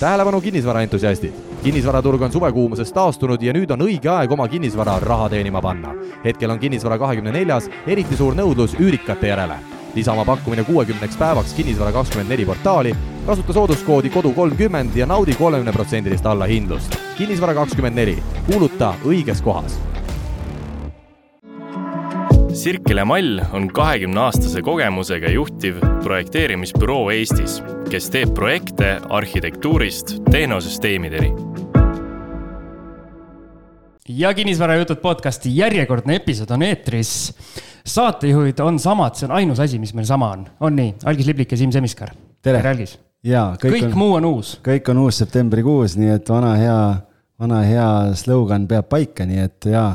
tähelepanu kinnisvaraentusiastid! kinnisvaraturg on suvekuumusest taastunud ja nüüd on õige aeg oma kinnisvara raha teenima panna. hetkel on kinnisvara kahekümne neljas eriti suur nõudlus üürikate järele. lisa oma pakkumine kuuekümneks päevaks Kinnisvara kakskümmend neli portaali, kasuta sooduskoodi kodu kolmkümmend ja naudi kolmekümneprotsendilist allahindlust. kinnisvara kakskümmend neli, kuuluta õiges kohas Sirkele Mall on kahekümne aastase kogemusega juhtiv projekteerimisbüroo Eestis, kes teeb projekte arhitektuurist tehnosüsteemideni. ja kinnisvarajutud podcasti järjekordne episood on eetris. saatejuhid on samad, see on ainus asi, mis meil sama on, on nii, Algis Liblik ja Siim Semiskar. tere, tere, Algis. jaa, kõik, kõik on, muu on uus. kõik on uus septembrikuus, nii et vana hea, vana hea slogan peab paika, nii et jaa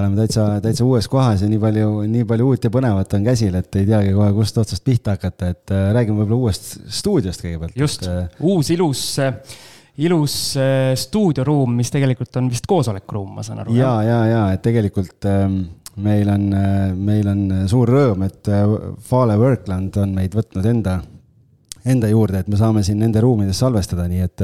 oleme täitsa, täitsa uues kohas ja nii palju, nii palju uut ja põnevat on käsil, et ei teagi kohe, kust otsast pihta hakata, et äh, räägime võib-olla uuest stuudiost kõigepealt. just, äh, uus ilus, ilus äh, stuudioruum, mis tegelikult on vist koosolekuruum, ma saan aru. ja, ja, ja et tegelikult ähm, meil on, meil on suur rõõm, et Fale Workland on meid võtnud enda, enda juurde, et me saame siin nende ruumides salvestada, nii et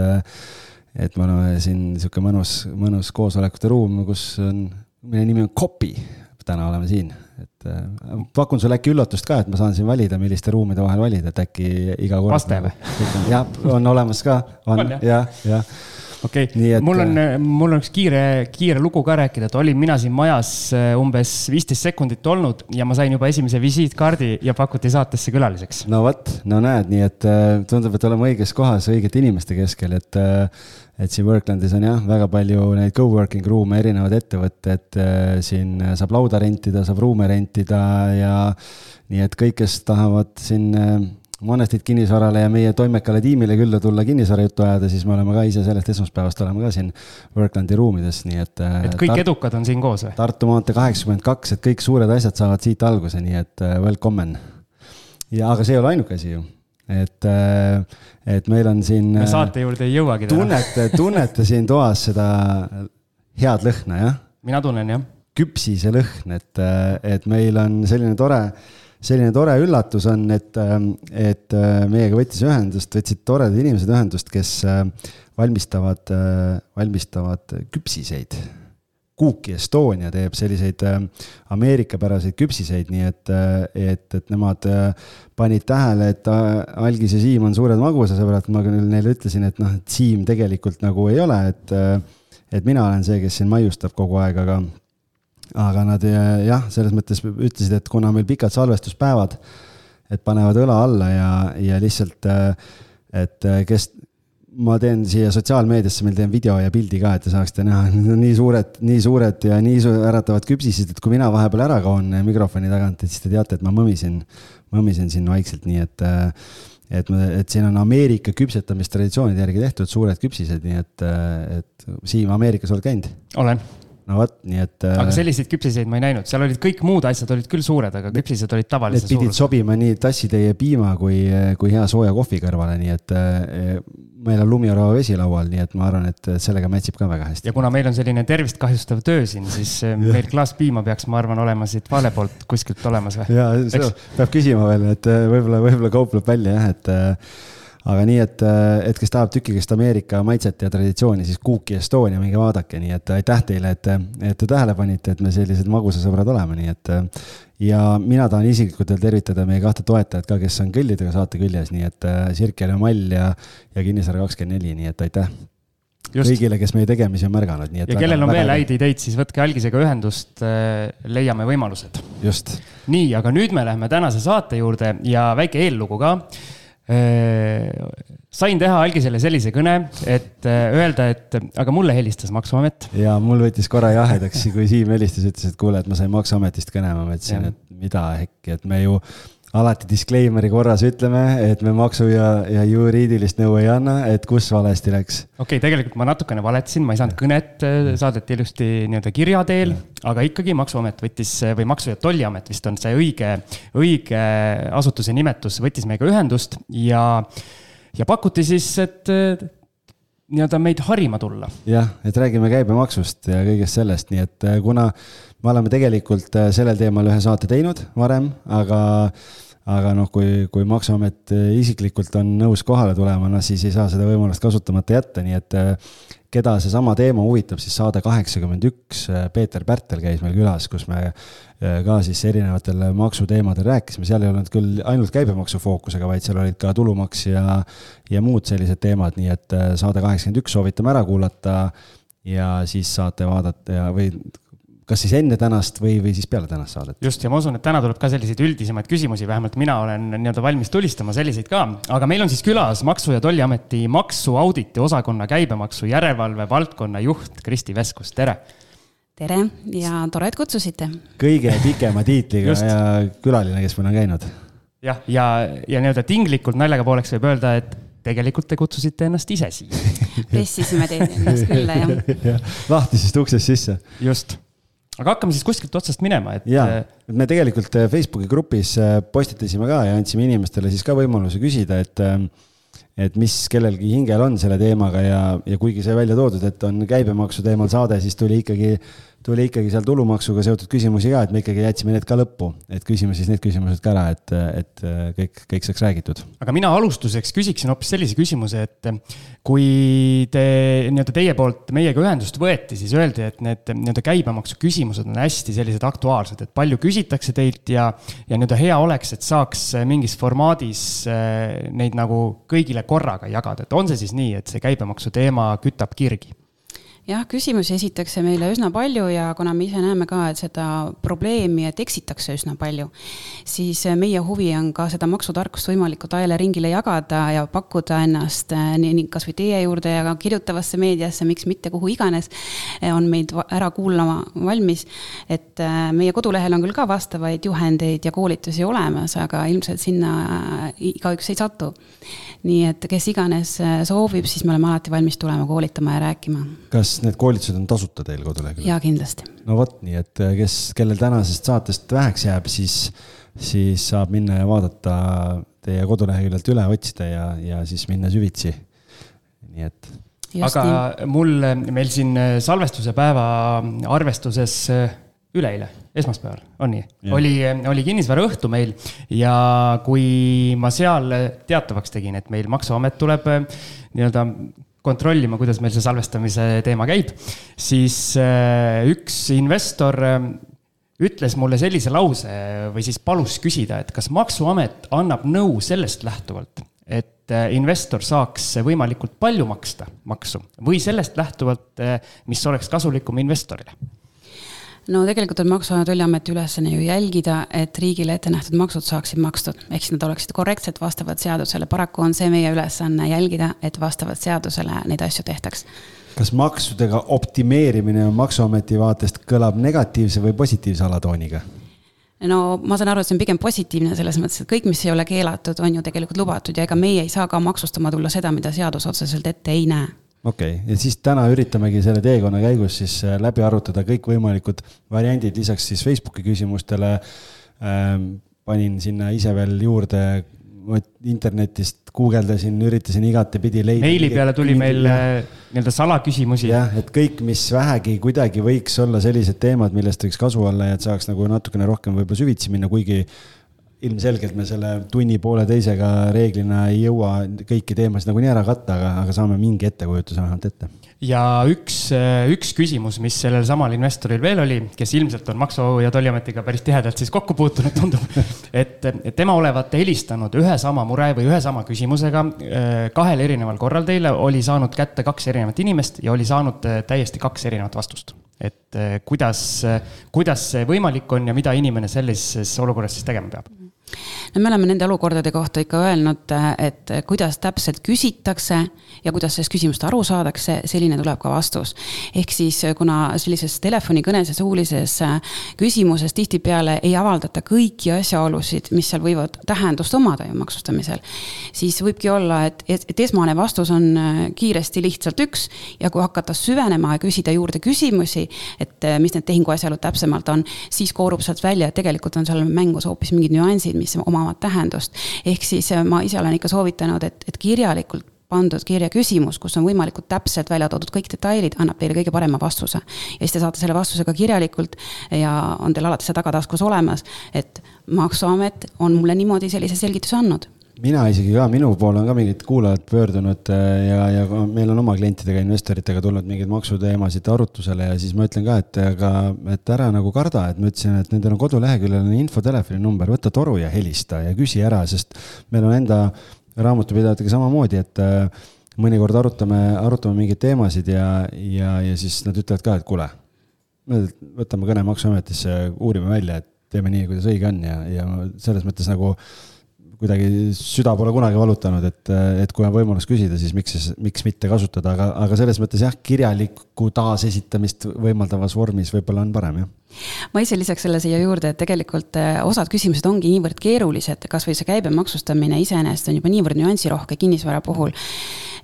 et me oleme siin niisugune mõnus, mõnus koosolekute ruum, kus on mille nimi on Copy, täna oleme siin, et äh, pakun sulle äkki üllatust ka, et ma saan siin valida, milliste ruumide vahel valida, et äkki iga kord. vaste või? jah, on olemas ka, on, on jah, jah okei okay., mul on, äh, mul on üks kiire, kiire lugu ka rääkida, et olin mina siin majas äh, umbes viisteist sekundit olnud ja ma sain juba esimese visiitkaardi ja pakuti saatesse külaliseks. no vot, no näed, nii et tundub, et oleme õiges kohas õigete inimeste keskel, et et siin Worklandis on jah, väga palju neid co-working ruume, erinevad ettevõtted, äh, siin saab lauda rentida, saab ruume rentida ja nii et kõik, kes tahavad siin äh, Monestit kinnisvarale ja meie toimekale tiimile külla tulla kinnisvarajuttu ajada, siis me oleme ka ise sellest esmaspäevast oleme ka siin Worklandi ruumides, nii et. Äh, et kõik Tart edukad on siin koos või? Tartu maantee kaheksakümmend kaks, et kõik suured asjad saavad siit alguse, nii et welcome. ja, aga see ei ole ainuke asi ju et, äh, et meil on siin. me saate juurde ei jõuagi tunnete, tunnete siin toas seda head lõhna, jah? mina tunnen, jah. küpsise lõhn, et, äh, et meil on selline tore, selline tore üllatus on, et, äh, et meiega võttis ühendust, võtsid toredad inimesed ühendust, kes valmistavad, valmistavad küpsiseid. Cooki Estonia teeb selliseid äh, ameerikapäraseid küpsiseid, nii et, äh, et, et nemad äh, panid tähele, et Algis ja Siim on suured magusasõbrad, ma küll neile ütlesin, et noh, et Siim tegelikult nagu ei ole, et, et mina olen see, kes siin maiustab kogu aeg, aga, aga nad jah, selles mõttes ütlesid, et kuna meil pikad salvestuspäevad, et panevad õla alla ja, ja lihtsalt, et kes ma teen siia sotsiaalmeediasse, meil teen video ja pildi ka, et te saaksite näha, need on nii suured, nii suured ja nii äratavad küpsised, et kui mina vahepeal ära kaon mikrofoni tagant, et siis te teate, et ma mõmisen, mõmisen siin vaikselt, nii et et, et siin on Ameerika küpsetamistraditsioonide järgi tehtud suured küpsised, nii et, et Siim, Ameerikas oled käinud? olen no vot, nii et. aga selliseid küpsiseid ma ei näinud, seal olid kõik muud asjad olid küll suured, aga küpsised olid tavalise suurusega. Pidid sobima nii tassitäie piima kui, kui hea sooja kohvi kõrvale, nii et meil on lumiorava vesi laual, nii et ma arvan, et sellega mätsib ka väga hästi. ja kuna meil on selline tervist kahjustav töö siin, siis eh, meil klaas piima peaks, ma arvan, olema siit vale poolt kuskilt olemas või? ja, peab küsima veel, et võib-olla, võib-olla kaupleb välja jah, et aga nii, et, et kes tahab tükikest Ameerika maitset ja traditsiooni, siis Cooki Estonia, minge vaadake, nii et aitäh teile, et, et te tähele panite, et me sellised magusasõbrad oleme, nii et. ja mina tahan isiklikult veel tervitada meie kahte toetajat ka, kes on kõllidega saate küljes, nii et Sirkel ja Mall ja, ja Kinnisvara kakskümmend neli, nii et aitäh. Just. kõigile, kes meie tegemisi on märganud, nii et. ja väga, kellel on väga veel häid ideid, siis võtke algisega ühendust, leiame võimalused. just. nii, aga nüüd me läheme tänase saate juurde ja väike eellugu ka Äh, sain teha algisele sellise kõne, et äh, öelda, et aga mulle helistas Maksuamet. ja mul võttis korra jahedaks, kui Siim helistas, ütles, et kuule, et ma sain Maksuametist kõne, ma mõtlesin, et mida äkki, et me ju alati disclaimer'i korras ütleme, et me maksu ja, ja juriidilist nõu ei anna, et kus valesti läks. okei okay,, tegelikult ma natukene valetasin, ma ei saanud kõnet, äh, saadeti ilusti nii-öelda kirja teel, aga ikkagi Maksuamet võttis või Maksu- ja Tolliamet vist on see õige, õige asutuse nimetus, võttis meiega ühendust ja, ja pakuti siis, et äh, nii-öelda meid harima tulla. jah, et räägime käibemaksust ja kõigest sellest, nii et äh, kuna me oleme tegelikult sellel teemal ühe saate teinud varem, aga aga noh, kui, kui Maksuamet isiklikult on nõus kohale tulema, no siis ei saa seda võimalust kasutamata jätta, nii et keda seesama teema huvitab, siis saade kaheksakümmend üks, Peeter Pärtel käis meil külas, kus me ka siis erinevatel maksuteemadel rääkisime, seal ei olnud küll ainult käibemaksu fookusega, vaid seal olid ka tulumaks ja, ja muud sellised teemad, nii et saade kaheksakümmend üks soovitame ära kuulata ja siis saate vaadata ja, või kas siis enne tänast või, või siis peale tänast saadet. just, ja ma usun, et täna tuleb ka selliseid üldisemaid küsimusi, vähemalt mina olen nii-öelda valmis tulistama selliseid ka. aga meil on siis külas Maksu- ja Tolliameti maksuauditi osakonna käibemaksu järelevalve valdkonna juht Kristi Veskus, tere tere ja tore, et kutsusite. kõige pikema tiitliga ja külaline, kes meil on käinud. jah, ja, ja, ja nii-öelda tinglikult naljaga pooleks võib öelda, et tegelikult te kutsusite ennast ise siia pressisime teid ennast külla, jah ja, lahtisest uksest sisse. just aga hakkame siis kuskilt otsast minema, et. ja, äh, et me tegelikult äh, Facebooki grupis äh, postitasime ka ja andsime inimestele siis ka võimaluse küsida, et et mis kellelgi hingel on selle teemaga ja, ja kuigi sai välja toodud, et on käibemaksu teemal saade, siis tuli ikkagi tuli ikkagi seal tulumaksuga seotud küsimusi ka, et me ikkagi jätsime need ka lõppu, et küsime siis need küsimused ka ära, et, et kõik, kõik saaks räägitud. aga mina alustuseks küsiksin hoopis sellise küsimuse, et kui te nii-öelda teie poolt meiega ühendust võeti, siis öeldi, et need nii-öelda käibemaksu küsimused on hästi sellised aktuaalsed, et palju küsitakse teilt ja, ja nii-öelda hea oleks, et saaks mingis formaadis eh, neid nagu kõigile korraga jagada, et on see siis nii, et see käibemaksu teema kütab kirgi? Jah, küsimusi esitakse meile üsna palju ja kuna me ise näeme ka, et seda probleemi, et eksitakse üsna palju, siis meie huvi on ka seda maksutarkust võimalikult ajale ringile jagada ja pakkuda ennast äh, nii, kasvõi teie juurde ja ka kirjutavasse meediasse, miks mitte kuhu iganes, äh, on meid ära kuulama valmis. et meie kodulehel on küll ka vastavaid juhendeid ja koolitusi olemas, aga ilmselt sinna igaüks ei satu. nii et kes iganes soovib, siis me oleme alati valmis tulema koolitama ja rääkima. kas need koolitused on tasuta teil koduleheküljel? jaa, kindlasti. no vot, nii et äh, kes, kellel tänasest saatest väheks jääb, siis, siis saab minna ja vaadata teie koduleheküljelt üle, otsida ja, ja siis minna süvitsi. nii et. aga nii. mul, meil siin äh, salvestuse päeva arvestuses äh, üleeile, esmaspäeval, on nii? oli, oli kinnisvaraõhtu meil ja kui ma seal teatavaks tegin, et meil maksuamet tuleb nii-öelda kontrollima, kuidas meil see salvestamise teema käib, siis äh, üks investor äh, ütles mulle sellise lause või siis palus küsida, et kas Maksuamet annab nõu sellest lähtuvalt, et äh, investor saaks võimalikult palju maksta maksu või sellest lähtuvalt, mis oleks kasulikum investorile no tegelikult on Maksu- ja Tolliameti ülesanne ju jälgida, et riigile ette nähtud maksud saaksid makstud, ehk siis nad oleksid korrektsed vastavalt seadusele, paraku on see meie ülesanne jälgida, et vastavalt seadusele neid asju tehtaks. Kas maksudega optimeerimine Maksuameti vaatest kõlab negatiivse või positiivse alatooniga? no ma saan aru, et see on pigem positiivne selles mõttes, et kõik, mis ei ole keelatud, on ju tegelikult lubatud ja ega meie ei saa ka maksustama tulla seda, mida seadus otseselt ette ei näe okei okay., ja siis täna üritamegi selle teekonna käigus siis äh, läbi arutada kõikvõimalikud variandid, lisaks siis Facebooki küsimustele ähm,. panin sinna ise veel juurde, internetist guugeldasin, üritasin igatepidi leida. meili peale tuli meil äh, nii-öelda salaküsimusi. jah, et kõik, mis vähegi kuidagi võiks olla sellised teemad, millest võiks kasu olla ja et saaks nagu natukene rohkem võib-olla süvitsi minna, kuigi ilmselgelt me selle tunni-pooleteisega reeglina ei jõua kõiki teemasid nagunii ära katta, aga, aga saame mingi ettekujutuse vähemalt ette. Ja üks, üks küsimus, mis sellel samal investoril veel oli, kes ilmselt on Maksu- ja Tolliametiga päris tihedalt siis kokku puutunud, tundub. et, et tema olevat helistanud ühe sama mure või ühe sama küsimusega äh, kahel erineval korral teile, oli saanud kätte kaks erinevat inimest ja oli saanud äh, täiesti kaks erinevat vastust et äh, kuidas, kuidas see võimalik on ja mida inimene sellises olukorras siis tegema peab? No me oleme nende olukordade kohta ikka öelnud, et kuidas täpselt küsitakse ja kuidas sellest küsimust aru saadakse, selline tuleb ka vastus. ehk siis, kuna sellises telefonikõnes ja suulises küsimuses tihtipeale ei avaldata kõiki asjaolusid, mis seal võivad tähendust omada ju maksustamisel, siis võibki olla, et, et esmane vastus on kiiresti lihtsalt üks ja kui hakata süvenema ja küsida juurde küsimusi, et mis need tehingu asjaolud täpsemalt on, siis koorub sealt välja, et tegelikult on seal mängus hoopis mingid nüansid, mis omavad tähendust. ehk siis äh, ma ise olen ikka soovitanud, et, et kirjalikult pandud kirja küsimus, kus on võimalikult täpselt välja toodud kõik detailid, annab teile kõige parema vastuse. ja siis te saate selle vastuse ka kirjalikult ja on teil alati see tagataskus olemas, et maksuamet on mulle niimoodi sellise selgituse andnud mina isegi ka, minu poole on ka mingid kuulajad pöördunud äh, ja, ja meil on oma klientidega, investoritega tulnud mingeid maksuteemasid arutusele ja siis ma ütlen ka, et aga, et ära nagu karda, et ma ütlesin, et nendel on koduleheküljel on infotelefoni number, võta toru ja helista ja küsi ära, sest meil on enda raamatupidajatega samamoodi, et äh, mõnikord arutame, arutame mingeid teemasid ja, ja, ja siis nad ütlevad ka, et kuule, võtame kõne Maksuametisse, uurime välja, et teeme nii, kuidas õige on ja, ja selles mõttes nagu kuidagi süda pole kunagi valutanud, et, et kui on võimalus küsida, siis miks miks mitte kasutada, aga, aga selles mõttes jah, kirjalikku taasesitamist võimaldavas vormis võib-olla on parem, jah ma ise lisaks selle siia juurde, et tegelikult äh, osad küsimused ongi niivõrd keerulised, kasvõi see käibemaksustamine iseenesest on juba niivõrd nüansirohke kinnisvara puhul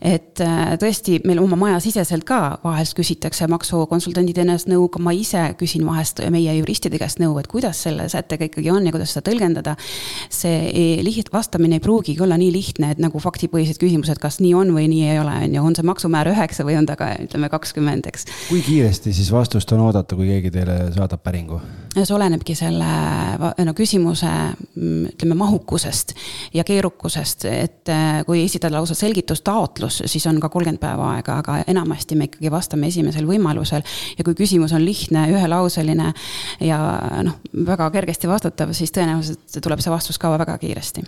et äh, tõesti, meil oma majasiseselt ka vahest küsitakse maksukonsultandid ennast nõu, ka ma ise küsin vahest meie juristide käest nõu, et kuidas selle sättega ikkagi on ja kuidas seda tõlgendada. see liht-, vastamine ei pruugigi olla nii lihtne, et nagu faktipõhised küsimused, kas nii on või nii ei ole, on ju, on see maksumäär üheksa või on ta ka ütleme kakskümmend, eks. kui kiiresti siis vastust on oodata, kui keegi teile saadab päringu? see olenebki selle no küsimuse mm, ütleme mahukusest ja keerukusest, et äh, kui esitada lausa selgitustaotlus, taotlus, siis on ka kolmkümmend päeva aega, aga enamasti me ikkagi vastame esimesel võimalusel. ja kui küsimus on lihtne, ühelauseline ja noh, väga kergesti vastatav, siis tõenäoliselt tuleb see vastus ka väga kiiresti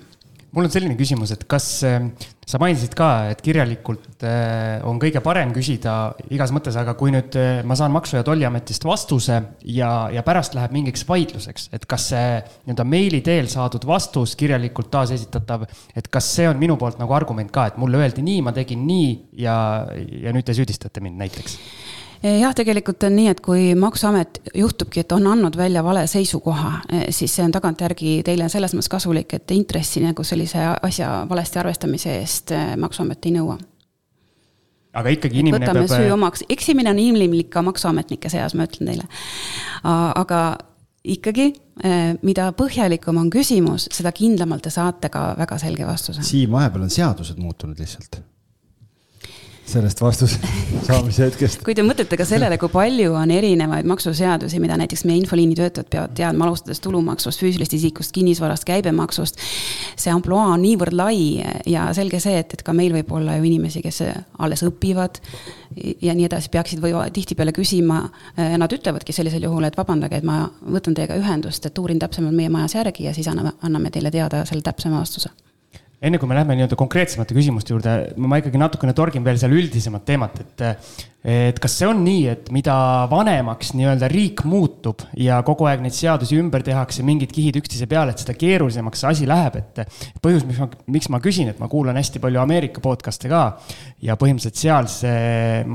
mul on selline küsimus, et kas äh, sa mainisid ka, et kirjalikult äh, on kõige parem küsida igas mõttes, aga kui nüüd äh, ma saan Maksu- ja Tolliametist vastuse ja, ja pärast läheb mingiks vaidluseks, et kas see nii-öelda meili teel saadud vastus kirjalikult taasesitatav, et kas see on minu poolt nagu argument ka, et mulle öeldi nii, ma tegin nii ja, ja nüüd te süüdistate mind näiteks? Eh, jah, tegelikult on nii, et kui Maksuamet juhtubki, et on andnud välja vale seisukoha, eh, siis see on tagantjärgi teile selles mõttes kasulik, et intressi nagu sellise asja valesti arvestamise eest eh, Maksuamet ei nõua aga ikkagi inimene võtame peab. süü omaks, eksimine on inimlik ka maksuametnike seas, ma ütlen teile. aga ikkagi, mida põhjalikum on küsimus, seda kindlamalt te saate ka väga selge vastuse. Siim, vahepeal on seadused muutunud lihtsalt sellest vastuse saamise hetkest. kui te mõtlete ka sellele, kui palju on erinevaid maksuseadusi, mida näiteks meie infoliini töötajad peavad teadma, alustades tulumaksust, füüsilisest isikust, kinnisvarast, käibemaksust. see ampluaa on niivõrd lai ja selge see, et, et ka meil võib olla ju inimesi, kes alles õpivad ja nii edasi, peaksid või tihtipeale küsima. Nad ütlevadki sellisel juhul, et vabandage, et ma võtan teiega ühendust, et uurin täpsemalt meie majas järgi ja siis anname, anname teile teada selle täpsema vastuse enne kui me läheme nii-öelda konkreetsemate küsimuste juurde, ma ikkagi natukene torgin veel seal üldisemat teemat, et. et kas see on nii, et mida vanemaks nii-öelda riik muutub ja kogu aeg neid seadusi ümber tehakse, mingid kihid üksteise peale, et seda keerulisemaks see asi läheb, et. põhjus, miks ma, miks ma küsin, et ma kuulan hästi palju Ameerika podcast'e ka ja põhimõtteliselt seal see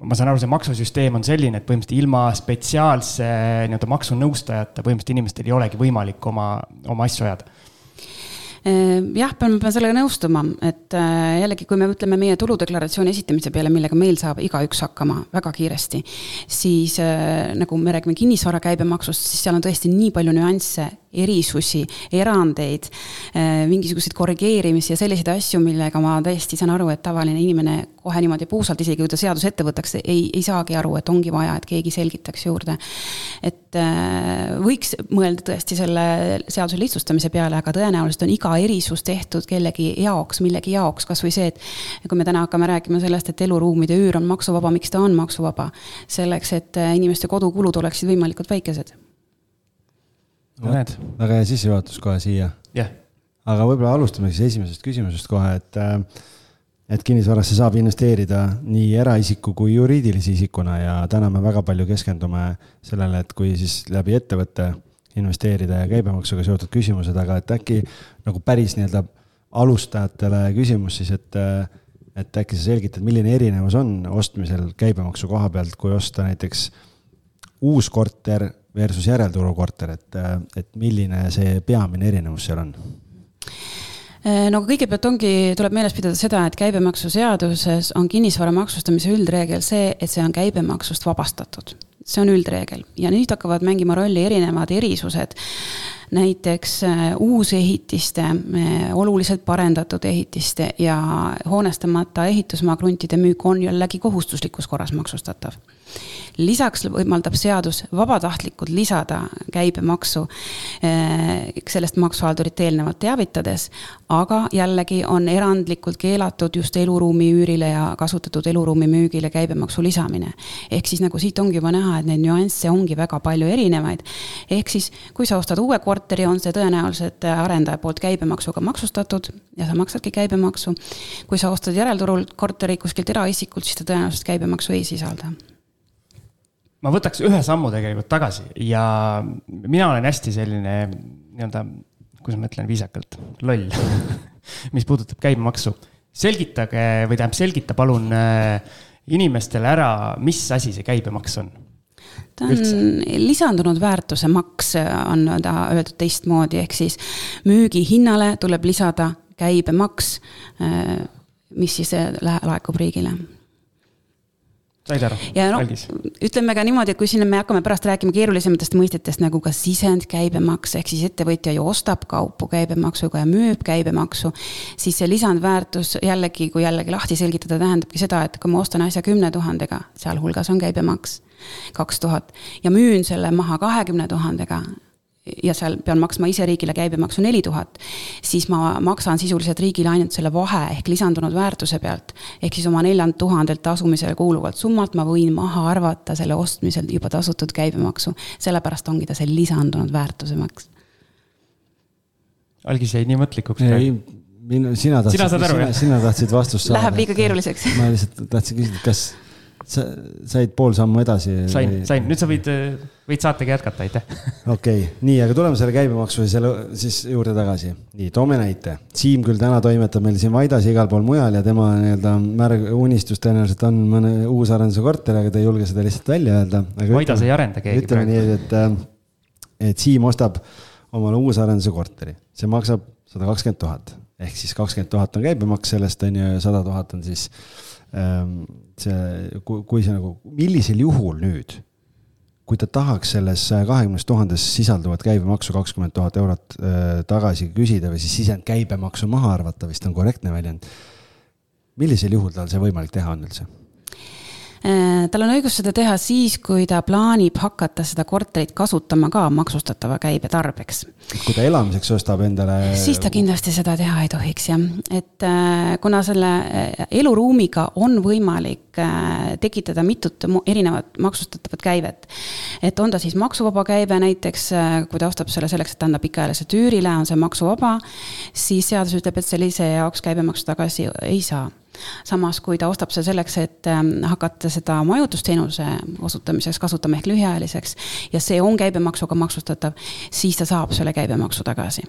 ma saan aru, see maksusüsteem on selline, et põhimõtteliselt ilma spetsiaalse nii-öelda maksunõustajata põhimõtteliselt inimestel ei olegi võimalik oma, oma asju ajada jah, pean, ma pean sellega nõustuma, et äh, jällegi, kui me mõtleme meie tuludeklaratsiooni esitamise peale, millega meil saab igaüks hakkama väga kiiresti, siis äh, nagu me räägime kinnisvara käibemaksust, siis seal on tõesti nii palju nüansse erisusi, erandeid, äh, mingisuguseid korrigeerimisi ja selliseid asju, millega ma täiesti saan aru, et tavaline inimene kohe niimoodi puusalt, isegi kui ta seaduse ette võtaks, ei, ei saagi aru, et ongi vaja, et keegi selgitaks juurde. et äh, võiks mõelda tõesti selle seaduse lihtsustamise peale, aga tõenäoliselt on iga erisus tehtud kellegi jaoks, millegi jaoks, kasvõi see, et kui me täna hakkame rääkima sellest, et eluruumide üür on maksuvaba, miks ta on maksuvaba? selleks, et äh, inimeste kodukulud oleksid võimalikult väikesed näed. väga hea sissejuhatus kohe siia yeah.. aga võib-olla alustame siis esimesest küsimusest kohe, et, äh, et kinnisvarasse saab investeerida nii eraisiku kui juriidilise isikuna ja täna me väga palju keskendume sellele, et kui siis läbi ettevõtte investeerida ja käibemaksuga seotud küsimused, aga et äkki nagu päris nii-öelda alustajatele küsimus siis, et, et äkki sa selgitad, milline erinevus on ostmisel käibemaksu koha pealt, kui osta näiteks uus korter versus järelturukorter, et, et milline see peamine erinevus seal on? No kõigepealt ongi, tuleb meeles pidada seda, et käibemaksuseaduses on kinnisvara maksustamise üldreegel see, et see on käibemaksust vabastatud see on üldreegel. Ja nüüd hakkavad mängima rolli erinevad erisused. Näiteks äh, uusehitiste, äh, oluliselt parendatud ehitiste ja hoonestamata ehitusmaa kruntide müük on jällegi kohustuslikus korras maksustatav. Lisaks võimaldab seadus vabatahtlikult lisada käibemaksu eh, sellest maksuhaldurit eelnevalt teavitades, aga jällegi on erandlikult keelatud just eluruumi üürile ja kasutatud eluruumi müügile käibemaksu lisamine. ehk siis nagu siit ongi juba näha, et neid nüansse ongi väga palju erinevaid. ehk siis, kui sa ostad uue korteri, on see tõenäoliselt arendaja poolt käibemaksuga maksustatud ja sa maksadki käibemaksu. kui sa ostad järelturul korteri kuskilt eraisikult, siis ta tõenäoliselt käibemaksu ei sisalda ma võtaks ühe sammu tegelikult tagasi ja mina olen hästi selline nii-öelda, kuidas ma ütlen viisakalt, loll mis puudutab käibemaksu. selgitage või tähendab, selgita palun äh, inimestele ära, mis asi see käibemaks on ta on Üldse. lisandunud väärtuse maks, on ta öeldud teistmoodi, ehk siis müügihinnale tuleb lisada käibemaks, mis siis äh, laekub riigile said aru? ja noh, ütleme ka niimoodi, et kui siin me hakkame pärast rääkima keerulisematest mõistetest nagu ka sisendkäibemaks, ehk siis ettevõtja ju ostab kaupu käibemaksuga ja müüb käibemaksu. siis see lisandväärtus jällegi, kui jällegi lahti selgitada, tähendabki seda, et kui ma ostan asja kümne tuhandega, sealhulgas on käibemaks kaks tuhat ja müün selle maha kahekümne tuhandega ja seal pean maksma ise riigile käibemaksu neli tuhat, siis ma maksan sisuliselt riigile ainult selle vahe ehk lisandunud väärtuse pealt. ehk siis oma neljand tuhandelt tasumisele kuuluvalt summalt ma võin maha arvata selle ostmisel juba tasutud käibemaksu. sellepärast ongi ta see lisandunud väärtuse maks. algis jäi nii mõtlikuks. ei, minu, sina tahtsid, sina, sina, sina tahtsid vastust saada. Läheb liiga keeruliseks. ma lihtsalt tahtsin küsida, kas sa said pool sammu edasi? sain sain, nüüd sa võid, võid saatega jätkata, aitäh. okei okay., nii, aga tuleme selle käibemaksu ja selle siis juurde tagasi. nii, toome näite. Siim küll täna toimetab meil siin Vaidas ja igal pool mujal ja tema nii-öelda märg, unistus tõenäoliselt on mõne uusarenduse korter, aga ta ei julge seda lihtsalt välja öelda. Vaidas ei arenda keegi ütleme praegu. nii, et, äh, et Siim ostab omale uusarenduse korteri, see maksab sada kakskümmend tuhat ehk siis kakskümmend tuhat on käibemaks, sellest on ju sada tuhat on siis see, kui, kui see nagu, millisel juhul nüüd, kui ta tahaks selles kahekümnes tuhandes sisalduvat käibemaksu kakskümmend tuhat eurot äh, tagasi küsida või siis sisend käibemaksu maha arvata, vist on korrektne väljend. millisel juhul tal see võimalik teha on üldse? Äh, tal on õigus seda teha siis, kui ta plaanib hakata seda korterit kasutama ka maksustatava käibe tarbeks. kui ta elamiseks ostab endale. siis ta kindlasti seda teha ei tohiks jah, et äh, kuna selle äh, eluruumiga on võimalik tekitada mitut erinevat maksustatavat käivet. et on ta siis maksuvaba käive näiteks, kui ta ostab selle selleks, et anda pikaajaliselt üürile, on see maksuvaba, siis seadus ütleb, et sellise jaoks käibemaksu tagasi ei saa samas, kui ta ostab selle selleks, et ähm, hakata seda majutusteenuse osutamiseks kasutama ehk lühiajaliseks ja see on käibemaksuga maksustatav, siis ta saab selle käibemaksu tagasi.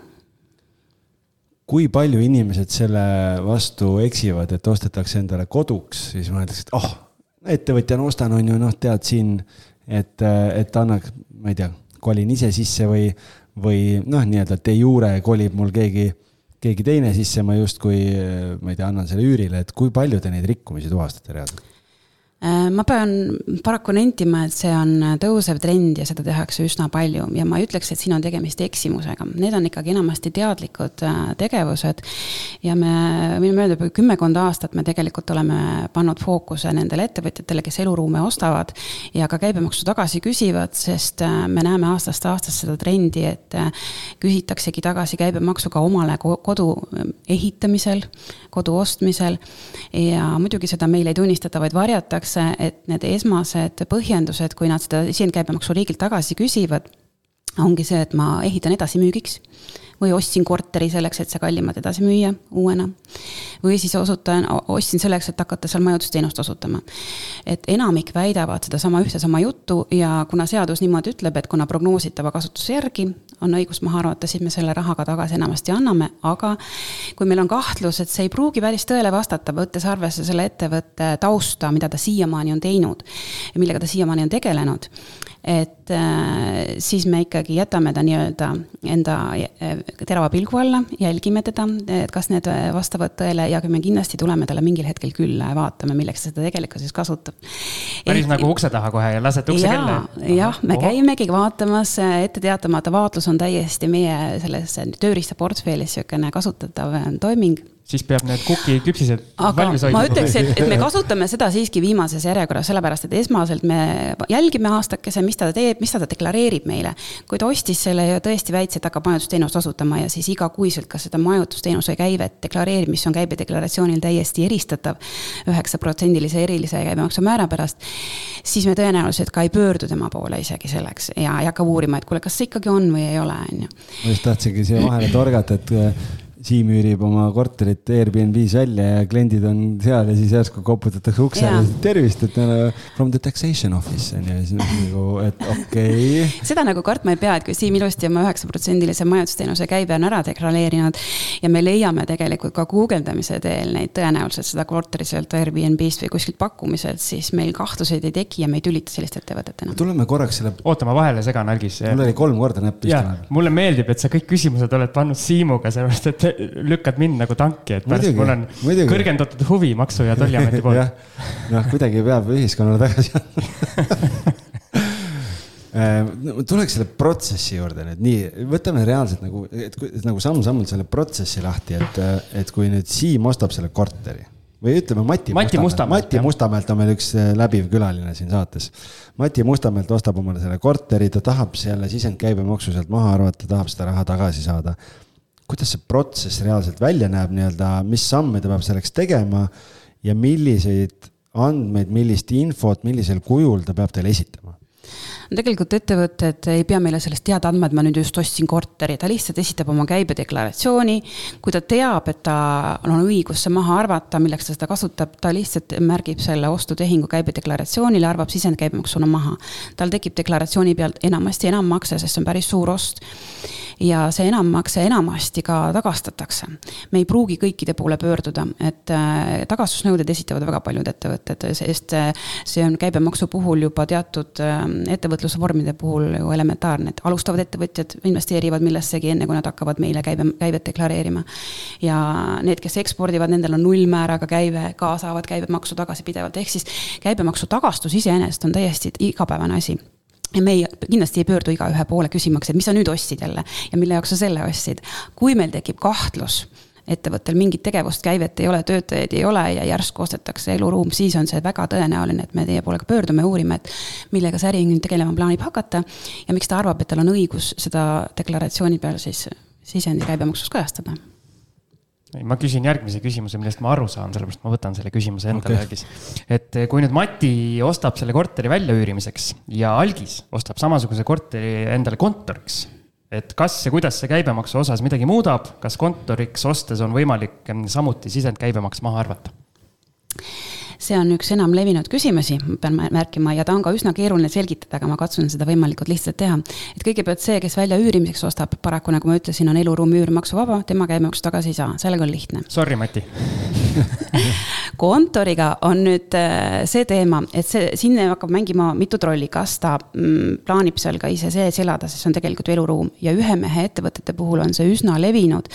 Kui palju inimesed selle vastu eksivad, et ostetakse endale koduks, siis mõeldakse, et oh, ettevõtjana ostan, on ju, noh, tead siin, et, et annaks, ma ei tea, kolin ise sisse või, või noh, nii-öelda de jure kolib mul keegi keegi teine sisse, ma justkui, ma ei tea, annan selle üürile, et kui palju te neid rikkumisi tuvastate reaalselt? Äh, ma pean paraku nentima, et see on tõusev trend ja seda tehakse üsna palju. Ja ma ei ütleks, et siin on tegemist eksimusega, need on ikkagi enamasti teadlikud äh, tegevused. ja me, võime öelda, juba kümmekond aastat me tegelikult oleme pannud fookuse nendele ettevõtjatele, kes eluruume ostavad ja ka käibemaksu tagasi küsivad, sest äh, me näeme aastast aastasse seda trendi, et küsitaksegi tagasi käibemaksu ka omale kodu ehitamisel, kodu ostmisel. Ja muidugi seda meile ei tunnistata, vaid varjatakse öeldakse, et need esmased põhjendused, kui nad seda sisendkäibemaksu riigilt tagasi küsivad, ongi see, et ma ehitan edasimüügiks või ostsin korteri selleks, et see kallimalt edasi müüa uuena. või siis osutan, ostsin selleks, et hakata seal majutusteenust osutama. et enamik väidavad sedasama ühte sama juttu ja kuna seadus niimoodi ütleb, et kuna prognoositava kasutuse järgi on õigus maha arvata, siis me selle raha ka tagasi enamasti anname, aga kui meil on kahtlus, et see ei pruugi päris tõele vastata, võttes arvesse selle ettevõtte tausta, mida ta siiamaani on teinud ja millega ta siiamaani on tegelenud et äh, siis me ikkagi jätame ta nii-öelda enda terava pilgu alla, jälgime teda, et kas need vastavad tõele ja me kindlasti tuleme talle mingil hetkel külla ja vaatame, milleks ta seda tegelikkuses kasutab. päris Ehk... nagu ukse taha kohe ja lasete ukse kella? jah, me Oho. käimegi vaatamas, ette teatamata vaatlus on täiesti meie selles tööriistaportfellis niisugune kasutatav toiming siis peab need kuki küpsised aga valmis hoidma. ma ütleks, et, et me kasutame seda siiski viimases järjekorras, sellepärast et esmaselt me jälgime aastakese, mis ta teeb, mis ta deklareerib meile. kui ta ostis selle ja tõesti väitis, et hakkab majutusteenust osutama ja siis igakuiselt ka seda majutusteenuse käivet deklareerib, mis on käibedeklaratsioonil täiesti eristatav üheksaprotsendilise erilise käibemaksumäära pärast, siis me tõenäoliselt ka ei pöördu tema poole isegi selleks ja ei hakka uurima, et kuule, kas see ikkagi on või ei ole, on ju. ma just tahtsingi siia vahele torgata, et Siim üürib oma korterit Airbnb-s välja ja kliendid on seal ja siis järsku koputatakse uksele, tervist, et no, from the taxation office on ju, ja siis nagu, et okei okay.. seda nagu kartma ei pea, et kui Siim ilusti oma üheksaprotsendilise majutusteenuse käibe on ära deklareerinud ja me leiame tegelikult ka guugeldamise teel neid tõenäoliselt seda korteri sealt Airbnb-st või kuskilt pakkumiselt, siis meil kahtluseid ei teki ja me ei tülita selliste ettevõtetena. tuleme korraks selle. oota, ma vahele segan, Algis. mul oli kolm korda näpp istunud. mulle meeldib, et sa kõik küsimused oled pannud Siimuga, sellepärast et lükkad mind nagu tanki, et pärast mul on muidugi. kõrgendatud huvi Maksu- ja Tolliameti poolt noh, kuidagi peab ühiskonnale tagasi andma äh, tuleks selle protsessi juurde nüüd nii, võtame reaalselt nagu, et nagu samm-sammult selle protsessi lahti, et, et kui nüüd Siim ostab selle korteri või ütleme Mati, Mati Mustamäelt. Mati Mustamäelt on meil üks äh, läbiv külaline siin saates. Mati Mustamäelt ostab omale selle korteri, ta tahab selle sisendkäibemaksu sealt maha arvata, tahab seda raha tagasi saada kuidas see protsess reaalselt välja näeb nii-öelda, mis samme ta peab selleks tegema ja milliseid andmeid, millist infot, millisel kujul ta peab teile esitama? No tegelikult ettevõtted ei pea meile sellest teada andma, et ma nüüd just ostsin korteri, ta lihtsalt esitab oma käibedeklaratsiooni. kui ta teab, et tal on õigus see maha arvata, milleks ta seda kasutab, ta lihtsalt märgib selle ostutehingu käibedeklaratsioonile, arvab sisendkäibemaksuna maha. tal tekib deklaratsiooni pealt enamasti enammakse, sest see on päris suur ost ja see enammakse enamasti ka tagastatakse. me ei pruugi kõikide poole pöörduda, et äh, tagastusnõuded esitavad väga paljud ettevõtted, sest äh, see on käibemaksu puhul juba teatud äh, ettevõtlusvormide puhul ju elementaarne, et alustavad ettevõtjad investeerivad millessegi, enne kui nad hakkavad meile käibe, käivet deklareerima. ja need, kes ekspordivad, nendel on nullmääraga käive, ka saavad käibemaksu tagasi pidevalt, ehk siis käibemaksu tagastus iseenesest on täiesti igapäevane asi ja me ei, kindlasti ei pöördu igaühe poole küsimaks, et mis sa nüüd ostsid jälle ja mille jaoks sa selle ostsid. kui meil tekib kahtlus, ettevõttel mingit tegevust, käivet ei ole, töötajaid ei ole ja järsku ostetakse eluruum, siis on see väga tõenäoline, et me teie poole ka pöördume, uurime, et millega see äriühing tegelema plaanib hakata ja miks ta arvab, et tal on õigus seda deklaratsiooni peal siis sisendi käibemaksus kajastada ma küsin järgmise küsimuse, millest ma aru saan, sellepärast ma võtan selle küsimuse endale okay. Algis. et eh, kui nüüd Mati ostab selle korteri väljaüürimiseks ja Algis ostab samasuguse korteri endale kontoriks, et kas ja kuidas see käibemaksu osas midagi muudab, kas kontoriks ostes on võimalik mm, samuti sisendkäibemaks maha arvata? See on üks enam levinud küsimusi, ma pean märkima, ja ta on ka üsna keeruline selgitada, aga ma katsun seda võimalikult lihtsalt teha. et kõigepealt see, kes välja üürimiseks ostab, paraku nagu ma ütlesin, on eluruum üür maksuvaba, tema käibemaksu tagasi ei saa, sellega on lihtne. Sorry, Mati kontoriga on nüüd äh, see teema, et see, siin hakkab mängima mitut rolli, kas ta mm, plaanib seal ka ise sees elada, sest see on tegelikult ju eluruum ja ühe mehe ettevõtete puhul on see üsna levinud.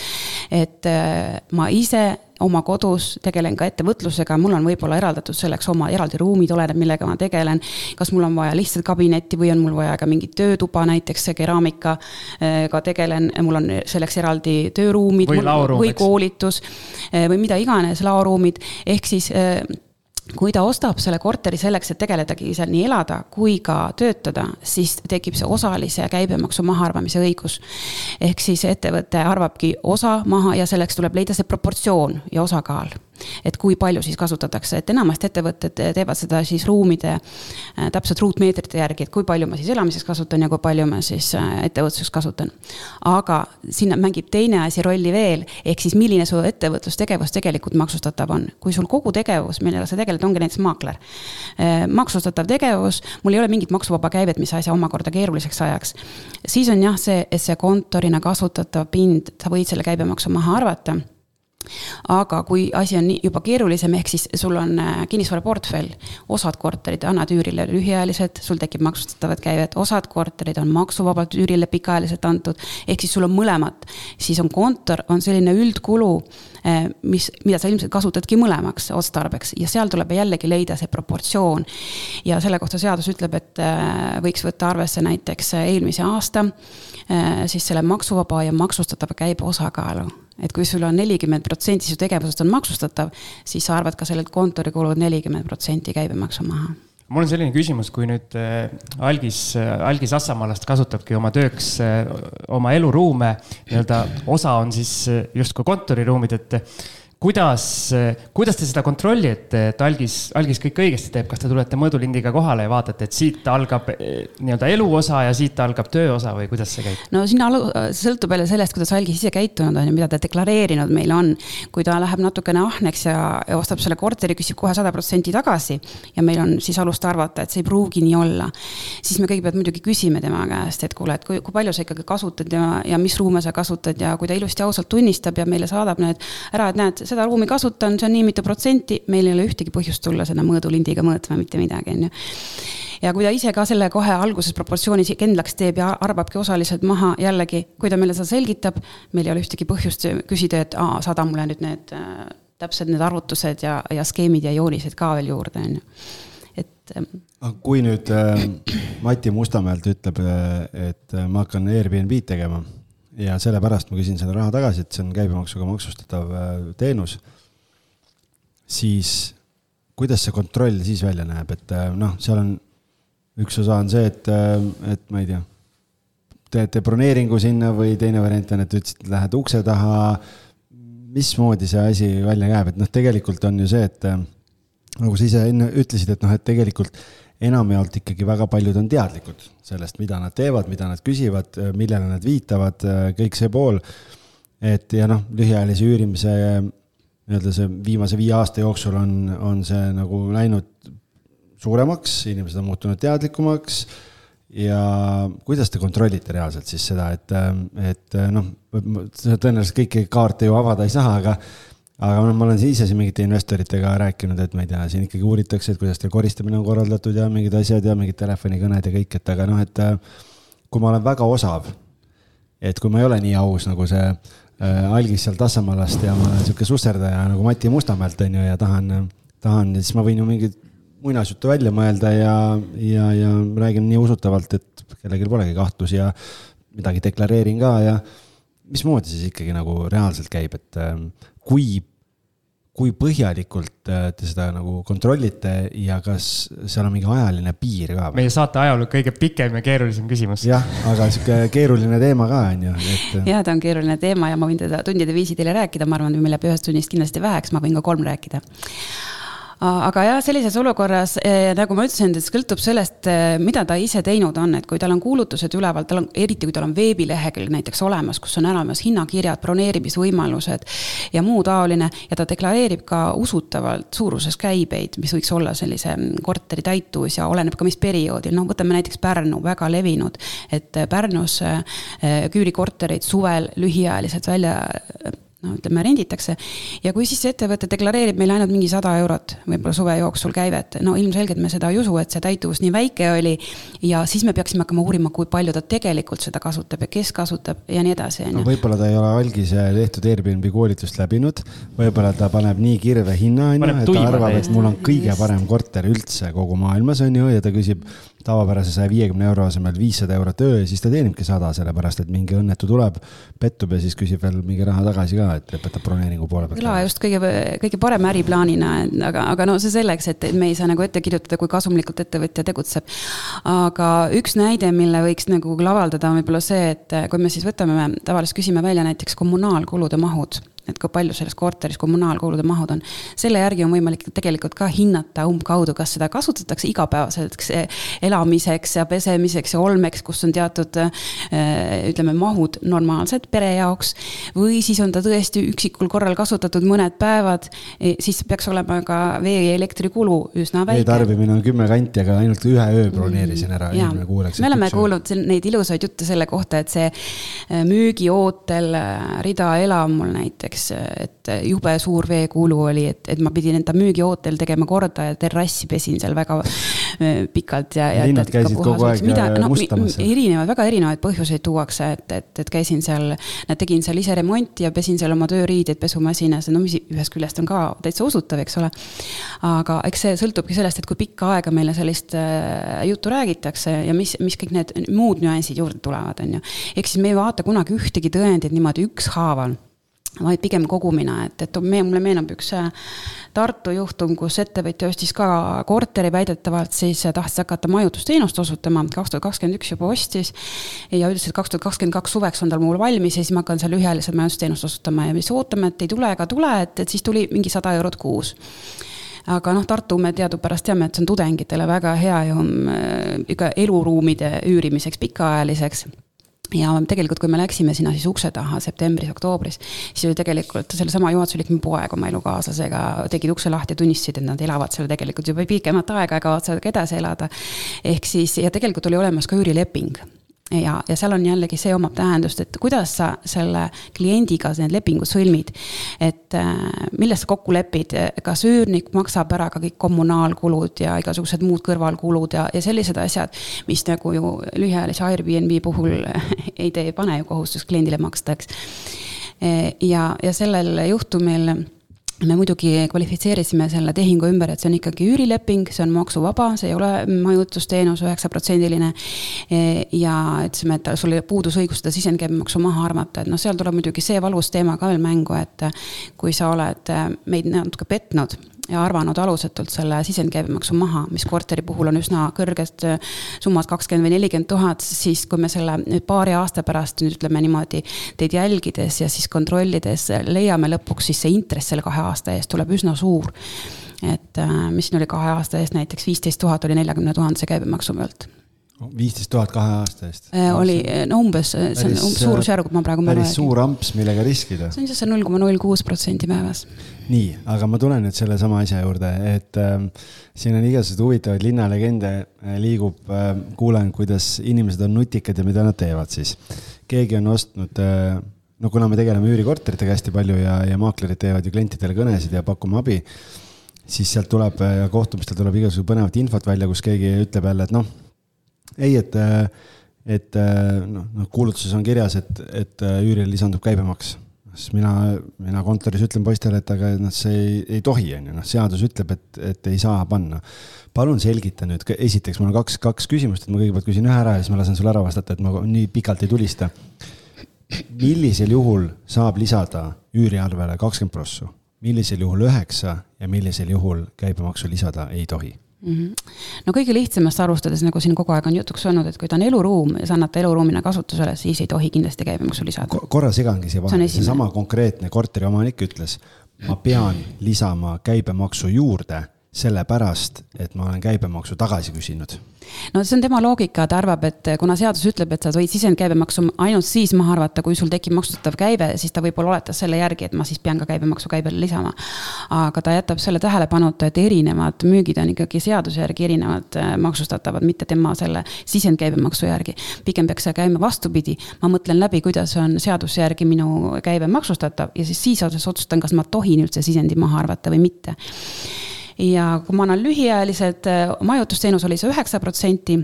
et äh, ma ise oma kodus, tegelen ka ettevõtlusega, mul on võib-olla eraldatud selleks oma eraldi ruumid, oleneb, millega ma tegelen. kas mul on vaja lihtsalt kabinetti või on mul vaja ka mingit töötuba, näiteks keraamikaga tegelen, mul on selleks eraldi tööruumid. või laoruum, või koolitus või mida iganes, laoruumid, ehk siis kui ta ostab selle korteri selleks, et tegeledagi seal nii elada kui ka töötada, siis tekib see osalise käibemaksu mahaarvamise õigus. ehk siis ettevõte arvabki osa maha ja selleks tuleb leida see proportsioon ja osakaal et kui palju siis kasutatakse, et enamasti ettevõtted teevad seda siis ruumide äh, täpselt ruutmeetrite järgi, et kui palju ma siis elamiseks kasutan ja kui palju ma siis äh, ettevõtluseks kasutan. aga sinna mängib teine asi rolli veel, ehk siis milline su ettevõtlustegevus tegelikult maksustatav on. kui sul kogu tegevus, millega sa tegeled, ongi näiteks maakler. Maksustatav tegevus, mul ei ole mingit maksuvaba käivet, mis asja omakorda keeruliseks ajaks. siis on jah see, see kontorina kasutatav pind, sa võid selle käibemaksu maha arvata aga kui asi on juba keerulisem, ehk siis sul on äh, kinnisvaraportfell, osad korterid annad üürile lühiajaliselt, sul tekib maksustatavat käivet, osad korterid on maksuvabalt üürile pikaajaliselt antud, ehk siis sul on mõlemat. siis on kontor, on selline üldkulu, äh, mis, mida sa ilmselt kasutadki mõlemaks otstarbeks ja seal tuleb jällegi leida see proportsioon. ja selle kohta seadus ütleb, et äh, võiks võtta arvesse näiteks eelmise aasta siis selle maksuvaba ja maksustatava käibe osakaalu et kui sul on nelikümmend protsenti su tegevusest on maksustatav, siis sa arvad ka sellelt kontorikulud nelikümmend protsenti käibemaksu maha. Mul on selline küsimus, kui nüüd äh, algis, äh, algis Assamaalast kasutabki oma tööks äh, oma eluruume, nii-öelda osa on siis justkui kontoriruumid, et kuidas, kuidas te seda kontrollite, et algis, algis kõik õigesti teeb, kas te tulete mõõdulindiga kohale ja vaatate, et siit algab eh, nii-öelda eluosa ja siit algab tööosa või kuidas see käib? no siin alu-, sõltub jälle sellest, kuidas algis ise käitunud on ja mida ta deklareerinud meile on. kui ta läheb natukene ahneks ja, ja ostab selle korteri, küsib kohe sada protsenti tagasi ja meil on siis alust arvata, et see ei pruugi nii olla, siis me kõigepealt muidugi küsime tema käest, et kuule, et kui, kui palju sa ikkagi kasutad ja, ja mis ruume sa kasutad ja kui ta ilusti ausalt tunnistab ja meile saadab need ära, et näed, seda ruumi kasutan, see on nii mitu protsenti, meil ei ole ühtegi põhjust tulla seda mõõdulindiga mõõtma mitte midagi, on ju. Ja kui ta ise ka selle kohe alguses proportsioonis kindlaks teeb ja arvabki osaliselt maha, jällegi, kui ta meile seda selgitab, meil ei ole ühtegi põhjust küsida, et aa, saada mulle nüüd need äh, täpsed need arvutused ja, ja skeemid ja joonised ka veel juurde, on ju, et ähm, kui nüüd äh, Mati Mustamäelt ütleb, äh, et äh, ma hakkan Airbnb-d tegema ja sellepärast ma küsin selle raha tagasi, et see on käibemaksuga maksustatav äh, teenus. siis kuidas see kontroll siis välja näeb, et äh, noh, seal on, üks osa on see, et, äh, et ma ei tea, teete broneeringu sinna või teine variant on, et ütlesid, lähed ukse taha. mismoodi see asi välja näeb, et noh, tegelikult on ju see, et nagu sa ise enne ütlesid, et noh, et tegelikult enamjaolt ikkagi väga paljud on teadlikud sellest, mida nad teevad, mida nad küsivad, millele nad viitavad, kõik see pool. et ja noh, lühiajalise üürimise nii-öelda see viimase viie aasta jooksul on, on see nagu läinud suuremaks, inimesed on muutunud teadlikumaks. ja kuidas te kontrollite reaalselt siis seda, et, et noh, tõenäoliselt kõiki kaarte ju avada ei saa, aga aga noh, ma olen ise siin mingite investoritega rääkinud, et ma ei tea, siin ikkagi uuritakse, et kuidas teil koristamine on korraldatud ja mingid asjad ja mingid telefonikõned ja kõik, et aga noh, et äh, kui ma olen väga osav, et kui ma ei ole nii aus nagu see äh, algis sealt Assamaalast ja ma olen sihuke susserdaja nagu Mati Mustamäelt on ju ja tahan, tahan, siis ma võin ju mingit muinasjuttu välja mõelda ja, ja, ja räägin nii usutavalt, et kellelgi polegi kahtlusi ja midagi deklareerin ka ja mismoodi siis ikkagi nagu reaalselt käib, et äh, kui, kui põhjalikult äh, te seda nagu kontrollite ja kas seal on mingi ajaline piir ka? meie saate ajaloo kõige pikem ja keerulisem küsimus. jah, aga sihuke keeruline teema ka on ju, et. Ja ta on keeruline teema ja ma võin teda tundide viisi teile rääkida, ma arvan, et meil jääb ühest tunnist kindlasti väheks, ma võin ka kolm rääkida aga jah, sellises olukorras eh, nagu ma ütlesin, et sõltub sellest, eh, mida ta ise teinud on, et kui tal on kuulutused üleval, tal on, eriti kui tal on veebilehekülg näiteks olemas, kus on olemas hinnakirjad, broneerimisvõimalused ja muu taoline ja ta deklareerib ka usutavalt suuruses käibeid, mis võiks olla sellise mm, korteri täituvus ja oleneb ka, mis perioodil, noh, võtame näiteks Pärnu, väga levinud, et Pärnus eh, küürikorterid suvel lühiajaliselt välja no ütleme, renditakse. ja kui siis see ettevõte deklareerib meile ainult mingi sada eurot võib-olla suve jooksul käivet, no ilmselgelt me seda ei usu, et see täituvus nii väike oli. ja siis me peaksime hakkama uurima, kui palju ta tegelikult seda kasutab ja kes kasutab ja nii edasi, on ju. võib-olla ta ei ole algise tehtud Airbnb koolitust läbinud, võib-olla ta paneb nii kirve hinna, on ju, et ta arvab, et mul on kõige parem korter üldse kogu maailmas, on ju, ja ta küsib tavapärase saja viiekümne euro asemel viissada eurot öö ja siis ta teenibki sada, sellepärast et mingi õnnetu tuleb, pettub ja siis küsib veel mingi raha tagasi ka, et lõpetab broneeringu poole pealt. kõla just kõige, kõige parema äriplaanina, aga, aga no see selleks, et me ei saa nagu ette kirjutada, kui kasumlikult ettevõtja tegutseb. aga üks näide, mille võiks nagu lavaldada, on võib-olla see, et kui me siis võtame, tavaliselt küsime välja näiteks kommunaalkulude mahud et kui palju selles korteris kommunaalkulude mahud on. selle järgi on võimalik tegelikult ka hinnata umbkaudu, kas seda kasutatakse igapäevaseks elamiseks ja pesemiseks ja olmeks, kus on teatud äh, ütleme, mahud normaalsed pere jaoks. või siis on ta tõesti üksikul korral kasutatud mõned päevad, e, siis peaks olema ka vee ja elektrikulu üsna väike. vee tarbimine on kümme kanti, aga ainult ühe öö broneerisin ära mm,. me oleme kuulnud neid ilusaid jutte selle kohta, et see äh, müügiootel rida elamul näiteks näiteks, et jube suur veekuulu oli, et, et ma pidin enda müügiootel tegema korda ja terrassi pesin seal väga äh, pikalt ja, ja. linnad käisid kogu aeg mida, no, mustamas. erinevaid, väga erinevaid põhjuseid tuuakse, et, et, et käisin seal, tegin seal ise remonti ja pesin seal oma tööriideid pesumasinas, no mis ühest küljest on ka täitsa usutav, eks ole. aga eks see sõltubki sellest, et kui pikka aega meile sellist äh, juttu räägitakse ja mis, mis kõik need muud nüansid juurde tulevad, on ju. ehk siis me ei vaata kunagi ühtegi tõendit niimoodi ükshaaval vaid pigem kogumina, et, et me, mulle meenub üks äh, Tartu juhtum, kus ettevõtja ostis ka korteri väidetavalt, siis tahtis hakata majutusteenust osutama, kaks tuhat kakskümmend üks juba ostis. ja ütles, et kaks tuhat kakskümmend kaks suveks on tal mul valmis ja siis ma hakkan seal lühiajaliselt majutusteenust osutama ja siis ootame, et ei tule ega tule, et, et siis tuli mingi sada eurot kuus aga noh, Tartu me teadupärast teame, et see on tudengitele väga hea ju äh, ikka eluruumide üürimiseks pikaajaliseks ja tegelikult, kui me läksime sinna siis ukse taha septembris-oktoobris, siis oli tegelikult sellesama juhatuse liikme poeg oma elukaaslasega, tegid ukse lahti ja tunnistasid, et nad elavad seal tegelikult juba pikemat aega ja kavatsevad ka edasi elada. ehk siis, ja tegelikult oli olemas ka üürileping ja, ja seal on jällegi see omab tähendust, et kuidas sa selle kliendiga need lepingud sõlmid. et äh, milles sa kokku lepid, kas üürnik maksab ära ka kõik kommunaalkulud ja igasugused muud kõrvalkulud ja, ja sellised asjad, mis nagu ju lühiajalise Airbnb puhul ei tee, ei pane ju kohustust kliendile maksta, eks. ja, ja sellel juhtumil me muidugi kvalifitseerisime selle tehingu ümber, et see on ikkagi üürileping, see on maksuvaba, see ei ole majutusteenus üheksaprotsendiline. ja ütlesime, et sul puudus õigus seda sisendkäibemaksu maha arvata, et noh, seal tuleb muidugi see valus teema ka veel mängu, et kui sa oled meid natuke petnud ja arvanud alusetult selle sisendkäibemaksu maha, mis korteri puhul on üsna kõrgest äh, summast kakskümmend või nelikümmend tuhat, siis kui me selle nüüd paari aasta pärast nüüd ütleme niimoodi teid jälgides ja siis kontrollides leiame lõpuks, siis see intress selle kahe aasta eest tuleb üsna suur. et äh, mis siin oli kahe aasta eest näiteks viisteist tuhat oli neljakümne tuhandese käibemaksu pealt viisteist tuhat kahe aasta eest. Äh, oli no umbes, see on suurusjärgud, ma praegu. päris suur amps, millega riskida. see on siis see null koma null kuus protsenti päevas. nii, aga ma tulen nüüd sellesama asja juurde, et äh, siin on igasuguseid huvitavaid linnalegende äh, liigub äh,, kuulen, kuidas inimesed on nutikad ja mida nad teevad siis. keegi on ostnud äh, no kuna me tegeleme üürikorteritega hästi palju ja, ja maaklerid teevad ju klientidele kõnesid ja pakume abi, siis sealt tuleb ja kohtumistel tuleb igasugust põnevat infot välja, kus keegi ütleb jälle, et noh ei, et, et noh, noh kuulutuses on kirjas, et, et üürile lisandub käibemaks siis mina, mina kontoris ütlen poistele, et aga noh, see ei, ei tohi, on ju, noh, seadus ütleb, et, et ei saa panna. palun selgita nüüd, esiteks mul on kaks, kaks küsimust, et ma kõigepealt küsin ühe ära ja siis ma lasen sulle ära vastata, et ma nii pikalt ei tulista. millisel juhul saab lisada üüriarvele kakskümmend prossu, millisel juhul üheksa ja millisel juhul käibemaksu lisada ei tohi mm. -hmm. no kõige lihtsamast arvustades, nagu siin kogu aeg on jutuks olnud, et kui ta on eluruum ja sa annad ta eluruumina kasutusele, siis ei tohi kindlasti käibemaksu lisada Ko. korra segangi siia vahele, seesama konkreetne korteriomanik ütles, ma pean lisama käibemaksu juurde sellepärast, et ma olen käibemaksu tagasi küsinud no see on tema loogika, ta arvab, et kuna seadus ütleb, et sa võid sisendkäibemaksu ainult siis maha arvata, kui sul tekib maksustatav käive, siis ta võib-olla oletas selle järgi, et ma siis pean ka käibemaksu käibele lisama. aga ta jätab selle tähelepanuta, et erinevad müügid on ikkagi seaduse järgi erinevad äh, maksustatavad, mitte tema selle sisendkäibemaksu järgi. pigem peaks see käima vastupidi, ma mõtlen läbi, kuidas on seaduse järgi minu käive maksustatav ja siis siis otsustan, kas ma tohin üldse sisendi maha arvata või mitte ja kui ma annan lühiajalised, äh, majutusteenus oli see üheksa protsenti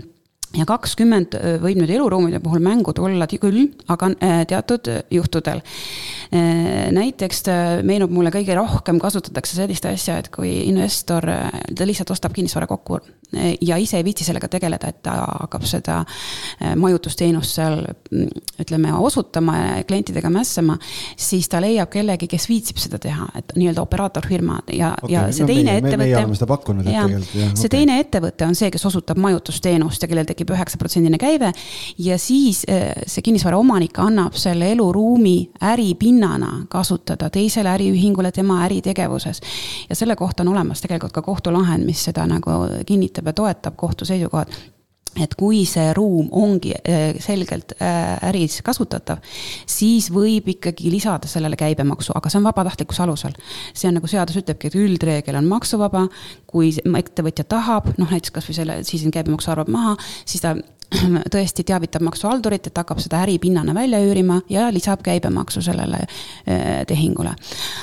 ja kakskümmend võib nüüd eluruumide puhul mängu tulla küll, aga teatud juhtudel. näiteks meenub mulle kõige rohkem kasutatakse sellist asja, et kui investor, ta lihtsalt ostab kinnisvara kokku ja ise ei viitsi sellega tegeleda, et ta hakkab seda majutusteenust seal mm, ütleme, osutama ja klientidega mässama, siis ta leiab kellegi, kes viitsib seda teha, et nii-öelda operaatorfirma ja okay,, ja see no, teine meie, ettevõte. meie oleme seda pakkunud, et tegelikult, jah. see okay. teine ettevõte on see, kes osutab majutusteenust ja kellel tekib üheksaprotsendine käive. ja siis äh, see kinnisvara omanik annab selle eluruumi äripinnana kasutada teisele äriühingule tema äritegevuses. ja selle kohta on olemas tegelikult ka kohtulahend, mis seda nagu kinnitab ja toetab kohtu seisukohad et kui see ruum ongi äh, selgelt äh, äris kasutatav, siis võib ikkagi lisada sellele käibemaksu, aga see on vabatahtlikkuse alusel. see on nagu seadus ütlebki, et üldreegel on maksuvaba, kui ettevõtja tahab, noh näiteks kasvõi selle, siis käibemaksu arvab maha, siis ta tõesti teavitab maksuhaldurit, et hakkab seda äripinnana välja üürima ja lisab käibemaksu sellele äh, tehingule.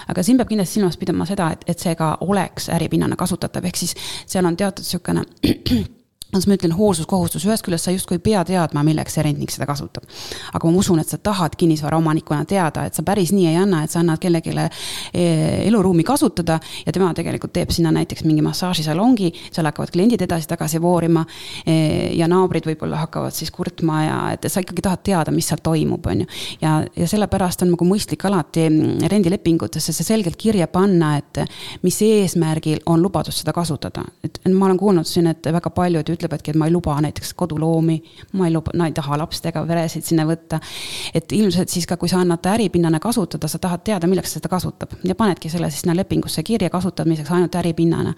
aga siin peab kindlasti silmas pidama seda, et, et see ka oleks äripinnana kasutatav, ehk siis seal on teatud niisugune kuidas ma ütlen, hoolsuskohustus, ühest küljest sa justkui ei pea teadma, milleks see rentnik seda kasutab. aga ma usun, et sa tahad kinnisvaraomanikuna teada, et sa päris nii ei anna, et sa annad kellelegi eh, eluruumi kasutada ja tema tegelikult teeb sinna näiteks mingi massaažisalongi, seal hakkavad kliendid edasi-tagasi voorima. Eh, ja naabrid võib-olla hakkavad siis kurtma ja et sa ikkagi tahad teada, mis seal toimub, on ju. ja, ja sellepärast on nagu mõistlik alati mm, rendilepingutesse see selgelt kirja panna, et mis eesmärgil on lubadus seda kasutada. et ma olen kuulnud siin, et väga paljud ütlevadki, et ma ei luba näiteks koduloomi, ma ei luba, no ei taha lastega peresid sinna võtta. et ilmselt siis ka, kui sa annad äripinnana kasutada, sa tahad teada, milleks seda kasutab ja panedki selle siis sinna lepingusse kirja kasutamiseks ainult äripinnana.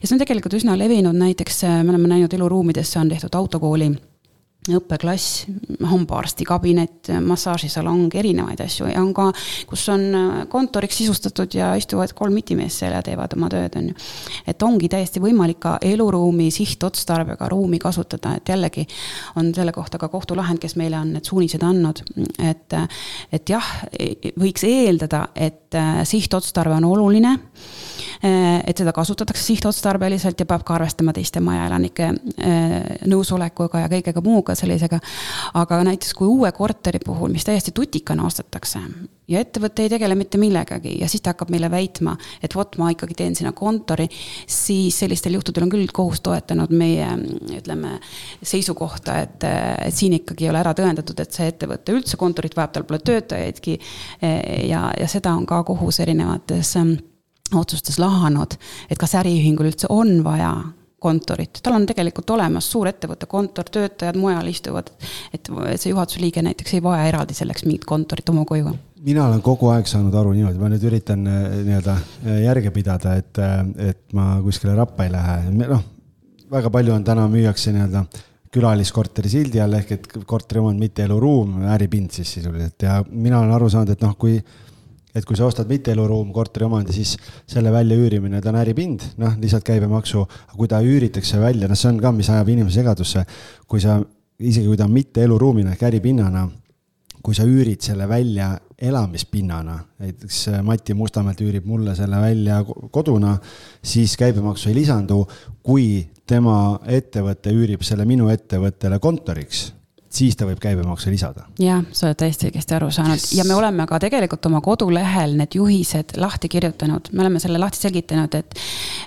ja see on tegelikult üsna levinud, näiteks me oleme näinud eluruumidesse on tehtud autokooli õppeklass, hambaarsti kabinet, massaažisalong, erinevaid asju. Ja on ka, kus on äh, kontoriks sisustatud ja istuvad kolm itimeest seal ja teevad oma tööd, on ju. et ongi täiesti võimalik ka eluruumi sihtotstarbega ruumi kasutada, et jällegi on selle kohta ka kohtulahend, kes meile on need suunised andnud, et, et jah, võiks eeldada, et äh, sihtotstarve on oluline äh, et seda kasutatakse sihtotstarbeliselt ja peab ka arvestama teiste majaelanike nõusolekuga ja kõigega muuga sellisega. aga näiteks kui uue korteri puhul, mis täiesti tutikana ostetakse ja ettevõte ei tegele mitte millegagi ja siis ta hakkab meile väitma, et vot ma ikkagi teen sinna kontori, siis sellistel juhtudel on küll kohus toetanud meie ütleme seisukohta, et, et siin ikkagi ei ole ära tõendatud, et see ettevõte üldse kontorit vajab, tal pole töötajaidki. ja, ja seda on ka kohus erinevates otsustes lahanud, et kas äriühingul üldse on vaja kontorit, tal on tegelikult olemas suurettevõtte kontor, töötajad mujal istuvad. et see juhatuse liige näiteks ei vaja eraldi selleks mingit kontorit oma koju. mina olen kogu aeg saanud aru niimoodi, ma nüüd üritan äh, nii-öelda äh, järge pidada, et, äh, et ma kuskile rappa ei lähe, noh. väga palju on täna müüakse nii-öelda külaliskorteri sildi all ehk et korteriomand, mitte eluruum, äripind siis sisuliselt ja mina olen aru saanud, et noh, kui et kui sa ostad mitteeluruum korteriomandi, siis selle väljaüürimine, ta on äripind, noh, lisad käibemaksu, aga kui ta üüritakse välja, noh, see on ka, mis ajab inimese segadusse. kui sa, isegi kui ta on mitteeluruumina ehk äripinnana, kui sa üürid selle välja elamispinnana, näiteks Mati Mustamäelt üürib mulle selle välja koduna, siis käibemaksu ei lisandu. kui tema ettevõte üürib selle minu ettevõttele kontoriks siis ta võib käibemaksu lisada. jah, sa oled täiesti õigesti aru saanud ja me oleme ka tegelikult oma kodulehel need juhised lahti kirjutanud, me oleme selle lahti selgitanud, et.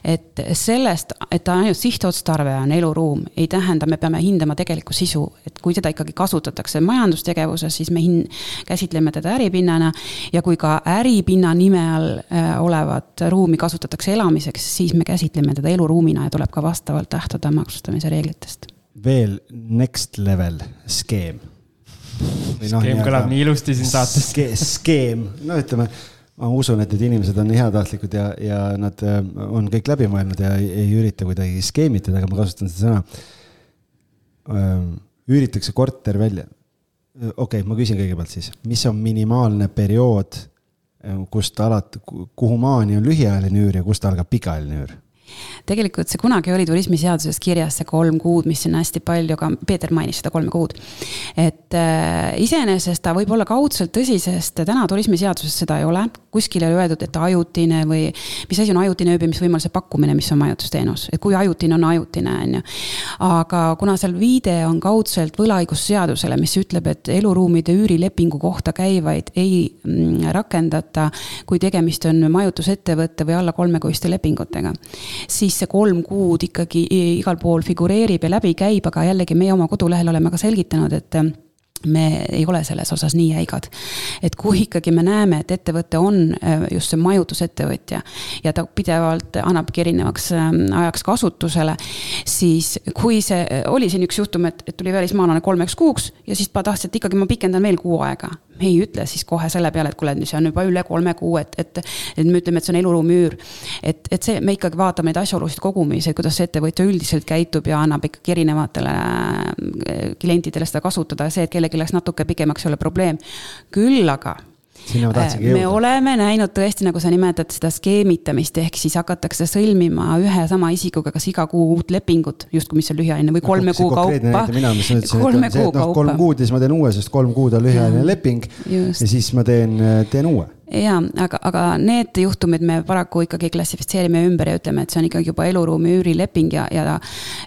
et sellest, et ta ainult sihtotstarve on eluruum, ei tähenda, me peame hindama tegelikku sisu, et kui teda ikkagi kasutatakse majandustegevuses, siis me hin-, käsitleme teda äripinnana. ja kui ka äripinna nime all äh, olevat ruumi kasutatakse elamiseks, siis me käsitleme teda eluruumina ja tuleb ka vastavalt lähtuda maksustamise reeglitest veel next level skeem. No, skeem kõlab nii ilusti siin saates ske,. skeem, no ütleme, ma usun, et need inimesed on heatahtlikud ja, ja nad äh, on kõik läbi mõelnud ja ei, ei ürita kuidagi skeemitada, aga ma kasutan seda sõna. üüritakse korter välja. okei okay,, ma küsin kõigepealt siis, mis on minimaalne periood, kust alat-, kuhu maani on lühiajaline üür ja kust algab pikaajaline üür? Tegelikult see kunagi oli turismiseaduses kirjas, see kolm kuud, mis siin hästi palju ka, Peeter mainis seda kolme kuud. et äh, iseenesest ta võib olla kaudselt tõsi, sest täna turismiseaduses seda ei ole, kuskil ei ole öeldud, et ajutine või mis asi on ajutine ööbimisvõimaluse pakkumine, mis on majutusteenus, et kui ajutine on ajutine, on ju. aga kuna seal viide on kaudselt võlaõigusseadusele, mis ütleb, et eluruumide üürilepingu kohta käivaid ei mm, rakendata, kui tegemist on majutusettevõtte või alla kolmekuiste lepingutega siis see kolm kuud ikkagi igal pool figureerib ja läbi käib, aga jällegi meie oma kodulehel oleme ka selgitanud, et me ei ole selles osas nii jäigad. et kui ikkagi me näeme, et ettevõte on äh, just see majutusettevõtja ja ta pidevalt annabki erinevaks ähm, ajaks kasutusele, siis kui see, oli siin üks juhtum, et, et tuli välismaalane kolmeks kuuks ja siis ta tahtis, et ikkagi ma pikendan veel kuu aega me ei ütle siis kohe selle peale, et kuule, see on juba üle kolme kuu, et, et, et me ütleme, et see on eluruumi üür. et, et see, me ikkagi vaatame neid asjaolusid kogumis, et kuidas see ettevõtja üldiselt käitub ja annab ikkagi erinevatele äh, klientidele seda kasutada ja see, et kellelgi läks natuke pikemaks, ei ole probleem. küll aga sinna ma tahtsingi me jõuda. oleme näinud tõesti, nagu sa nimetad, seda skeemitamist, ehk siis hakatakse sõlmima ühe sama isikuga kas iga kuu uut lepingut, justkui mis on lühiajaline või kolme kuu kaupa. mina, mis ma ütlesin, et on see, et noh, kolm kuud ja siis ma teen uue, sest kolm kuud on lühiajaline leping. ja siis ma teen, teen uue ja, aga, aga need juhtumid me paraku ikkagi klassifitseerime ümber ja ütleme, et see on ikkagi juba eluruumi üürileping ja, ja.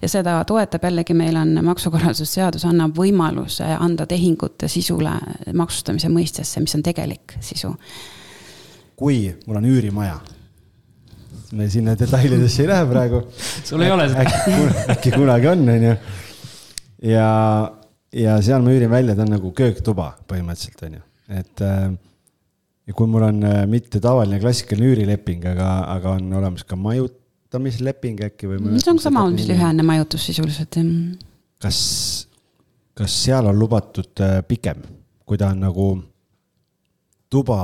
ja seda toetab jällegi, meil on maksukorraldusseadus annab võimaluse anda tehingute sisule maksustamise mõistesse, mis on tegelik sisu. kui mul on üürimaja, me sinna detailidesse ei lähe praegu. sul ei ole seda. äkki kunagi on, on ju. ja, ja seal ma üürin välja, ta on nagu kööktuba põhimõtteliselt, on ju, et äh, ja kui mul on äh, mitte tavaline klassikaline üürileping, aga, aga on olemas ka majutamisleping äkki või? see on sama, mis lühiajaline majutus sisuliselt, jah. kas, kas seal on lubatud äh, pikem, kui ta on nagu tuba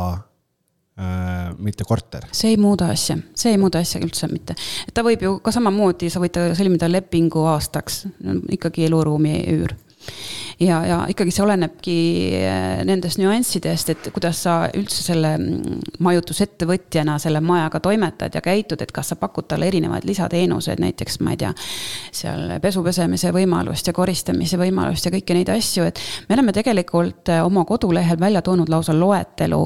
äh,, mitte korter? see ei muuda asja, see ei muuda asja üldse mitte. ta võib ju ka samamoodi, sa võid sõlmida lepingu aastaks, ikkagi eluruumi üür ja, ja ikkagi see olenebki äh, nendest nüanssidest, et kuidas sa üldse selle mm, majutusettevõtjana selle majaga toimetad ja käitud, et kas sa pakud talle erinevaid lisateenuseid, näiteks ma ei tea, seal pesu pesemise võimalust ja koristamise võimalust ja kõiki neid asju, et me oleme tegelikult äh, oma kodulehel välja toonud lausa loetelu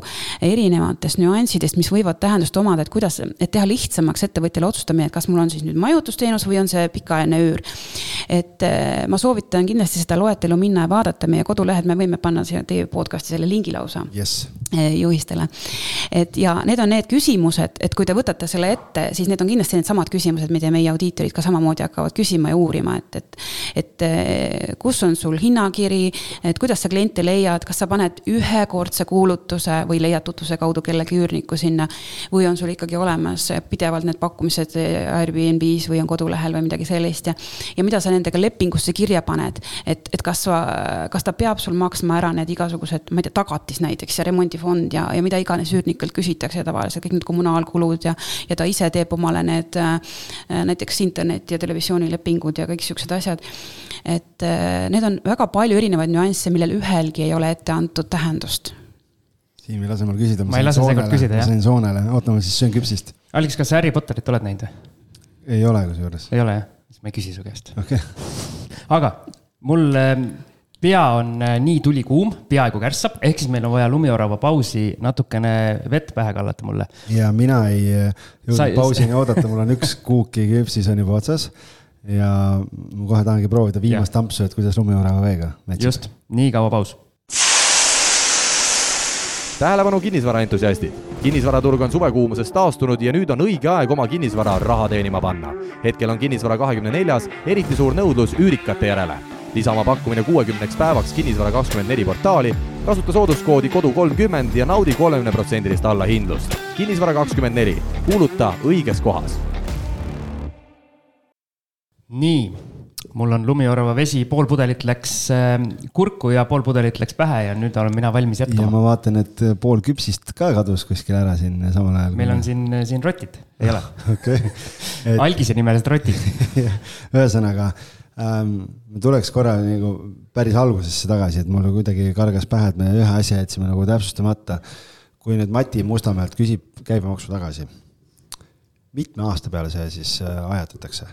erinevatest nüanssidest, mis võivad tähendust omada, et kuidas, et teha lihtsamaks ettevõtjale otsustamine, et kas mul on siis nüüd majutusteenus või on see pikaajaline üür. et äh, ma soovitan kindlasti seda loetelu minna ja vaadata meie kodulehel, me võime panna siia teie podcast'i selle lingi lausa yes. juhistele. et ja need on need küsimused, et kui te võtate selle ette, siis need on kindlasti needsamad küsimused, mida meie audiitorid ka samamoodi hakkavad küsima ja uurima, et, et. et eh, kus on sul hinnakiri, et kuidas sa kliente leiad, kas sa paned ühekordse kuulutuse või leiad tutvuse kaudu kellegi üürniku sinna. või on sul ikkagi olemas pidevalt need pakkumised Airbnb-s või on kodulehel või midagi sellist ja. ja mida sa nendega lepingusse kirja paned, et, et kas sa kas ta peab sul maksma ära need igasugused, ma ei tea, tagatis näiteks ja remondifond ja, ja mida iganes üürnikelt küsitakse tavaliselt, kõik need kommunaalkulud ja. ja ta ise teeb omale need äh, näiteks interneti ja televisioonilepingud ja kõik siuksed asjad. et äh, need on väga palju erinevaid nüansse, millel ühelgi ei ole ette antud tähendust Siim ei lase mul küsida. ma ei lase seekord küsida, jah. ma sain soonele, oota, ma siis söön küpsist. Algis, kas sa Harry Potterit oled näinud või? ei ole kusjuures. ei ole jah, siis ma ei küsi su käest. okei okay. aga mul ähm, pea on äh, nii tulikuum, peaaegu kärssab, ehk siis meil on vaja lumiorava pausi natukene vett pähe kallata mulle. ja mina ei äh, jõudnud Sa... pausini oodata, mul on üks kuuki küpsis on juba otsas. ja ma kohe tahangi proovida viimast ampsu, et kuidas lumiorava veega. just, nii kaua paus tähelepanu kinnisvaraentusiastid! kinnisvaraturg on suvekuumusest taastunud ja nüüd on õige aeg oma kinnisvara raha teenima panna. hetkel on kinnisvara kahekümne neljas eriti suur nõudlus üürikate järele. Lisa oma pakkumine kuuekümneks päevaks Kinnisvara kakskümmend neli portaali, kasuta sooduskoodi kodu kolmkümmend ja naudi kolmekümneprotsendilist allahindlust. kinnisvara kakskümmend neli, kuuluta õiges kohas. nii mul on lumiorava vesi, pool pudelit läks ähm, kurku ja pool pudelit läks pähe ja nüüd olen mina valmis jätkama. ja ma vaatan, et äh, pool küpsist ka kadus kuskil ära siin samal ajal. meil on siin, äh, siin rotid, ei ole okei et.... algise nimelised rotid ühesõnaga ma tuleks korra nagu päris algusesse tagasi, et mul kuidagi kargas pähe, et me ühe asja jätsime nagu täpsustamata. kui nüüd Mati Mustamäelt küsib käibemaksu tagasi, mitme aasta peale see siis äh, ajatatakse?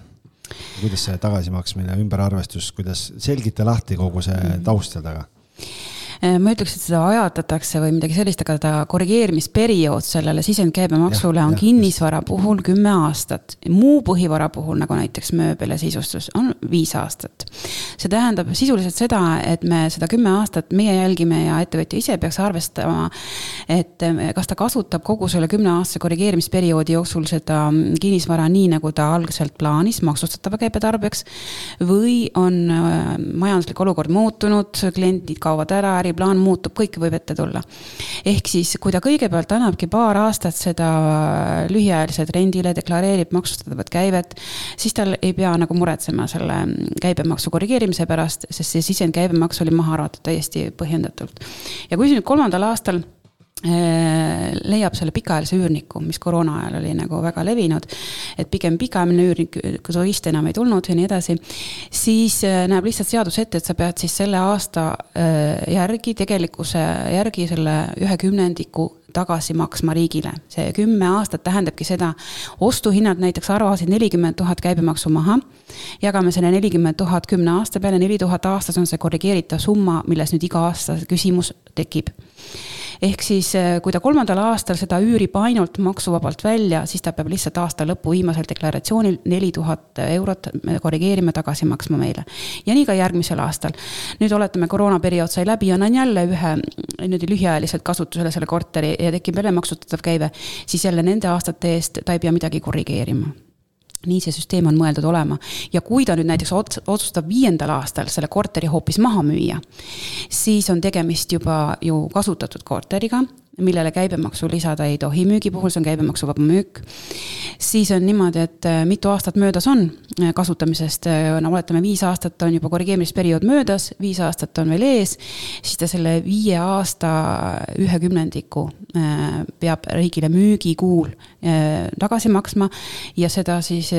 kuidas see tagasimaksmine, ümberarvestus, kuidas, selgita lahti kogu see taust seal taga ma ütleks, et seda ajatatakse või midagi sellist, aga ta korrigeerimisperiood sellele sisendkäibemaksule on ja, kinnisvara puhul kümme aastat. muu põhivara puhul, nagu näiteks mööbel ja sisustus, on viis aastat. see tähendab sisuliselt seda, et me seda kümme aastat meie jälgime ja ettevõtja ise peaks arvestama, et äh, kas ta kasutab kogu selle kümneaastase korrigeerimisperioodi jooksul seda kinnisvara nii, nagu ta algselt plaanis, maksustatava käibe tarbeks. või on äh, majanduslik olukord muutunud, kliendid kaovad ära, äri äriplaan muutub, kõike võib ette tulla. ehk siis, kui ta kõigepealt annabki paar aastat seda lühiajaliselt rendile, deklareerib maksustatavat käivet, siis tal ei pea nagu muretsema selle käibemaksu korrigeerimise pärast, sest see sisendkäibemaks oli maha arvatud täiesti põhjendatult. ja kui nüüd kolmandal aastal Äh, leiab selle pikaajalise üürniku, mis koroona ajal oli nagu väga levinud. et pigem pikaajaline üürnik, turiste enam ei tulnud ja nii edasi. siis äh, näeb lihtsalt seadus ette, et sa pead siis selle aasta äh, järgi, tegelikkuse järgi selle ühe kümnendiku tagasi maksma riigile. see kümme aastat tähendabki seda, ostuhinnad näiteks arvasid nelikümmend tuhat käibemaksu maha. jagame selle nelikümmend tuhat kümne aasta peale, neli tuhat aastas on see korrigeeritav summa, milles nüüd iga aasta küsimus tekib ehk siis, äh, kui ta kolmandal aastal seda üürib ainult maksuvabalt välja, siis ta peab lihtsalt aasta lõpu viimasel deklaratsioonil neli tuhat eurot korrigeerima, tagasi maksma meile. ja nii ka järgmisel aastal. nüüd oletame, koroonaperiood sai läbi, annan jälle ühe niimoodi lühiajaliselt kasutusele selle korteri ja tekib jälle maksustatav käive, siis jälle nende aastate eest ta ei pea midagi korrigeerima nii see süsteem on mõeldud olema. Ja kui ta nüüd näiteks otsustab viiendal aastal selle korteri hoopis maha müüa, siis on tegemist juba ju kasutatud korteriga, millele käibemaksu lisada ei tohi. Müügi puhul, see on käibemaksuvaba müük. siis on niimoodi, et äh, mitu aastat möödas on äh, kasutamisest, äh, no oletame, viis aastat on juba korrigeerimisperiood möödas, viis aastat on veel ees, siis ta selle viie aasta ühe kümnendiku peab riigile müügikuul tagasi maksma ja seda siis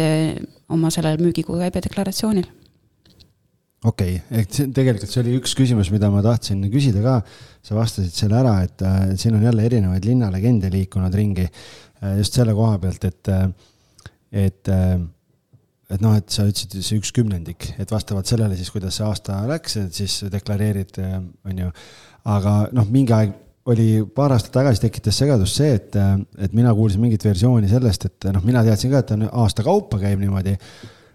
oma sellel müügikuu käibe deklaratsioonil okei okay., et tegelikult see oli üks küsimus, mida ma tahtsin küsida ka. sa vastasid selle ära, et äh, siin on jälle erinevaid linnalegende liikunud ringi äh, just selle koha pealt, et äh,, et äh, et noh, et sa ütlesid, see üks kümnendik, et vastavalt sellele siis, kuidas see aasta läks, et siis deklareerid, äh, on ju. aga noh, mingi aeg oli paar aastat tagasi tekitas segadust see, et, äh, et mina kuulsin mingit versiooni sellest, et noh, mina teadsin ka, et ta on aasta kaupa käib niimoodi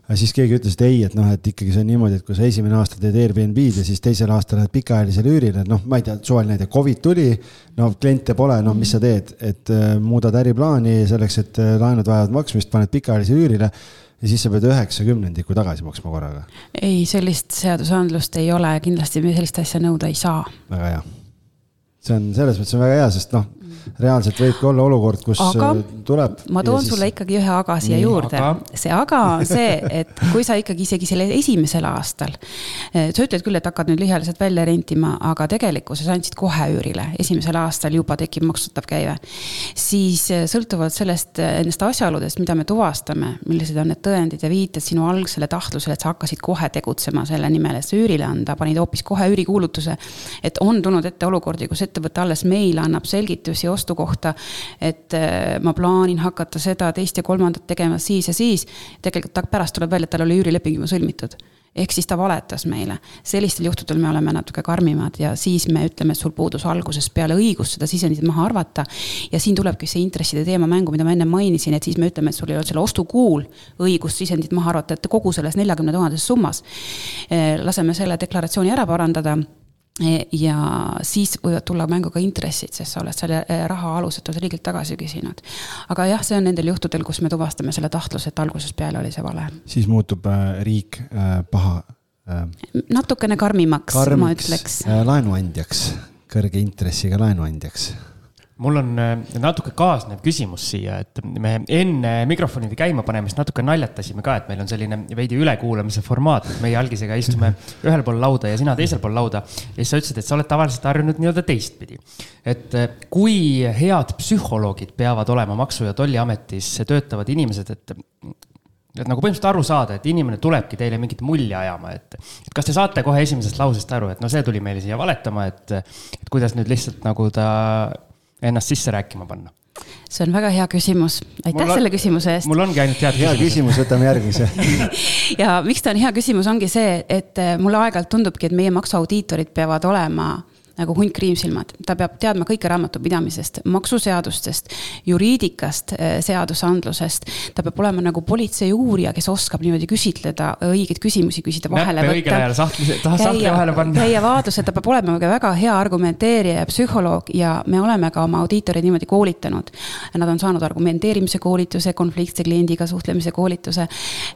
aga siis keegi ütles, et ei, et noh, et ikkagi see on niimoodi, et kui sa esimene aasta teed Airbnb-d ja siis teisel aastal lähed pikaajalisele üürile, noh, ma ei tea, suvaline näide, Covid tuli, no kliente pole, noh, mis sa teed, et äh, muudad äriplaani selleks, et äh, laenud vajavad maksmist, paned pikaajalisele üürile ja siis sa pead üheksa kümnendikku tagasi maksma korraga. ei, sellist seadusandlust ei ole, kindlasti me sellist asja nõuda ei saa. väga hea. see on selles mõttes on väga hea, sest noh reaalselt võibki olla olukord, kus aga äh, tuleb. ma toon siis... sulle ikkagi ühe aga siia Nii, juurde aga... see aga on see, et kui sa ikkagi isegi selle esimesel aastal. Äh, sa ütled küll, et hakkad nüüd lühiajaliselt välja rentima, aga tegelikkuses andsid kohe üürile, esimesel aastal juba tekib maksustatav käive. siis äh, sõltuvalt sellest, nendest asjaoludest, mida me tuvastame, millised on need tõendid ja viited sinu algsele tahtlusele, et sa hakkasid kohe tegutsema selle nimel, et see üürile anda, panid hoopis kohe üürikuulutuse. et on tulnud ette olukordi, kus ettevõte alles meile annab selgitusi ostu kohta. et äh, ma plaanin hakata seda, teist ja kolmandat tegema siis ja siis. tegelikult ta pärast tuleb välja, et tal oli üürileping juba sõlmitud ehk siis ta valetas meile. sellistel juhtudel me oleme natuke karmimad ja siis me ütleme, et sul puudus algusest peale õigus seda sisendit maha arvata. ja siin tulebki see intresside teema mängu, mida ma enne mainisin, et siis me ütleme, et sul ei olnud selle ostukuul õigust sisendit maha arvata, et kogu selles neljakümne tuhandeses summas. Äh, laseme selle deklaratsiooni ära parandada ja siis võivad tulla mängu ka intressid, sest sa oled selle eh, raha alusetult riigilt tagasi küsinud. aga jah, see on nendel juhtudel, kus me tuvastame selle tahtluse, et algusest peale oli see vale. siis muutub äh, riik paha natukene karmimaks, ma ütleks laenuandjaks, kõrge intressiga laenuandjaks mul on äh, natuke kaasnev küsimus siia, et me enne mikrofonide käima panemist natuke naljatasime ka, et meil on selline veidi ülekuulamise formaat, et meie algisega istume ühel pool lauda ja sina teisel pool lauda. ja siis sa ütlesid, et sa oled tavaliselt harjunud nii-öelda teistpidi. et äh, kui head psühholoogid peavad olema Maksu- ja Tolliametis töötavad inimesed, et et nagu põhimõtteliselt aru saada, et inimene tulebki teile mingit mulje ajama, et, et kas te saate kohe esimesest lausest aru, et no see tuli meile siia valetama, et, et kuidas nüüd lihtsalt nagu ta ennast sisse rääkima panna? see on väga hea küsimus, aitäh mul selle küsimuse eest. mul ongi ainult head hea küsimus, võtame järgmise ja miks ta on hea küsimus, ongi see, et mulle aeg-ajalt tundubki, et meie maksuaudiitorid peavad olema nagu hunt kriimsilmad, ta peab teadma kõike raamatupidamisest, maksuseadustest, juriidikast, eh, seadusandlusest. ta peab olema nagu politsei uurija, kes oskab niimoodi küsitleda, õigeid küsimusi küsida, vahele Näppe võtta. õigel ajal sahtli, sahtli vahele panna. käia vaadlusel, ta peab olema ka väga hea argumenteerija ja psühholoog ja me oleme ka oma auditoreid niimoodi koolitanud. Nad on saanud argumenteerimise koolituse, konfliktse kliendiga suhtlemise koolituse.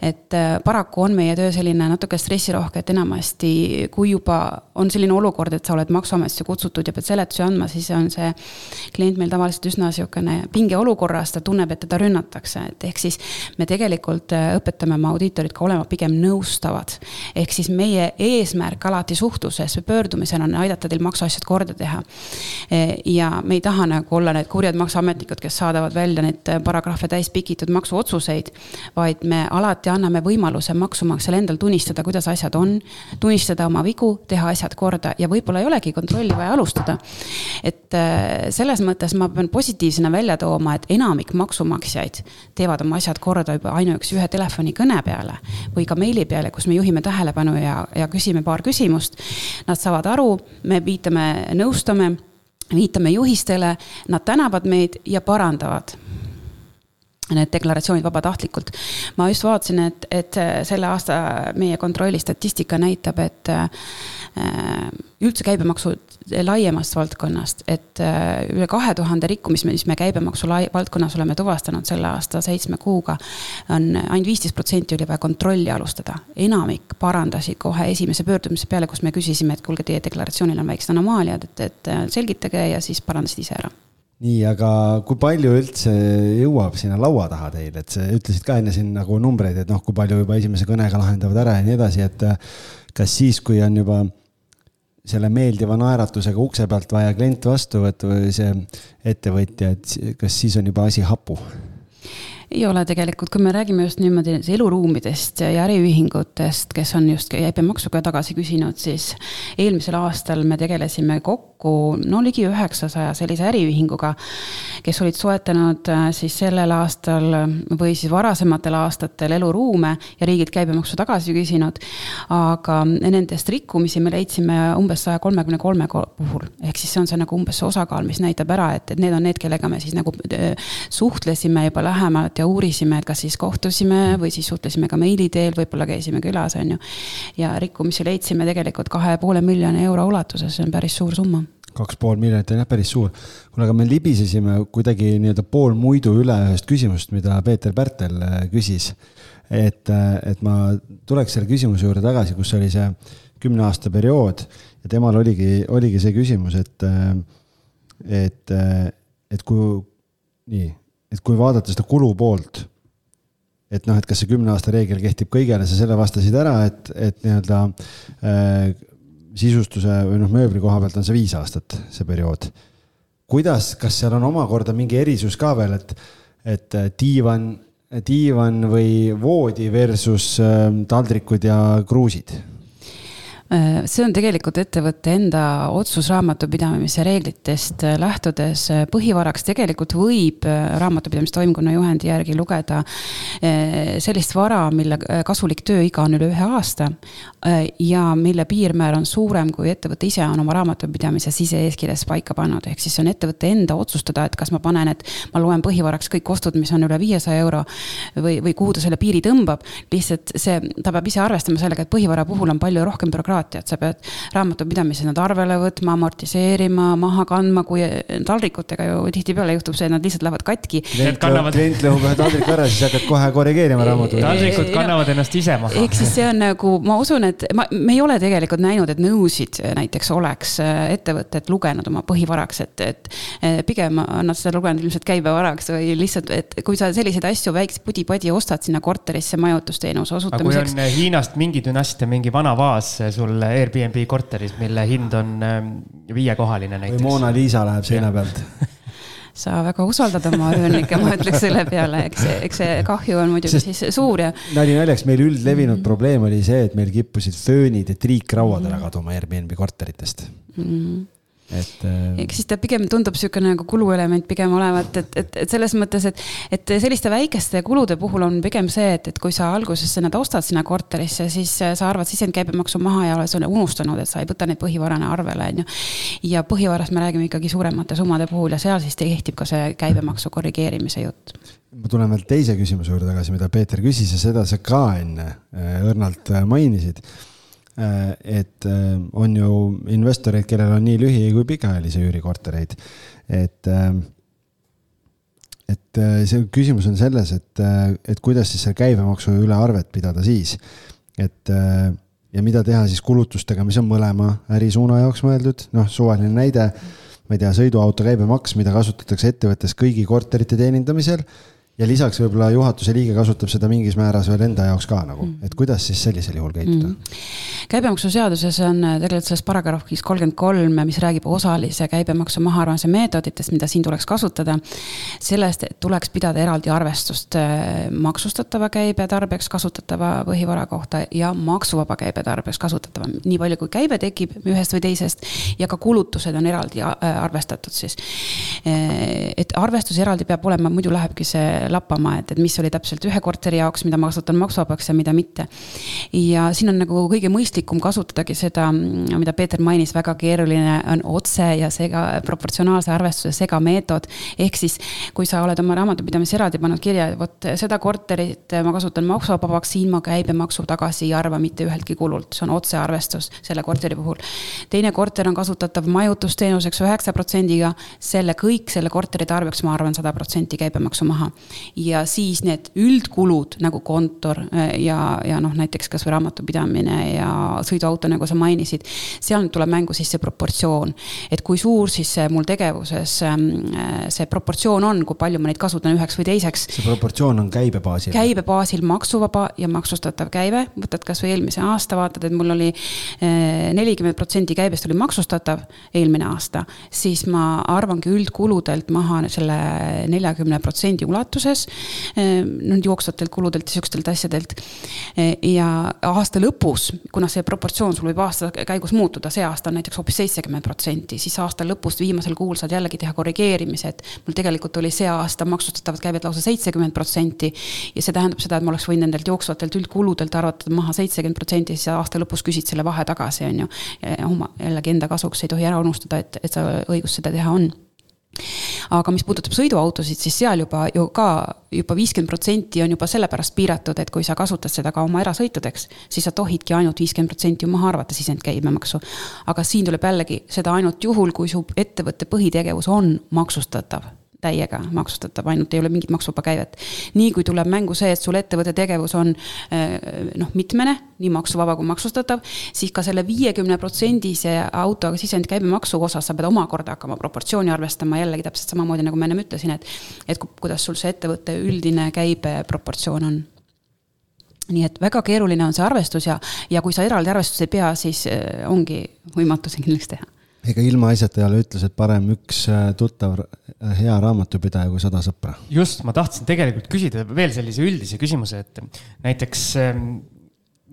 et eh, paraku on meie töö selline natuke stressirohke, et enamasti, kui juba on selline olukord, et sa oled maksuametis asju kutsutud ja pead seletusi andma, siis on see klient meil tavaliselt üsna niisugune pingeolukorras, ta tunneb, et teda rünnatakse, et ehk siis me tegelikult äh, õpetame oma audiitorid ka olema pigem nõustavad. ehk siis meie eesmärk alati suhtluses või pöördumisel on aidata teil maksuasjad korda teha. E, ja me ei taha nagu olla need kurjad maksuametnikud, kes saadavad välja neid paragrahve täis pikitud maksuotsuseid, vaid me alati anname võimaluse maksumaksjal endal tunnistada, kuidas asjad on, tunnistada oma vigu, teha asjad korda ja võib-olla ei olegi kontrolli vaja alustada. et äh, selles mõttes ma pean positiivsena välja tooma, et enamik maksumaksjaid teevad oma asjad korda juba ainuüksi ühe telefonikõne peale või ka meili peale, kus me juhime tähelepanu ja, ja küsime paar küsimust. Nad saavad aru, me viitame, nõustame viitame juhistele, nad tänavad meid ja parandavad need deklaratsioonid vabatahtlikult. ma just vaatasin, et, et selle aasta meie kontrolli statistika näitab, et äh, üldse käibemaksu laiemast valdkonnast, et äh, üle kahe tuhande rikkumist, mis me käibemaksu lai, valdkonnas oleme tuvastanud selle aasta seitsme kuuga, on ainult viisteist protsenti oli vaja kontrolli alustada. enamik parandasid kohe esimese pöördumise peale, kus me küsisime, et kuulge, teie deklaratsioonil on väiksed anomaaliad, et, et selgitage ja siis parandasid ise ära nii, aga kui palju üldse jõuab sinna laua taha teil, et sa ütlesid ka enne siin nagu numbreid, et noh, kui palju juba esimese kõnega lahendavad ära ja nii edasi, et kas siis, kui on juba selle meeldiva naeratusega ukse pealt vaja klient vastu võtta või see ettevõtja, et kas siis on juba asi hapu? ei ole tegelikult, kui me räägime just niimoodi eluruumidest ja äriühingutest, kes on just käibemaksuga tagasi küsinud, siis eelmisel aastal me tegelesime kokku no ligi üheksasaja sellise äriühinguga, kes olid soetanud äh, siis sellel aastal või siis varasematel aastatel eluruume ja riigilt käibemaksu tagasi küsinud. aga nendest rikkumisi me leidsime umbes saja kolmekümne kolme puhul, ehk siis see on see nagu umbes see osakaal, mis näitab ära, et, et need on need, kellega me siis nagu äh, suhtlesime juba lähemalt ja uurisime, et kas siis kohtusime või siis suhtlesime ka meili teel, võib-olla käisime külas, on ju. ja rikkumisi leidsime tegelikult kahe poole miljoni euro ulatuses, see on päris suur summa kaks pool miljonit on jah päris suur. kuule, aga me libisesime kuidagi nii-öelda pool muidu üle ühest küsimusest, mida Peeter Pärtel äh, küsis. et, äh, et ma tuleks selle küsimuse juurde tagasi, kus oli see kümne aasta periood ja temal oligi, oligi see küsimus, et, äh, et, et kui nii, et kui vaadata seda kulu poolt, et noh, et kas see kümne aasta reegel kehtib kõigele, sa selle vastasid ära, et, et nii-öelda sisustuse või noh, mööbli koha pealt on see viis aastat, see periood. kuidas, kas seal on omakorda mingi erisus ka veel, et, et äh, diivan, diivan või voodi versus äh, taldrikud ja kruusid? Äh, see on tegelikult ettevõtte enda otsus raamatupidamise reeglitest äh, lähtudes. Äh, põhivaraks tegelikult võib raamatupidamistoimkonna juhendi järgi lugeda sellist vara, mille kasulik tööiga on üle ühe aasta ja mille piirmäär on suurem, kui ettevõte ise on oma raamatupidamise sise-eeskirjas paika pannud. ehk siis see on ettevõtte enda otsustada, et kas ma panen, et ma loen põhivaraks kõik ostud, mis on üle viiesaja euro või, või kuhu ta selle piiri tõmbab. lihtsalt see, ta peab ise arvestama sellega, et põhivara puhul on palju rohkem bürokraatiat bürokraatiat, sa pead raamatupidamise nad arvele võtma, amortiseerima, maha kandma, kui taldrikutega ju tihtipeale juhtub see, et nad lihtsalt lähevad katki. klient kannavad... klient lõhub ühe taldriku ära, siis hakkad kohe korrigeerima raamatut. taldrikud kannavad ennast ise maha. ehk siis see on nagu, ma usun, et ma, me ei ole tegelikult näinud, et nõusid näiteks oleks äh, ettevõtted lugenud oma põhivaraks, et, et pigem on nad seda lugenud ilmselt käibevaraks või lihtsalt, et kui sa selliseid asju väikse pudi-padi ostad sinna korterisse majutusteenuse osutamiseks. kui on Hiinast mingi dünastia mingi vana vaas sul sul Airbnb korteris, mille hind on ähm, viiekohaline näiteks. või Mona Lisa läheb seina pealt sa väga usaldad oma üürnikke, ma ütleks selle peale, eks see, eks see kahju on muidugi Sest siis suur ja. nali naljaks, meil üldlevinud mm -hmm. probleem oli see, et meil kippusid föönid ja triikrauad ära kaduma Airbnb korteritest mm. -hmm et. Äh, ehk siis ta pigem tundub niisugune nagu kuluelement pigem olevat, et, et, et selles mõttes, et, et selliste väikeste kulude puhul on pigem see, et, et kui sa alguses nad ostad sinna korterisse, siis sa arvad sisendkäibemaksu maha ja oled unustanud, et sa ei võta neid põhivarana arvele, on ju. ja põhivarast me räägime ikkagi suuremate summade puhul ja seal siis kehtib ka see käibemaksu korrigeerimise jutt ma tulen veel teise küsimuse juurde tagasi, mida Peeter küsis ja seda sa ka enne äh, õrnalt äh, mainisid Äh, et äh, on ju investoreid, kellel on nii lühi- kui pikaajalisi üürikortereid, et äh, et see küsimus on selles, et, et kuidas siis selle käibemaksu üle arvet pidada siis, et ja mida teha siis kulutustega, mis on mõlema ärisuuna jaoks mõeldud, noh, suvaline näide, ma ei tea, sõiduauto käibemaks, mida kasutatakse ettevõttes kõigi korterite teenindamisel ja lisaks võib-olla juhatuse liige kasutab seda mingis määras veel enda jaoks ka nagu, mm. et kuidas siis sellisel juhul käituda mm.? käibemaksuseaduses on äh, tegelikult selles paragrahvis kolmkümmend kolm, mis räägib osalise käibemaksu mahaarvamise meetoditest, mida siin tuleks kasutada. sellest tuleks pidada eraldi arvestust äh, maksustatava käibe tarbeks kasutatava põhivara kohta ja maksuvaba käibe tarbeks kasutatava, nii palju kui käibe tekib ühest või teisest ja ka kulutused on eraldi äh, arvestatud siis. et arvestus eraldi peab olema, muidu lähebki see lappama, et, et mis oli täpselt ühe korteri jaoks, mida ma kasutan maksuvabaks ja mida mitte. ja siin on nagu kõige mõistlikum kasutadagi seda, mida Peeter mainis, väga keeruline on otse ja sega, proportsionaalse arvestuse segameetod. ehk siis, kui sa oled oma raamatupidamise eraldi pannud kirja, vot seda korterit ma kasutan maksuvabaks, siin ma käibemaksu tagasi ei arva mitte üheltki kulult, see on otsearvestus selle korteri puhul. teine korter on kasutatav majutusteenuseks üheksa protsendiga, selle kõik selle korteri tarbeks ma arvan sada protsenti käibemaksu maha ja siis need üldkulud nagu kontor äh, ja, ja noh, näiteks kasvõi raamatupidamine ja sõiduauto, nagu sa mainisid. seal tuleb mängu siis see proportsioon, et kui suur siis mul tegevuses ähm, äh, see proportsioon on, kui palju ma neid kasutan üheks või teiseks. see proportsioon on käibe baasil? käibe baasil maksuvaba ja maksustatav käive, võtad kasvõi eelmise aasta, vaatad, et mul oli äh, nelikümmend protsenti käibest oli maksustatav eelmine aasta, siis ma arvangi üldkuludelt maha selle neljakümne protsendi ulatuses ulatuses. noh, jooksvatelt kuludelt ja sihukestelt asjadelt. ja aasta lõpus, kuna see proportsioon sul võib aasta käigus muutuda, see aasta on näiteks hoopis seitsekümmend protsenti, siis aasta lõpust viimasel kuul saad jällegi teha korrigeerimise, et mul tegelikult oli see aasta maksustatavat käivet lausa seitsekümmend protsenti. ja see tähendab seda, et ma oleks võinud nendelt jooksvatelt üldkuludelt arvata maha seitsekümmend protsenti, siis aasta lõpus küsid selle vahe tagasi, on ju. oma jällegi enda kasuks ei tohi ära unustada, et, et sa õigus seda teha on aga mis puudutab sõiduautosid, siis seal juba ju ka juba viiskümmend protsenti on juba sellepärast piiratud, et kui sa kasutad seda ka oma erasõitudeks, siis sa tohidki ainult viiskümmend protsenti ju maha arvata sisendkäibemaksu. aga siin tuleb jällegi seda ainult juhul, kui su ettevõtte põhitegevus on maksustatav täiega maksustatav, ainult ei ole mingit maksuvaba käivet. nii kui tuleb mängu see, et sul ettevõtte tegevus on eh, noh, mitmene, nii maksuvaba kui maksustatav, siis ka selle viiekümne protsendise auto sisendkäibemaksu osas sa pead omakorda hakkama proportsiooni arvestama jällegi täpselt samamoodi, nagu ma ennem ütlesin, et et kuidas sul see ettevõtte üldine käibe proportsioon on nii et väga keeruline on see arvestus ja, ja kui sa eraldi arvestust ei pea, siis eh, ongi võimatu see kindlaks teha ega ilmaasjata ei ole, ütles, et parem üks äh, tuttav äh, hea raamatupidaja kui sada sõpra. just, ma tahtsin tegelikult küsida veel sellise üldise küsimuse, et näiteks ähm,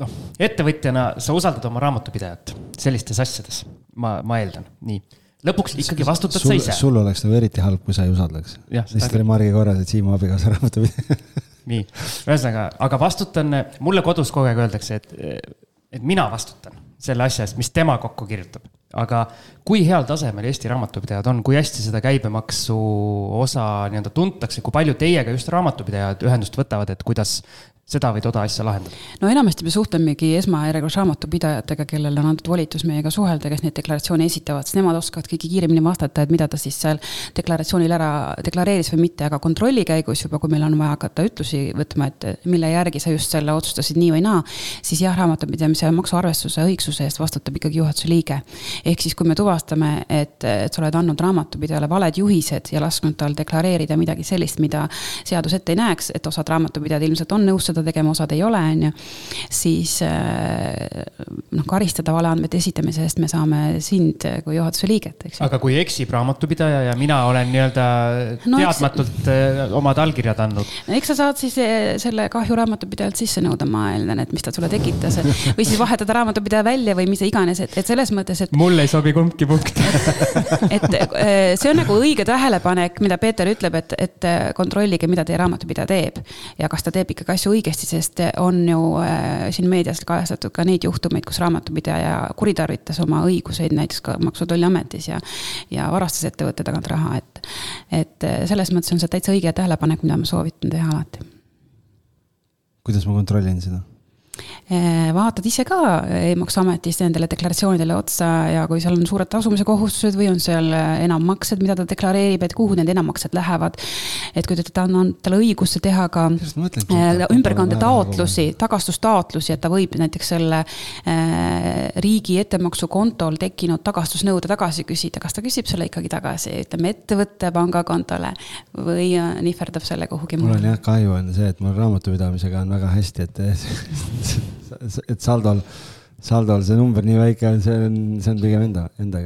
noh, ettevõtjana sa usaldad oma raamatupidajat sellistes asjades, ma, ma eeldan, nii lõpuks ikkagi vastutad sul, sa ise. sul oleks nagu eriti halb, kui sa ei usaldaks. lihtsalt oli Margi korras, et Siimu abikaasa raamatupidaja nii, ühesõnaga, aga vastutan, mulle kodus kogu aeg öeldakse, et, et mina vastutan selle asja eest, mis tema kokku kirjutab. Aga kui heal tasemel Eesti raamatupidajad on, kui hästi seda käibemaksu osa nii-öelda tuntakse, kui palju teiega just raamatupidajad ühendust võtavad, et kuidas seda või toda asja lahendada? no enamasti me suhtlemegi esmajärjekorras raamatupidajatega, kellele on antud volitus meiega suhelda, kes neid deklaratsioone esitavad, sest nemad oskavad kõige kiiremini vastata, et mida ta siis seal deklaratsioonil ära deklareeris või mitte, aga kontrolli käigus juba, kui meil on vaja hakata ütlusi võtma, et mille järgi sa just selle otsustasid nii või naa, siis jah, raamatupidamise maksuarvestuse õigsuse eest vastutab ikkagi juhatuse liige. Ehk siis, kui me tuvastame, et, et sa oled andnud raamatupidajale valed juhised ja lasknud tal deklareerida midagi sellist, mida seadus ette ei näeks, et osad raamatupidajad ilmselt on nõus seda tegema, osad ei ole, on ju. siis äh, noh, karistada valeandmete esitamise eest me saame sind kui juhatuse liiget, eks ju. aga kui eksib raamatupidaja ja mina olen nii-öelda no, teadmatult eks... Äh, omad allkirjad andnud? eks sa saad siis äh, selle kahju raamatupidajalt sisse nõuda, ma eeldan, et mis ta sulle tekitas. või siis vahetada raamatupidaja välja või mis iganes, et, et selles mõttes, et. Mulle ei sobi kumbki punkt et see on nagu õige tähelepanek, mida Peeter ütleb, et, et kontrollige, mida teie raamatupidaja teeb. ja kas ta teeb ikkagi asju õigesti sest on ju äh, siin meedias kajastatud ka neid juhtumeid, kus raamatupidaja kuritarvitas oma õiguseid näiteks ka Maksu- ja Tolliametis ja, ja varastas ettevõtte tagant raha, et, et äh, selles mõttes on see täitsa õige tähelepanek, mida ma soovitan teha alati. kuidas ma kontrollin seda? Eh, vaatad ise ka e-maksuametis nendele deklaratsioonidele otsa ja kui seal on suured tasumise kohustused või on seal enammaksed, mida ta deklareerib, et kuhu need enammaksed lähevad. et kui ta on talle õiguse teha ka äh, ümberkandetaotlusi, tagastustaotlusi, et ta võib näiteks selle äh, riigi ettemaksukontol tekkinud tagastusnõude tagasi küsida, kas ta küsib selle ikkagi tagasi, ütleme ettevõtte pangakontole või nihverdab selle kuhugi mujale. mul on jah kahju on see, et mul raamatupidamisega on väga hästi, et et saldol, saldol see number nii väike on, see on, see on pigem enda, enda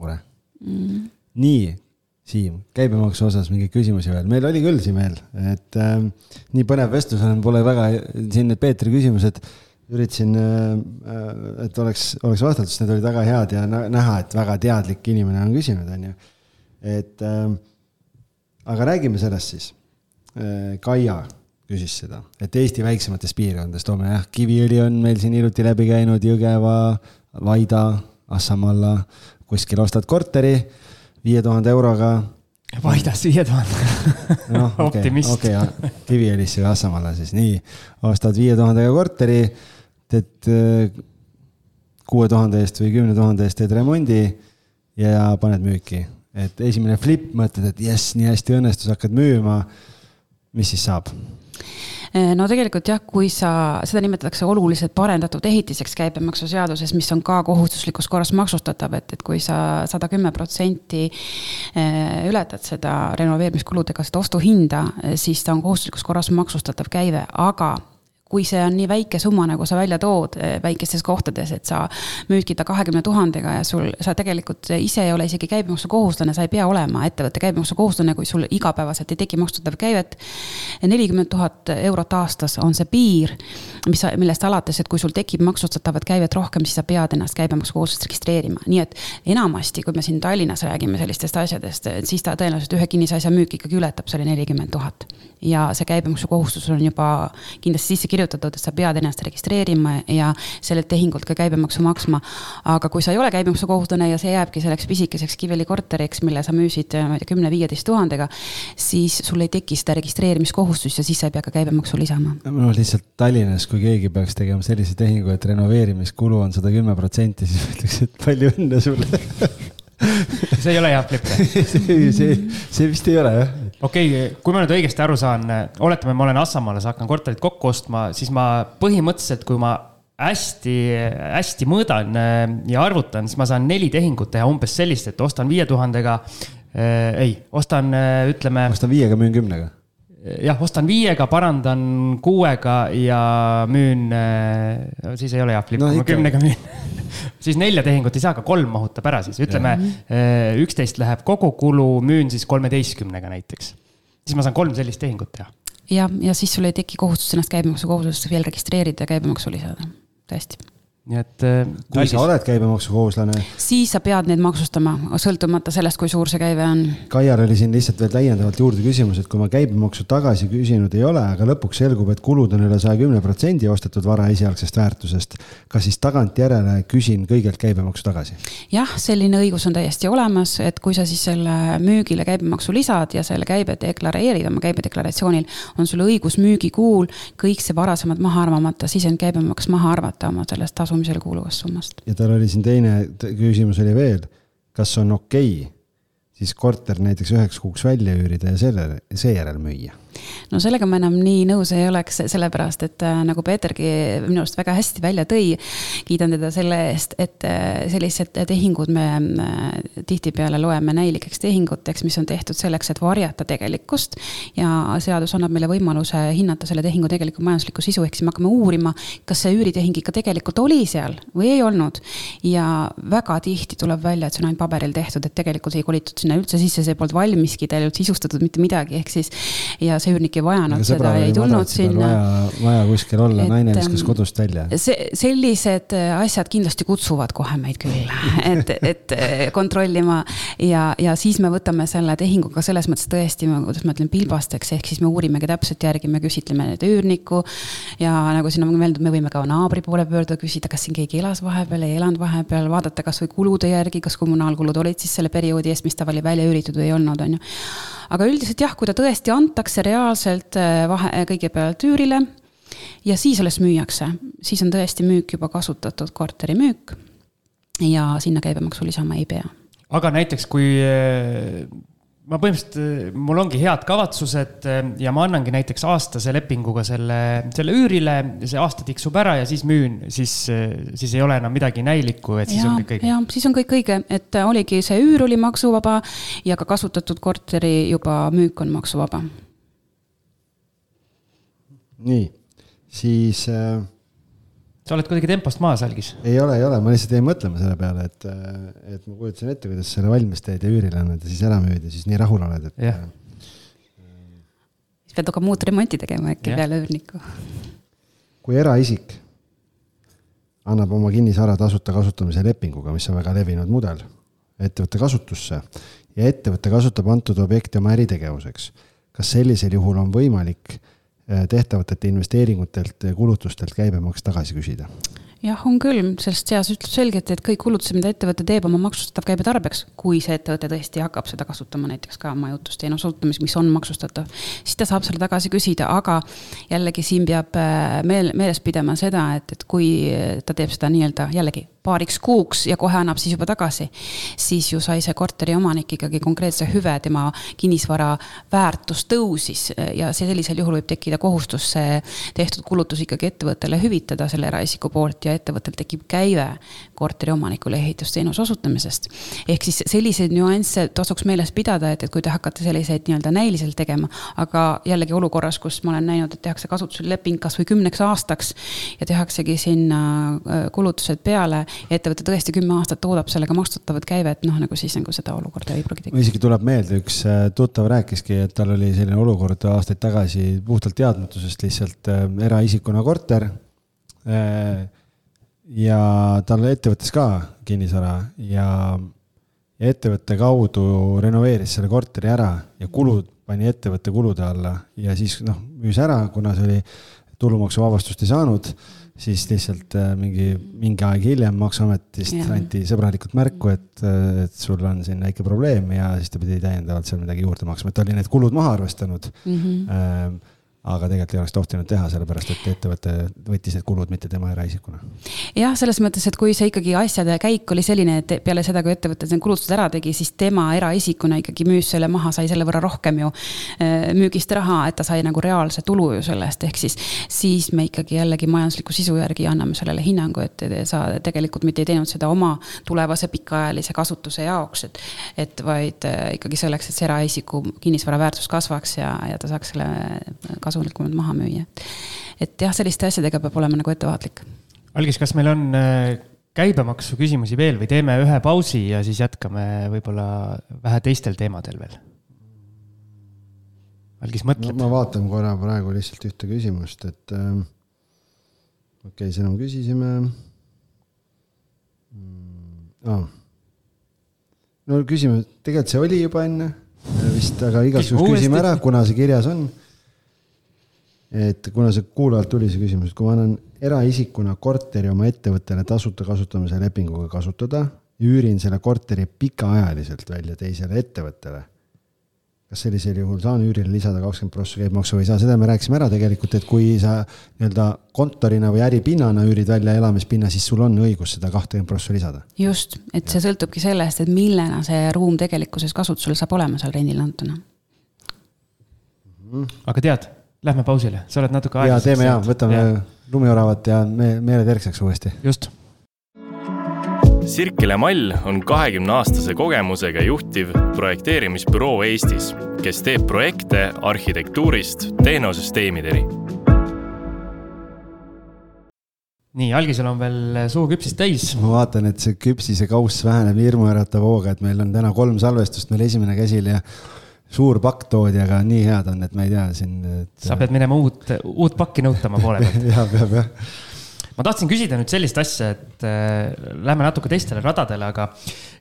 mure. Mm.. nii, Siim, käibemaksu osas mingeid küsimusi veel, meil oli küll siin veel, et äh, nii põnev vestlus on, pole väga siin need Peetri küsimused. Üritasin, äh, et oleks, oleks vastatud, sest need olid väga head ja näha, et väga teadlik inimene on küsinud, on ju. et äh, aga räägime sellest siis. Äh, Kaia küsis seda, et Eesti väiksemates piirkondades toome jah, Kiviõli on meil siin hiljuti läbi käinud, Jõgeva, Vaida, Assamalla, kuskil ostad korteri viie tuhande euroga. Vaidas viie tuhande noh, optimist. okei, okei, Kiviõlisse või Assamaale siis, nii, ostad viie tuhandega korteri, teed äh, kuue tuhande eest või kümne tuhande eest teed remondi ja paned müüki. et esimene flip, mõtled, et jess, nii hästi õnnestus, hakkad müüma. mis siis saab? Eh, no tegelikult jah, kui sa, seda nimetatakse oluliselt parendatud ehitiseks käibemaksuseaduses, mis on ka kohustuslikus korras maksustatav, et, et kui sa sada kümme protsenti eh, ületad seda renoveerimiskuludega seda ostuhinda, eh, siis ta on kohustuslikus korras maksustatav käive, aga kui see on nii väike summa, nagu sa välja tood eh, väikestes kohtades, et sa müüdki ta kahekümne tuhandega ja sul, sa tegelikult ise ei ole isegi käibemaksukohuslane, sa ei pea olema ettevõtte käibemaksukohuslane, kui sul igapäevaselt ei teki maksustatav käivet. nelikümmend tuhat eurot aastas on see piir, mis, millest alates, et kui sul tekib maksustatavat käivet rohkem, siis sa pead ennast käibemaksukohustusest registreerima, nii et enamasti, kui me siin Tallinnas räägime sellistest asjadest, siis ta tõenäoliselt ühe kinnisasja müük ikkagi ületab selle nelikümmend tuhat. ja see käibemaksukohustus on juba kindlasti sisse kirjutatud kirjutatud, et sa pead ennast registreerima ja sellelt tehingult ka käibemaksu maksma. aga kui sa ei ole käibemaksukohuslane ja see jääbki selleks pisikeseks Kiveli korteriks, mille sa müüsid, ma ei tea, kümne-viieteist tuhandega, siis sul ei teki seda registreerimiskohustust ja siis sa ei pea ka käibemaksu lisama. no lihtsalt Tallinnas, kui keegi peaks tegema sellise tehingu, et renoveerimiskulu on sada kümme protsenti, siis ma ütleks, et palju õnne sulle see ei ole hea flip see, see, see vist ei ole jah. Okei okay,, kui ma nüüd õigesti aru saan, oletame, ma olen Assamaalas, hakkan korterit kokku ostma, siis ma põhimõtteliselt, kui ma hästi, hästi mõõdan äh, ja arvutan, siis ma saan neli tehingut teha umbes sellist, et ostan viie tuhandega äh,. ei, ostan, äh, ütleme. ostan viiega, müün kümnega jah, ostan viiega, parandan kuuega ja müün, äh, siis ei ole jah, flip no,, ma kümnega müün. Siis nelja tehingut ei saa, aga kolm mahutab ära siis, ütleme äh, üksteist läheb kogukulu, müün siis kolmeteistkümnega näiteks. siis ma saan kolm sellist tehingut teha. jah, ja siis sul ei teki kohustust ennast käibemaksukohustuseks veel registreerida ja käibemaksu lisada, tõesti nii et. Äh, kui algis... sa oled käibemaksukohuslane. siis sa pead neid maksustama, sõltumata sellest, kui suur see käive on. Kaiar oli siin lihtsalt veel täiendavalt juurde küsimus, et kui ma käibemaksu tagasi küsinud ei ole, aga lõpuks selgub, et kulud on üle saja kümne protsendi ostetud vara esialgsest väärtusest. kas siis tagantjärele küsin kõigelt käibemaksu tagasi? jah, selline õigus on täiesti olemas, et kui sa siis selle müügile käibemaksu lisad ja selle käibe deklareerid oma käibedeklaratsioonil, on sul õigus müügikuul kõik see varasemalt maha arvamata, siis on käibemaks maha arvata oma sellest tasust tasumisele kuuluvast summast. ja tal oli siin teine küsimus oli veel, kas on okei okay, siis korter näiteks üheks kuuks välja üürida ja selle, seejärel müüa no sellega ma enam nii nõus ei oleks, sellepärast et äh, nagu Peetergi minu arust väga hästi välja tõi, kiidan teda selle eest, et äh, sellised tehingud me äh, tihtipeale loeme näilikeks tehinguteks, mis on tehtud selleks, et varjata tegelikkust. ja seadus annab meile võimaluse hinnata selle tehingu tegelikku majanduslikku sisu, ehk siis me hakkame uurima, kas see üüritehing ikka tegelikult oli seal või ei olnud. ja väga tihti tuleb välja, et see on ainult paberil tehtud, et tegelikult ei kolitud sinna üldse sisse, see polnud valmiski, ta ei olnud sisustatud mitte midagi, ehk siis ja see üürnik ei vajanud seda, ei tulnud sinna. vaja, vaja kuskil olla, naine viskas kodust välja. see, sellised äh, asjad kindlasti kutsuvad kohe meid küll, et, et äh, kontrollima ja, ja siis me võtame selle tehinguga selles mõttes tõesti, kuidas ma ütlen, pilbasteks, ehk siis me uurimegi täpselt järgi, me küsitleme nüüd üürnikku. ja nagu siin on mõeldud, me võime ka naabri poole pöörduda, küsida, kas siin keegi elas vahepeal, ei elanud vahepeal, vaadata kasvõi kulude järgi, kas kommunaalkulud olid siis selle perioodi eest, mis ta oli välja üüritud või ei olnud, on ju aga üldiselt jah, kui ta tõesti antakse reaalselt äh, vahe, kõigepealt üürile ja siis alles müüakse, siis on tõesti müük juba kasutatud korteri müük ja sinna käibemaksu lisama ei pea. aga näiteks, kui eh, ma põhimõtteliselt, mul ongi head kavatsused eh, ja ma annangi näiteks aastase lepinguga selle, selle üürile, see aasta tiksub ära ja siis müün, siis, eh, siis ei ole enam midagi näilikku, et siis ja, on kõik õige. ja siis on kõik õige, et oligi see üür oli maksuvaba ja ka kasutatud korteri juba müük on maksuvaba. nii, siis äh sa oled kuidagi tempost maas, Algis? ei ole, ei ole, ma lihtsalt jäin mõtlema selle peale, et, et ma kujutasin ette, kuidas selle valmis teed ja üürile annad ja siis ära müüd ja siis nii rahul oled, et. siis pead ka muud remonti tegema äkki peale üürniku. kui eraisik annab oma kinnisvara tasuta kasutamise lepinguga, mis on väga levinud mudel, ettevõtte kasutusse ja ettevõte kasutab antud objekti oma äritegevuseks, kas sellisel juhul on võimalik tehtavatelt investeeringutelt kulutustelt käibemaks tagasi küsida? jah, on küll, sest seadus ütleb selgelt, et kõik kulutused, mida ettevõte teeb oma maksustatav käibe tarbeks, kui see ettevõte tõesti hakkab seda kasutama näiteks ka majutusteenuse osutamiseks, mis on maksustatav, siis ta saab selle tagasi küsida, aga jällegi siin peab äh, meel, meeles pidama seda, et, et kui ta teeb seda nii-öelda jällegi paariks kuuks ja kohe annab siis juba tagasi, siis ju sai see korteriomanik ikkagi konkreetse hüve, tema kinnisvara väärtus tõusis ja sellisel juhul võib tekkida kohustus see tehtud kulutus ikkagi ettevõttele hüvitada selle eraisiku poolt ja ettevõttel tekib käive korteriomanikule ehitusteenuse osutamisest. ehk siis selliseid nüansse tasuks meeles pidada, et, et kui te hakkate selliseid nii-öelda näiliselt tegema, aga jällegi olukorras, kus ma olen näinud, et tehakse kasutusleping kasvõi kümneks aastaks ja tehaksegi sinna äh, kulutused peale ja ettevõte tõesti kümme aastat toodab sellega maksustatavat käivet, noh nagu siis nagu seda olukorda ei pruugi tekkida. isegi tuleb meelde, üks äh, tuttav rääkiski, et tal oli selline olukord aastaid tagasi puhtalt teadmatusest lihtsalt äh, eraisikuna korter äh, ja tal ettevõttes ka kinnisvara ja, ja ettevõtte kaudu renoveeris selle korteri ära ja kulud pani ettevõtte kulude alla ja siis noh, müüs ära, kuna see oli tulumaksuvabastust ei saanud siis lihtsalt äh, mingi, mingi aeg hiljem Maksuametist ja. anti sõbralikult märku, et, et sul on siin väike probleem ja siis ta pidi täiendavalt seal midagi juurde maksma, et ta oli need kulud maha arvestanud mm. -hmm aga tegelikult ei oleks tohtinud teha, sellepärast et ettevõte võttis need kulud, mitte tema eraisikuna. jah, selles mõttes, et kui see ikkagi asjade käik oli selline, et peale seda, kui ettevõte need kulutused ära tegi, siis tema eraisikuna ikkagi müüs selle maha, sai selle võrra rohkem ju äh, müügist raha, et ta sai nagu reaalse tulu ju sellest, ehk siis. siis me ikkagi jällegi majandusliku sisu järgi anname sellele hinnangu, et sa tegelikult mitte ei teinud seda oma tulevase pikaajalise kasutuse jaoks, et. et vaid äh, ikkagi selleks, et see eraisiku kinnisvara väärtus kasvaks ja, ja ta saaks selle kasutuse kasulikumad maha müüa. et jah, selliste asjadega peab olema nagu ettevaatlik. Algis, kas meil on äh, käibemaksu küsimusi veel või teeme ühe pausi ja siis jätkame võib-olla vähe teistel teemadel veel? Algis mõtleb no,. ma vaatan korra praegu lihtsalt ühte küsimust, et äh, okei okay,, seda me küsisime mm,. Ah. no küsime, tegelikult see oli juba enne vist, aga igaks juhuks küsime ära, kuna see kirjas on et kuna see kuulajalt tuli see küsimus, et kui ma annan eraisikuna korteri oma ettevõttele tasuta kasutamise lepinguga kasutada, üürin selle korteri pikaajaliselt välja teisele ettevõttele. kas sellisel juhul saan üürile lisada kakskümmend prossa käibemaksu või ei saa, seda me rääkisime ära tegelikult, et kui sa nii-öelda kontorina või äripinnana üürid välja elamispinna, siis sul on õigus seda kahtekümmet prossa lisada. just, et see sõltubki sellest, et millena see ruum tegelikkuses kasutusel saab olema seal rendile antuna. aga tead Lähme pausile, sa oled natuke ja teeme ja, võtame ja. lumioravat ja me, meele terkseks uuesti. just. Sirkele Mall on kahekümne aastase kogemusega juhtiv projekteerimisbüroo Eestis, kes teeb projekte arhitektuurist tehnosüsteemideni. nii, algisel on veel suu küpsist täis. ma vaatan, et see küpsise kauss väheneb hirmuäratava hooga, et meil on täna kolm salvestust meil esimene käsil ja suur pakk toodi, aga nii head on, et ma ei tea siin et.... sa pead minema uut, uut pakki nõutama poole pealt ja, peab jah. ma tahtsin küsida nüüd sellist asja, et äh, lähme natuke teistele radadele, aga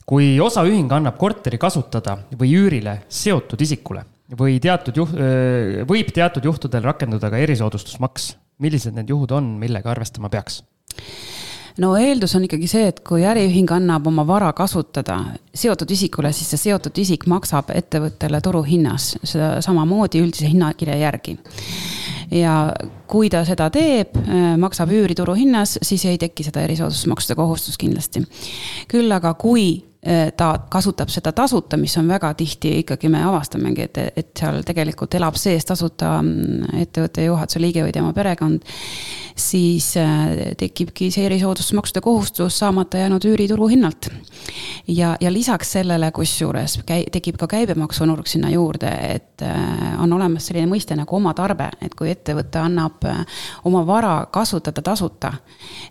kui osaühing annab korteri kasutada või üürile seotud isikule või teatud juht, äh, võib teatud juhtudel rakenduda ka erisoodustusmaks, millised need juhud on, millega arvestama peaks? No eeldus on ikkagi see, et kui äriühing annab oma vara kasutada seotud isikule, siis see seotud isik maksab ettevõttele turuhinnas, seda samamoodi üldise hinnakirja järgi ja kui ta seda teeb, maksab üüri turuhinnas, siis ei teki seda erisoodustusmaksude kohustust kindlasti. küll aga kui Äh, ta kasutab seda tasuta, mis on väga tihti ikkagi me avastamegi, et, et seal tegelikult elab sees tasuta mm, ettevõtte juhatuse liige või tema perekond. siis äh, tekibki see erisoodustusmaksude kohustus saamata jäänud üürituru hinnalt. ja, ja lisaks sellele, kusjuures käi-, tekib ka käibemaksunurk sinna juurde, et äh, on olemas selline mõiste nagu omatarbe, et kui ettevõte annab oma vara kasutada tasuta,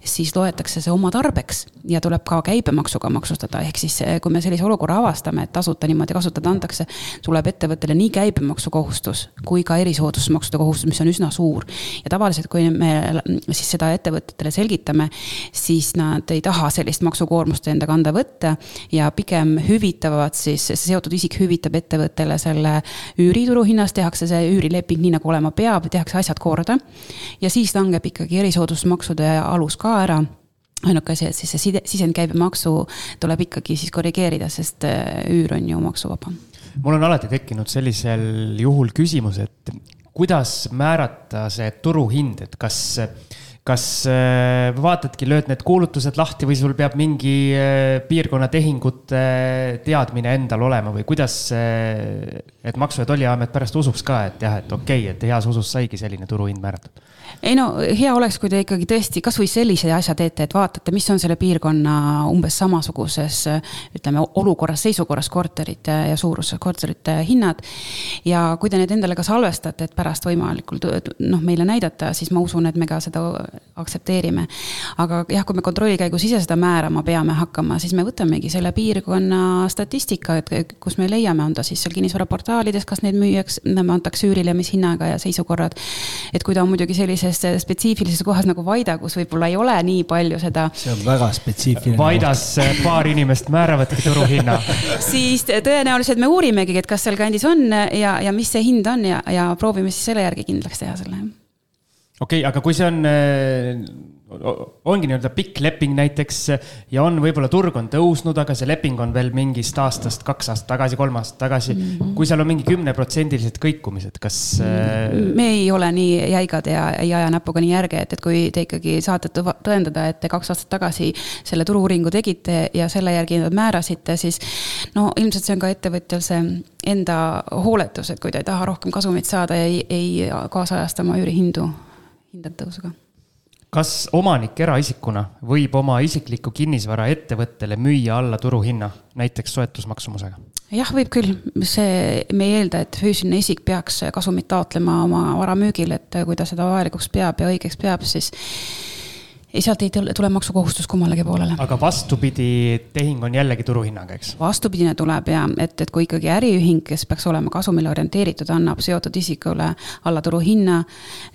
siis loetakse see oma tarbeks ja tuleb ka käibemaksuga maksustada, ehk siis kui me sellise olukorra avastame, et tasuta niimoodi kasutada antakse, tuleb ettevõttele nii käibemaksukohustus kui ka erisoodustusmaksude kohustus, mis on üsna suur. ja tavaliselt, kui me siis seda ettevõtetele selgitame, siis nad ei taha sellist maksukoormust enda kanda võtta ja pigem hüvitavad siis, seotud isik hüvitab ettevõttele selle üürituru hinnast, tehakse see üürileping nii, nagu olema peab, tehakse asjad korda. ja siis langeb ikkagi erisoodustusmaksude alus ka ära ainuke asi, et siis see side, sisendkäibemaksu tuleb ikkagi siis korrigeerida, sest äh, üür on ju maksuvaba. mul on alati tekkinud sellisel juhul küsimus, et kuidas määrata see turuhind, et kas, kas äh, vaatadki, lööd need kuulutused lahti või sul peab mingi äh, piirkonna tehingute teadmine endal olema või kuidas, et Maksu- ja Tolliamet pärast usuks ka, et jah, et okei okay,, et heas usus saigi selline turuhind määratud ei no hea oleks, kui te ikkagi tõesti kasvõi sellise asja teete, et vaatate, mis on selle piirkonna umbes samasuguses ütleme, olukorras, seisukorras korterite ja suuruses korterite hinnad. ja kui te need endale ka salvestate, et pärast võimalikult noh, meile näidata, siis ma usun, et me ka seda aktsepteerime. aga jah, kui me kontrolli käigus ise seda määrama peame hakkama, siis me võtamegi selle piirkonna statistika, et kus me leiame, on ta siis seal kinnisvaraportaalides, kas neid müüakse, antakse üürile, mis hinnaga ja seisukorrad. et kui ta on muidugi sellises spetsiifilises kohas nagu Vaida, kus võib-olla ei ole nii palju seda. see on väga spetsiifiline. Vaidas paar inimest määravadki turuhinna siis tõenäoliselt me uurimegi, et kas sealkandis on ja, ja mis see hind on ja, ja proovime siis selle järgi kindlaks teha selle. Okei okay,, aga kui see on ongi nii-öelda pikk leping näiteks ja on võib-olla turg on tõusnud, aga see leping on veel mingist aastast, kaks aastat tagasi, kolm aastat tagasi mm. -hmm. kui seal on mingi kümneprotsendilised kõikumised, kas äh...? me ei ole nii jäigad ja ei aja näpuga nii järge, et, et kui te ikkagi saate tõendada, et te kaks aastat tagasi selle turu-uuringu tegite ja selle järgi nad määrasite, siis no ilmselt see on ka ettevõtjal see enda hooletus, et kui ta ei taha rohkem kasumit saada, ei, ei kaasajasta oma üürihindu hindade tõusuga kas omanik eraisikuna võib oma isiklikku kinnisvara ettevõttele müüa alla turuhinna, näiteks soetusmaksumusega? jah, võib küll, see, me ei eelda, et füüsiline isik peaks kasumit taotlema oma vara müügil, et kui ta seda vajalikuks peab ja õigeks peab, siis ei, sealt ei tule maksukohustus kummalegi poolele. aga vastupidi, tehing on jällegi turuhinnaga, eks? vastupidine tuleb ja et, et kui ikkagi äriühing, kes peaks olema kasumile orienteeritud, annab seotud isikule alla turuhinna,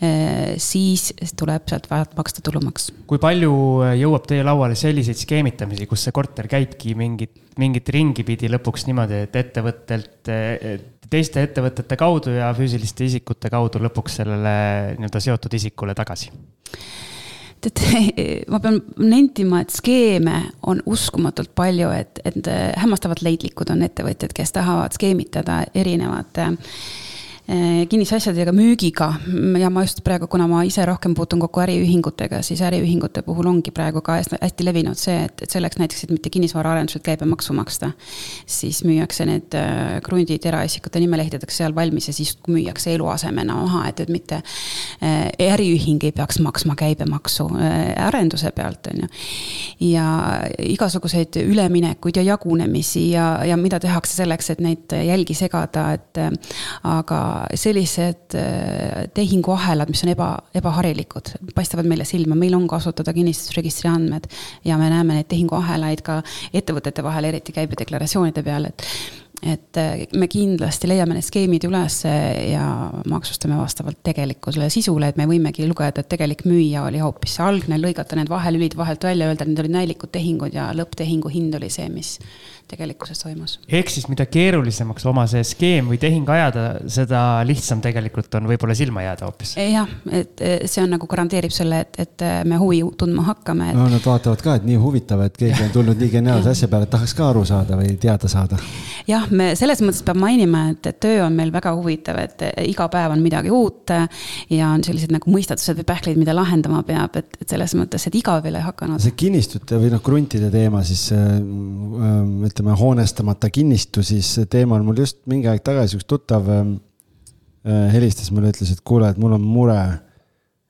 eh, siis tuleb sealt maksta tulumaks. kui palju jõuab teie lauale selliseid skeemitamisi, kus see korter käibki mingit, mingit ringi pidi lõpuks niimoodi, et ettevõttelt teiste ettevõtete kaudu ja füüsiliste isikute kaudu lõpuks sellele nii-öelda seotud isikule tagasi? Tead, ma pean nentima, et skeeme on uskumatult palju, et, et hämmastavalt leidlikud on ettevõtjad, kes tahavad skeemitada erinevate äh, kinnisasjadega, müügiga ja ma just praegu, kuna ma ise rohkem puutun kokku äriühingutega, siis äriühingute puhul ongi praegu ka hästi levinud see, et, et selleks näiteks, et mitte kinnisvaraarendused käibemaksu maksta, siis müüakse need äh, krundid eraisikute nimel, ehitatakse seal valmis ja siis müüakse eluasemena maha, et, et mitte äh, äriühing ei peaks maksma käibemaksu äh, arenduse pealt, on ju. ja igasuguseid üleminekuid ja jagunemisi ja, ja mida tehakse selleks, et neid jälgi segada, et aga sellised äh, tehinguahelad, mis on eba, ebaharilikud, paistavad meile silma, meil on kasutada kinnistusregistri andmed ja me näeme neid tehinguahelaid ka ettevõtete vahel, eriti käibedeklaratsioonide peal, et et äh, me kindlasti leiame need skeemid üles ja maksustame vastavalt tegelikkusele sisule, et me võimegi lugeda, et tegelik müüja oli hoopis see algne, lõigata need vahelülid vahelt välja, öelda, et need olid näilikud tehingud ja lõpptehingu hind oli see, mis tegelikkuses toimus. ehk siis mida keerulisemaks oma see skeem või tehing ajada, seda lihtsam tegelikult on võib-olla silma jääda hoopis. jah, et see on nagu garanteerib selle, et, et me huvi tundma hakkame et.... no nad vaatavad ka, et nii huvitav, et keegi on tulnud nii geniaalse asja peale, et tahaks ka aru saada või teada saada. jah, me selles mõttes peab mainima, et, et töö on meil väga huvitav, et iga päev on midagi uut. ja on sellised nagu mõistatused või pähklid, mida lahendama peab, et, et selles mõttes, et igav ei hakanud. see kinnistute või noh, kruntide teema siis äh, ütleme, hoonestamata kinnistu, siis teema on mul just mingi aeg tagasi üks tuttav äh, helistas mulle, ütles, et kuule, et mul on mure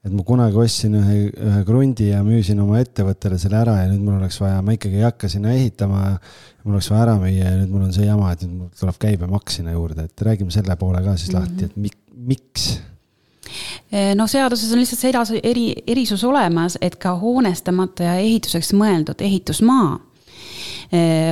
et ma kunagi ostsin ühe, ühe krundi ja müüsin oma ettevõttele selle ära ja nüüd mul oleks vaja, ma ikkagi ei hakka sinna ehitama. mul oleks vaja ära müüa ja nüüd mul on see jama, et nüüd mul tuleb käibemaks sinna juurde, et räägime selle poole ka siis mm -hmm. lahti, et mik, miks eh, no seaduses on lihtsalt see eri, eri, erisus olemas, et ka hoonestamata ja ehituseks mõeldud ehitusmaa Eh,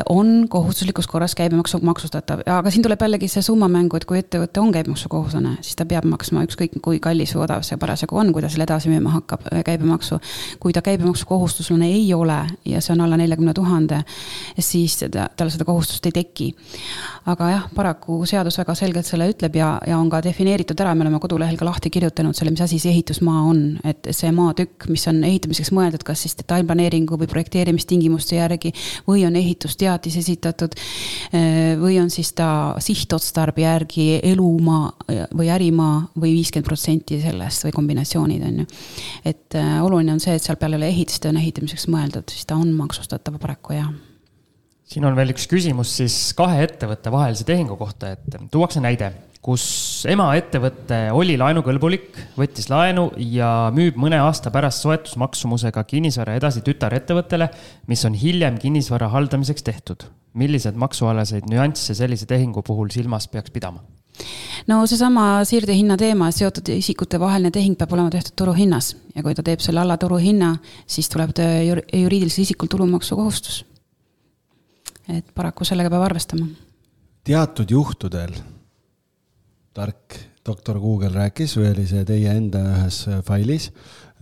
on kohustuslikus korras käibemaksu maksustatav, aga siin tuleb jällegi see summa mängu, et kui ettevõte on käibemaksukohuslane, siis ta peab maksma ükskõik kui kallis või odav see parasjagu on, kui ta selle edasi müüma hakkab, eh, käibemaksu. kui ta käibemaksukohustuslane ei ole ja see on alla neljakümne tuhande, siis ta, tal seda kohustust ei teki. aga jah, paraku seadus väga selgelt selle ütleb ja, ja on ka defineeritud ära, me oleme kodulehel ka lahti kirjutanud selle, mis asi see ehitusmaa on, et see maatükk, mis on ehitamiseks mõeldud, kas siis detailplaneeringu või projekteerimistingimuste järgi või on ehitusteatis esitatud. Eh, või on siis ta sihtotstarbe järgi elumaa või ärimaa või viiskümmend protsenti sellest või kombinatsioonid on ju. et eh, oluline on see, et seal peal ei ole ehitist, on ehitamiseks mõeldud, siis ta on maksustatav paraku jah siin on veel üks küsimus siis kahe ettevõtte vahelise tehingu kohta, et tuuakse näide kus emaettevõte oli laenukõlbulik, võttis laenu ja müüb mõne aasta pärast soetusmaksumusega kinnisvara edasi tütarettevõttele, mis on hiljem kinnisvara haldamiseks tehtud. millised maksualaseid nüansse sellise tehingu puhul silmas peaks pidama? no seesama siirdehinna teema, seotud isikute vaheline tehing peab olema tehtud turuhinnas ja kui ta teeb selle alla turuhinna, siis tuleb juriidilisel isikul tulumaksukohustus. et paraku sellega peab arvestama. teatud juhtudel tark doktor Google rääkis või oli see teie enda ühes äh, failis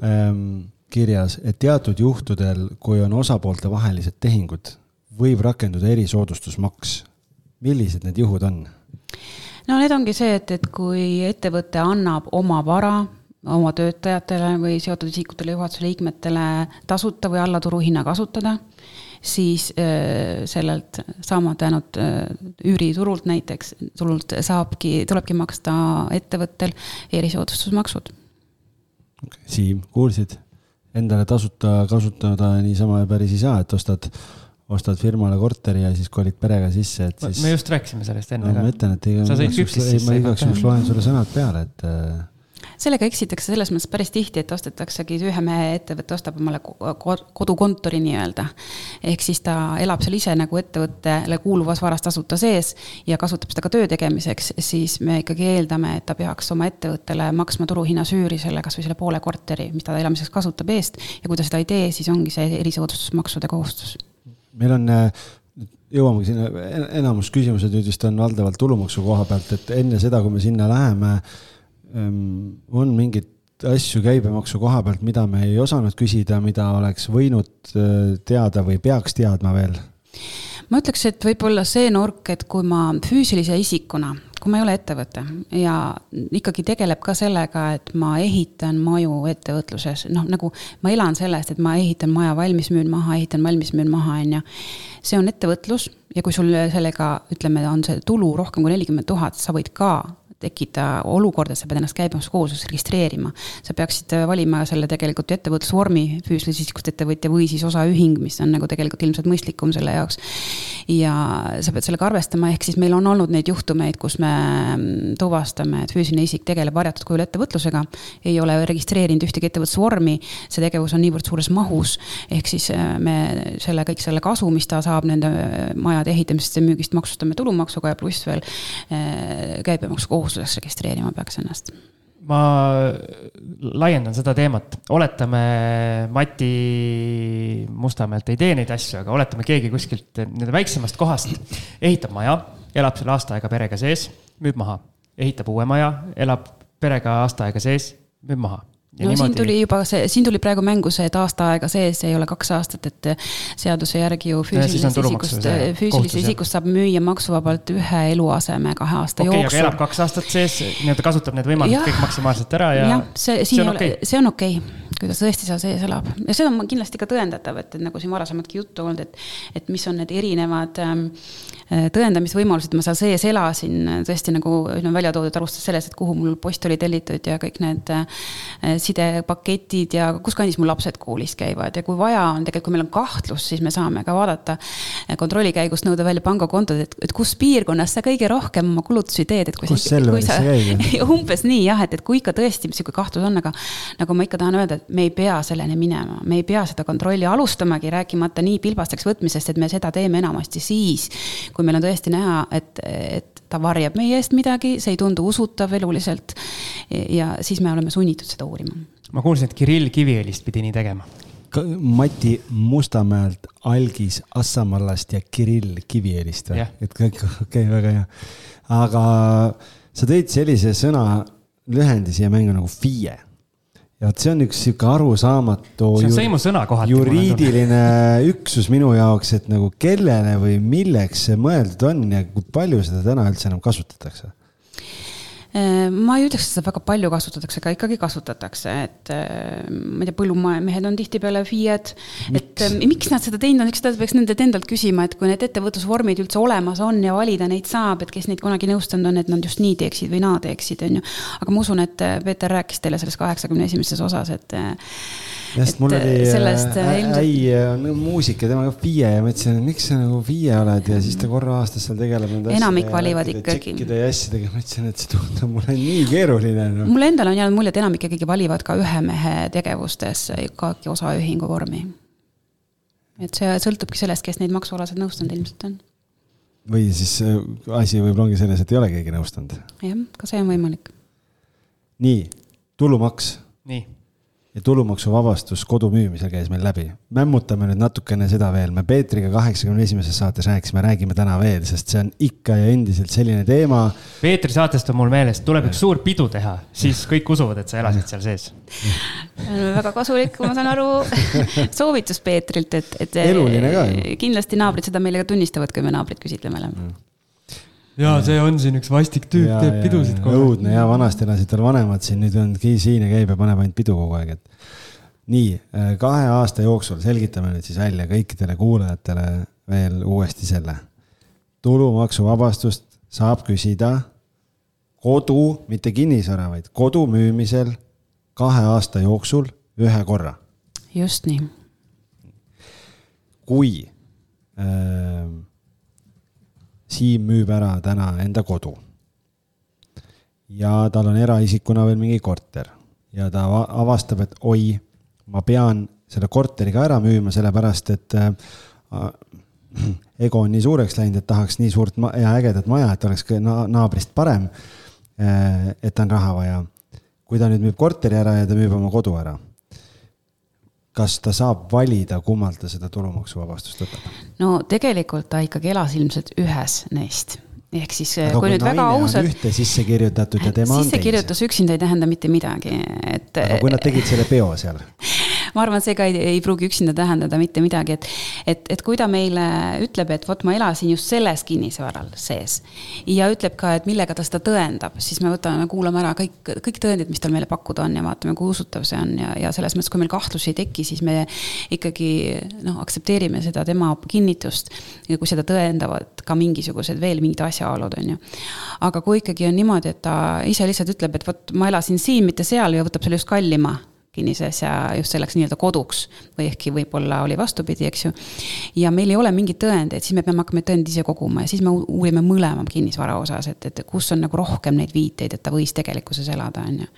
ähm, kirjas, et teatud juhtudel, kui on osapoolte vahelised tehingud, võib rakenduda erisoodustusmaks. millised need juhud on? no need ongi see, et, et kui ettevõte annab oma vara oma töötajatele või seotud isikutele, juhatuse liikmetele tasuta või alla turuhinna kasutada siis äh, sellelt saamata jäänud äh, üüriturult näiteks, turult saabki, tulebki maksta ettevõttel erisoodustusmaksud. Siim, kuulsid? Endale tasuta kasutada niisama päris ei saa, et ostad ostad firmale korteri ja siis kolid perega sisse, et siis. me just rääkisime sellest enne no, ka. ma ütlen, et ega. sa küpsist sisse. ma igaks juhuks loen sulle sõnad peale, et äh, sellega eksitakse selles mõttes päris tihti, et ostetaksegi ühe mehe ettevõte ostab omale kodukontori nii-öelda. ehk siis ta elab seal ise nagu ettevõttele kuuluvas varas tasuta sees ja kasutab seda ka töö tegemiseks, siis me ikkagi eeldame, et ta peaks oma ettevõttele maksma turuhinnas üüri selle, kasvõi selle poole korteri, mis ta elamiseks kasutab eest. ja kui ta seda ei tee, siis ongi see erisoodustusmaksude kohustus. meil on jõuamegi sinna, enamus küsimused nüüd vist on valdavalt tulumaksu koha pealt, et enne seda, kui me sinna läheme on mingeid asju käibemaksu koha pealt, mida me ei osanud küsida, mida oleks võinud äh, teada või peaks teadma veel? ma ütleks, et võib-olla see nurk, et kui ma füüsilise isikuna, kui ma ei ole ettevõte ja ikkagi tegeleb ka sellega, et ma ehitan maju ettevõtluses, noh, nagu ma elan sellest, et ma ehitan maja valmis, müün maha, ehitan valmis, müün maha, on ju. see on ettevõtlus ja kui sul sellega, ütleme, on see tulu rohkem kui nelikümmend tuhat, sa võid ka tekkida olukorda, sa pead ennast käibemaksukohustuses registreerima. sa peaksid äh, valima selle tegelikult ettevõtlusvormi, füüsilisest isikust ettevõtja või siis osaühing, mis on nagu tegelikult ilmselt mõistlikum selle jaoks. ja sa pead sellega arvestama, ehk siis meil on olnud neid juhtumeid, kus me mm, tuvastame, et füüsiline isik tegeleb varjatud kujul ettevõtlusega, ei ole registreerinud ühtegi ettevõtlusvormi, see tegevus on niivõrd suures mahus, ehk siis äh, me selle, kõik selle kasu, mis ta saab nende äh, majade ehitamisest ja müügist, maksustame tulumaksuga ja pluss veel käibemaksukohustus kohustuseks registreerima peaks ennast? ma laiendan seda teemat, oletame Mati Mustamäelt ei tee neid asju, aga oletame, keegi kuskilt nii-öelda väiksemast kohast ehitab maja, elab seal aasta aega perega sees, müüb maha, ehitab uue maja, elab perega aasta aega sees, müüb maha no niimoodi... siin tuli juba see, siin tuli praegu mängu see, et aasta aega sees ei ole kaks aastat, et seaduse järgi ju füüsilisest isikust, füüsilisest isikust saab müüa maksuvabalt ühe eluaseme kahe aasta okay, jooksul. elab kaks aastat sees, nii-öelda kasutab need võimalused kõik maksimaalselt ära ja. jah, see, see on okei okay., see on okei okay kui ta tõesti seal sees elab ja see on kindlasti ka tõendatav, et, et nagu siin varasematki juttu olnud, et, et mis on need erinevad ähm, tõendamisvõimalused, ma seal sees elasin, tõesti nagu no, välja toodud, alustades sellest, et kuhu mul post oli tellitud ja kõik need äh, sidepaketid ja kus kandis mu lapsed koolis käivad ja kui vaja on, tegelikult kui meil on kahtlus, siis me saame ka vaadata kontrolli käigus nõuda välja pangakontod, et, et kus piirkonnas sa kõige rohkem oma kulutusi teed, et kui kus sa, käib? umbes nii jah, et, et kui ikka tõesti niisugune kahtlus on, aga nagu ma ikka tahan öelda, et me ei pea selleni minema, me ei pea seda kontrolli alustamagi, rääkimata nii pilbasteks võtmisest, et me seda teeme enamasti siis, kui meil on tõesti näha, et, et ta varjab meie eest midagi, see ei tundu usutav eluliselt. ja siis me oleme sunnitud seda uurima. ma kuulsin, et Kirill Kiviõlist pidi nii tegema. Mati Mustamäelt, Algis Assamallast ja Kirill Kiviõlist või? et kõik, okei okay,, väga hea. aga sa tõid sellise sõna lühendi siia mängu nagu FIE ja vot see on üks sihuke arusaamatu. see on sõimusõna kohati. juriidiline üksus minu jaoks, et nagu kellele või milleks see mõeldud on ja kui palju seda täna üldse enam kasutatakse ma ei ütleks, et seda väga palju kasutatakse, aga ikkagi kasutatakse, et äh, ma ei tea, põllumehed on tihtipeale FIE-d. et äh, miks nad seda teinud on, eks seda peaks nendelt endalt küsima, et kui need ettevõtlusvormid üldse olemas on ja valida neid saab, et kes neid kunagi nõustanud on, et nad just nii teeksid või naa teeksid, on ju. aga ma usun, et Peeter rääkis teile selles kaheksakümne esimeses osas, et sest mul oli äh, sellest, äh, äi on muusik ja tema FIE ja ma ütlesin, et miks sa nagu FIE oled ja siis ta korra aastas seal tegeleb nende enamik valivad ikkagi. tšekkide ja asjadega, ma ütlesin, et see tundub mulle nii keeruline no.. mulle endale on jäänud mulje, et enamik ikkagi valivad ka ühe mehe tegevustes ka osaühingu vormi. et see sõltubki sellest, kes neid maksualased nõustanud ilmselt on. või siis äh, asi võib-olla ongi selles, et ei ole keegi nõustanud. jah, ka see on võimalik. nii, tulumaks. nii ja tulumaksuvabastus kodu müümisel käis meil läbi. mämmutame nüüd natukene seda veel, me Peetriga kaheksakümne esimeses saates rääkisime, räägime täna veel, sest see on ikka ja endiselt selline teema. Peetri saatest on mul meeles, tuleb üks suur pidu teha, siis kõik usuvad, et sa elasid seal sees. väga kasulik, ma saan aru, soovitus Peetrilt, et, et. eluline ka ju. kindlasti naabrid seda meile ka tunnistavad, kui me naabrit küsitleme oleme ja see on siin üks vastik tüüp, teeb pidusid kogu aeg. õudne ja vanasti elasid veel vanemad siin, nüüd on siin ja käib ja paneb ainult pidu kogu aeg, et. nii, äh, kahe aasta jooksul selgitame nüüd siis välja kõikidele kuulajatele veel uuesti selle. tulumaksuvabastust saab küsida kodu, mitte kinnisvara, vaid kodu müümisel kahe aasta jooksul ühe korra. just nii. kui äh, Siim müüb ära täna enda kodu. ja tal on eraisikuna veel mingi korter ja ta avastab, et oi, ma pean selle korteri ka ära müüma, sellepärast et äh, ego on nii suureks läinud, et tahaks nii suurt ja ägedat maja, et oleks na naabrist parem äh,. et on raha vaja. kui ta nüüd müüb korteri ära ja ta müüb oma kodu ära kas ta saab valida, kummalt ta seda tulumaksuvabastust võtab? no tegelikult ta ikkagi elas ilmselt ühes neist ehk siis Aga kui, kui nüüd väga ausalt. ühte sisse kirjutatud ja tema on teise. sissekirjutus üksinda ei tähenda mitte midagi, et. aga kui nad tegid selle peo seal ma arvan, see ka ei, ei pruugi üksinda tähendada mitte midagi, et, et, et kui ta meile ütleb, et vot ma elasin just selles kinnisvaral sees ja ütleb ka, et millega ta seda tõendab, siis me võtame, kuulame ära kõik, kõik tõendid, mis tal meile pakkuda on ja vaatame, kui usutav see on ja, ja selles mõttes, kui meil kahtlusi ei teki, siis me ikkagi noh, aktsepteerime seda tema kinnitust. ja kui seda tõendavad ka mingisugused veel mingid asjaolud, on ju. aga kui ikkagi on niimoodi, et ta ise lihtsalt ütleb, et vot ma elasin siin, mitte seal ja võtab selle just kallima kinnisasja just selleks nii-öelda koduks või ehkki võib-olla oli vastupidi, eks ju. ja meil ei ole mingeid tõendeid, siis me peame hakkama tõendeid ise koguma ja siis me uurime mõlema kinnisvara osas, et, et kus on nagu rohkem neid viiteid, et ta võis tegelikkuses elada, on ju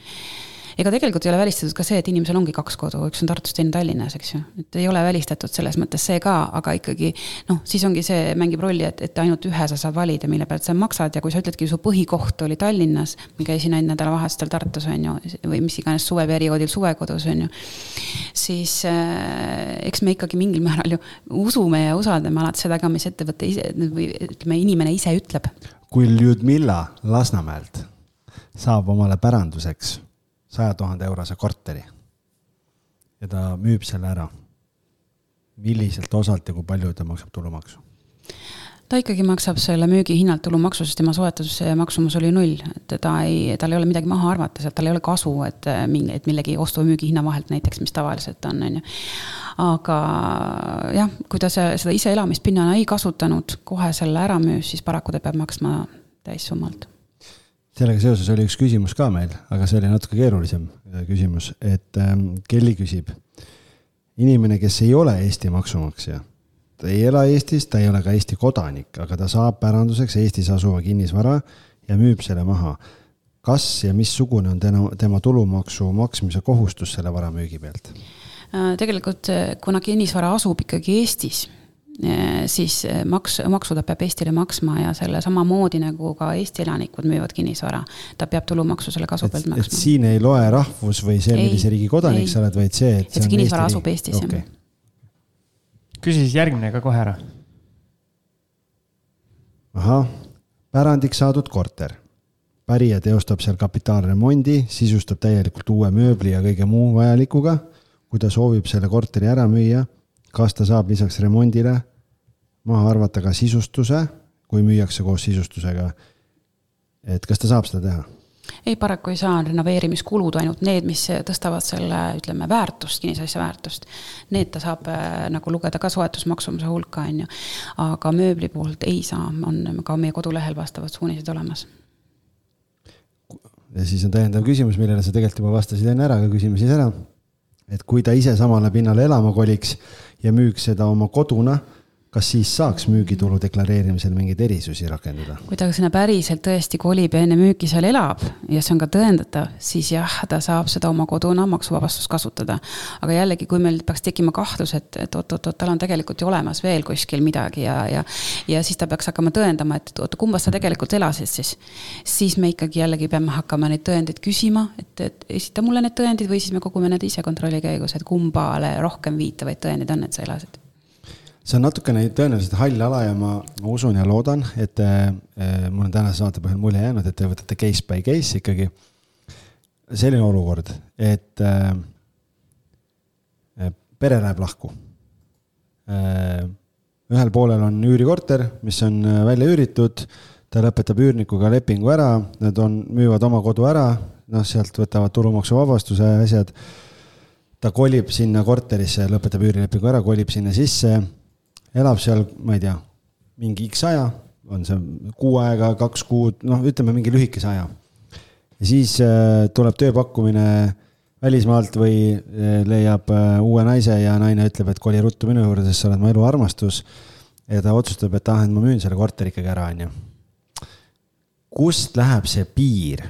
ega tegelikult ei ole välistatud ka see, et inimesel ongi kaks kodu, üks on Tartus, teine Tallinnas, eks ju. et ei ole välistatud selles mõttes see ka, aga ikkagi noh, siis ongi see, mängib rolli, et, et ainult ühe sa saad valida, mille pealt sa maksad ja kui sa ütledki, su põhikoht oli Tallinnas, ma käisin ainult nädalavahetustel Tartus, on ju, või mis iganes suveperioodil suvekodus, on ju. siis äh, eks me ikkagi mingil määral ju usume ja usaldame alati seda ka, mis ettevõte ise või ütleme, inimene ise ütleb. kui Ljudmilla Lasnamäelt saab omale päranduseks saja tuhande eurose korteri ja ta müüb selle ära, milliselt osalt ja kui palju ta maksab tulumaksu? ta ikkagi maksab selle müügihinnalt tulumaksu, sest tema soetuse maksumus oli null, et ta ei, tal ei ole midagi maha arvata, sealt tal ei ole kasu, et mingi, et millegi ostu- või müügihinna vahelt näiteks, mis tavaliselt on, on ju. aga jah, kui ta see, seda iseelamispinnana ei kasutanud, kohe selle ära müüs, siis paraku ta peab maksma täissummalt sellega seoses oli üks küsimus ka meil, aga see oli natuke keerulisem äh, küsimus, et ähm, Kelly küsib. inimene, kes ei ole Eesti maksumaksja ta ei ela Eestis, ta ei ole ka Eesti kodanik, aga ta saab päranduseks Eestis asuva kinnisvara ja müüb selle maha. kas ja missugune on tema, tema tulumaksu maksmise kohustus selle vara müügi pealt? Äh, tegelikult äh, kuna kinnisvara asub ikkagi Eestis, siis maks, maksu ta peab Eestile maksma ja selle samamoodi nagu ka Eesti elanikud müüvad kinnisvara, ta peab tulumaksu selle kasu pealt maksma. et siin ei loe rahvus või see, millise riigi kodanik sa oled, vaid see, et. et see kinnisvara asub Eestis okay., jah küsi siis järgmine ka kohe ära. ahah, pärandiks saadud korter. pärija teostab seal kapitaalremondi, sisustab täielikult uue mööbli ja kõige muu vajalikuga. kui ta soovib selle korteri ära müüa, kas ta saab lisaks remondile maha arvata ka sisustuse, kui müüakse koos sisustusega? et kas ta saab seda teha? ei, paraku ei saa, renoveerimiskulud ainult need, mis tõstavad selle, ütleme, väärtust, kinnisasja väärtust. Need ta saab äh, nagu lugeda ka soetusmaksumuse hulka, on ju. aga mööbli poolt ei saa, on ka meie kodulehel vastavad suunised olemas. ja siis on täiendav küsimus, millele sa tegelikult juba vastasid enne ära, aga küsime siis ära. et kui ta ise samale pinnale elama koliks ja müüks seda oma koduna kas siis saaks müügitulu deklareerimisel mingeid erisusi rakendada? kui ta sinna päriselt tõesti kolib ja enne müüki seal elab ja see on ka tõendatav, siis jah, ta saab seda oma koduna maksuvabastust kasutada. aga jällegi, kui meil peaks tekkima kahtlus, et, et oot-oot-oot, tal on tegelikult ju olemas veel kuskil midagi ja, ja ja siis ta peaks hakkama tõendama, et oota, kumbas sa tegelikult elasid siis. siis me ikkagi jällegi peame hakkama neid tõendeid küsima, et, et esita mulle need tõendid või siis me kogume need ise kontrolli käigus, et kumbale rohkem viitavaid tõendeid on, et sa elasid see on natukene tõenäoliselt hall ala ja ma, ma usun ja loodan, et äh, mul on tänase saate põhjal mulje jäänud, et te võtate case by case ikkagi. selline olukord, et äh, pere läheb lahku äh,. ühel poolel on üürikorter, mis on välja üüritud, ta lõpetab üürnikuga lepingu ära, nad on, müüvad oma kodu ära, noh, sealt võtavad tulumaksuvabastuse asjad ta kolib sinna korterisse, lõpetab üürilepingu ära, kolib sinna sisse elab seal, ma ei tea, mingi X aja, on see kuu aega, kaks kuud, noh, ütleme mingi lühikese aja. ja siis äh, tuleb tööpakkumine välismaalt või äh, leiab äh, uue naise ja naine ütleb, et koli ruttu minu juurde, sest sa oled mu elu armastus. ja ta otsustab, et ah, et ma müün selle korteri ikkagi ära, onju. kust läheb see piir?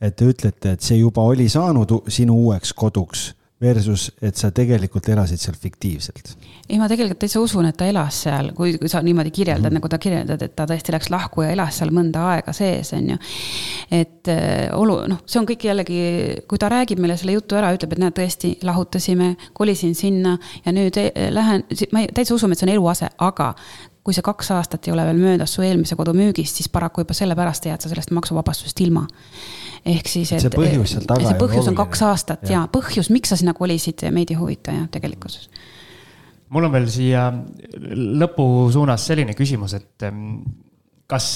et te ütlete, et see juba oli saanud sinu uueks koduks versus, et sa tegelikult elasid seal fiktiivselt? ei, ma tegelikult täitsa usun, et ta elas seal, kui, kui sa niimoodi kirjeldad mm, -hmm. nagu ta kirjeldad, et ta tõesti läks lahku ja elas seal mõnda aega sees, on ju. et äh, olu, noh, see on kõik jällegi, kui ta räägib meile selle jutu ära, ütleb, et näed, tõesti lahutasime, kolisin sinna ja nüüd eh, lähen, ma täitsa usun, et see on eluase, aga kui see kaks aastat ei ole veel möödas su eelmise kodu müügist, siis paraku juba sellepärast jääd sa sellest maksuvabastusest ilma ehk siis, et. see põhjus seal taga. see põhjus on kaks aastat ja, ja põhjus, miks sa sinna kolisid, meid ei huvita jah, tegelikkuses. mul on veel siia lõpu suunas selline küsimus, et kas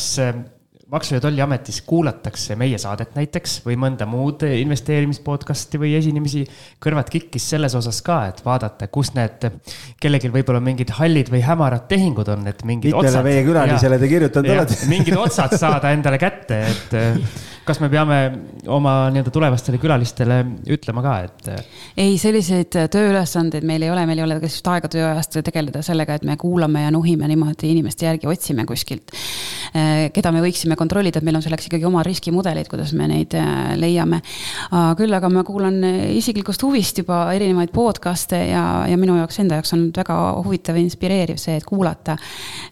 maksu- ja Tolliametis kuulatakse meie saadet näiteks või mõnda muud investeerimispodcast'i või esinemisi kõrvad kikkis selles osas ka, et vaadata, kus need, kellelgi võib-olla mingid hallid või hämarad tehingud on, et mingid mitmele otsad. meie külalisele te kirjutanud olete. mingid otsad saada endale kätte, et kas me peame oma nii-öelda tulevastele külalistele ütlema ka, et? ei, selliseid tööülesandeid meil ei ole, meil ei ole ka sellist aega tööajast tegeleda sellega, et me kuulame ja nuhime niimoodi inimeste järgi, otsime kuskilt. Eh, keda me võiksime kontrollida, et meil on selleks ikkagi oma riskimudelid, kuidas me neid eh, leiame. küll aga ma kuulan isiklikust huvist juba erinevaid podcast'e ja, ja minu jaoks enda jaoks on väga huvitav ja inspireeriv see, et kuulata.